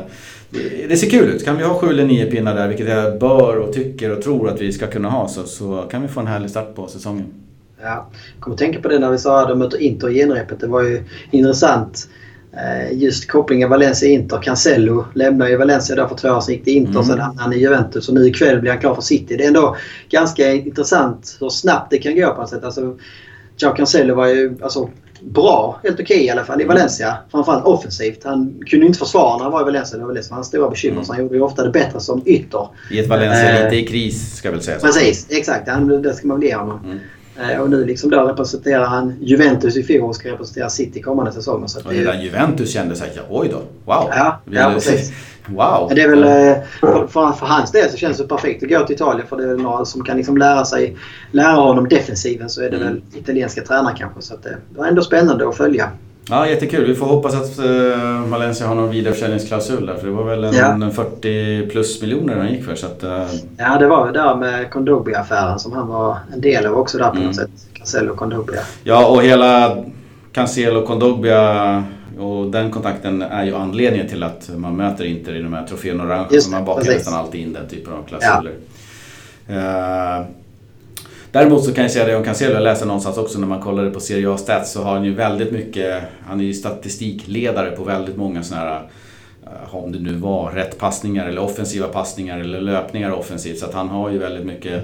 det ser kul ut. Kan vi ha sju eller nio pinnar där, vilket jag bör och tycker och tror att vi ska kunna ha, så, så kan vi få en härlig start på säsongen. Ja, jag kommer tänka på det när vi sa att de möter Inter i genrepet. Det var ju intressant. Eh, just kopplingen Valencia-Inter. Cancelo lämnade ju Valencia där för två år sedan. Gick till Inter, mm. sen hamnade han i Juventus och nu ikväll blir han klar för City. Det är ändå ganska intressant hur snabbt det kan gå på något sätt. Alltså, Jao Cancelo var ju alltså, bra, helt okej okay, i alla fall i Valencia. Framförallt offensivt. Han kunde inte försvara när han var i Valencia. Det var det som hans stora bekymmer. Mm. Så han gjorde ju ofta det bättre som ytter. I ett Valencia eh, lite i kris ska jag väl säga. Så. Precis, exakt. Han, det ska man väl ge honom. Mm. Eh, och nu liksom då representerar han Juventus i fjol och ska representera City kommande säsonger. Så och hela Juventus kände sig oj då, wow. Ja, ja precis. Wow! Det är väl, eh, för, för, hans del så känns det perfekt att gå till Italien för det är några som kan liksom lära sig lära honom defensiven så är det mm. väl italienska tränare kanske. Så det är ändå spännande att följa. Ja, jättekul. Vi får hoppas att uh, Valencia har någon vidareförsäljningsklausul där. För det var väl en, ja. 40 plus miljoner han gick för. Så att, uh... Ja, det var ju där med Kondogbia-affären som han var en del av också där på mm. något sätt. Cancelo Kondogbia. Ja, och hela Cancelo Kondogbia och den kontakten är ju anledningen till att man möter Inter i de här trofén orange. Man bakar nästan alltid in den typen av klausuler. Ja. Uh, Däremot så kan jag säga det om Cancelo, jag läste någonstans också när man kollade på Serie A Stats så har han ju väldigt mycket, han är ju statistikledare på väldigt många sådana här eh, om det nu var rätt passningar eller offensiva passningar eller löpningar offensivt. Så att han har ju väldigt mycket...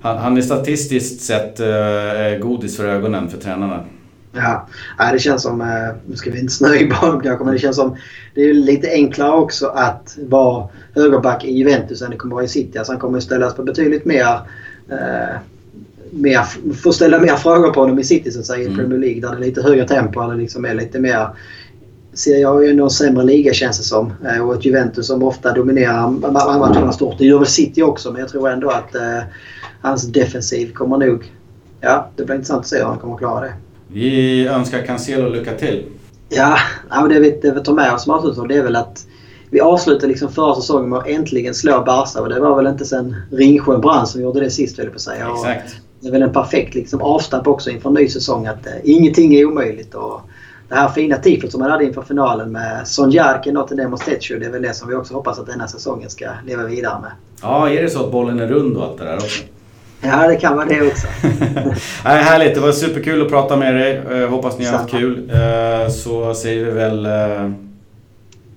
Han, han är statistiskt sett eh, godis för ögonen för tränarna. Ja, det känns som, eh, nu ska vi inte snöa in barn kanske, men det känns som det är lite enklare också att vara högerback i Juventus än det kommer vara i City. Alltså han kommer att ställas på betydligt mer eh, mer, får ställa mer frågor på honom i City så att säga, i mm. Premier League. Där det är lite högre tempo. Där det liksom är lite mer... Ser jag ju en sämre liga känns det som. Eh, och ett Juventus som ofta dominerar matcherna stort. Det gör väl City också men jag tror ändå att eh, hans defensiv kommer nog... Ja, det blir intressant att se hur han kommer att klara det. Vi önskar Cancelo lycka till. Ja, ja det vi, det vi tar med oss som avslutning det är väl att vi avslutade liksom förra säsongen med att äntligen slå Barca och det var väl inte sen Ringsjö brann som gjorde det sist höll jag på att säga. Exakt. Det är väl en perfekt liksom, avstamp också inför en ny säsong att eh, ingenting är omöjligt. Och det här fina tifot som man hade inför finalen med Son Jarkin och Demos Tetsu, det är väl det som vi också hoppas att denna säsongen ska leva vidare med. Ja, är det så att bollen är rund och allt det där också? Ja, det kan vara det också. Nej, härligt, det var superkul att prata med dig. Uh, hoppas ni har haft kul. Uh, så säger vi väl...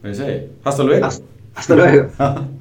Uh, vad säger Hasta luego! Hasta luego!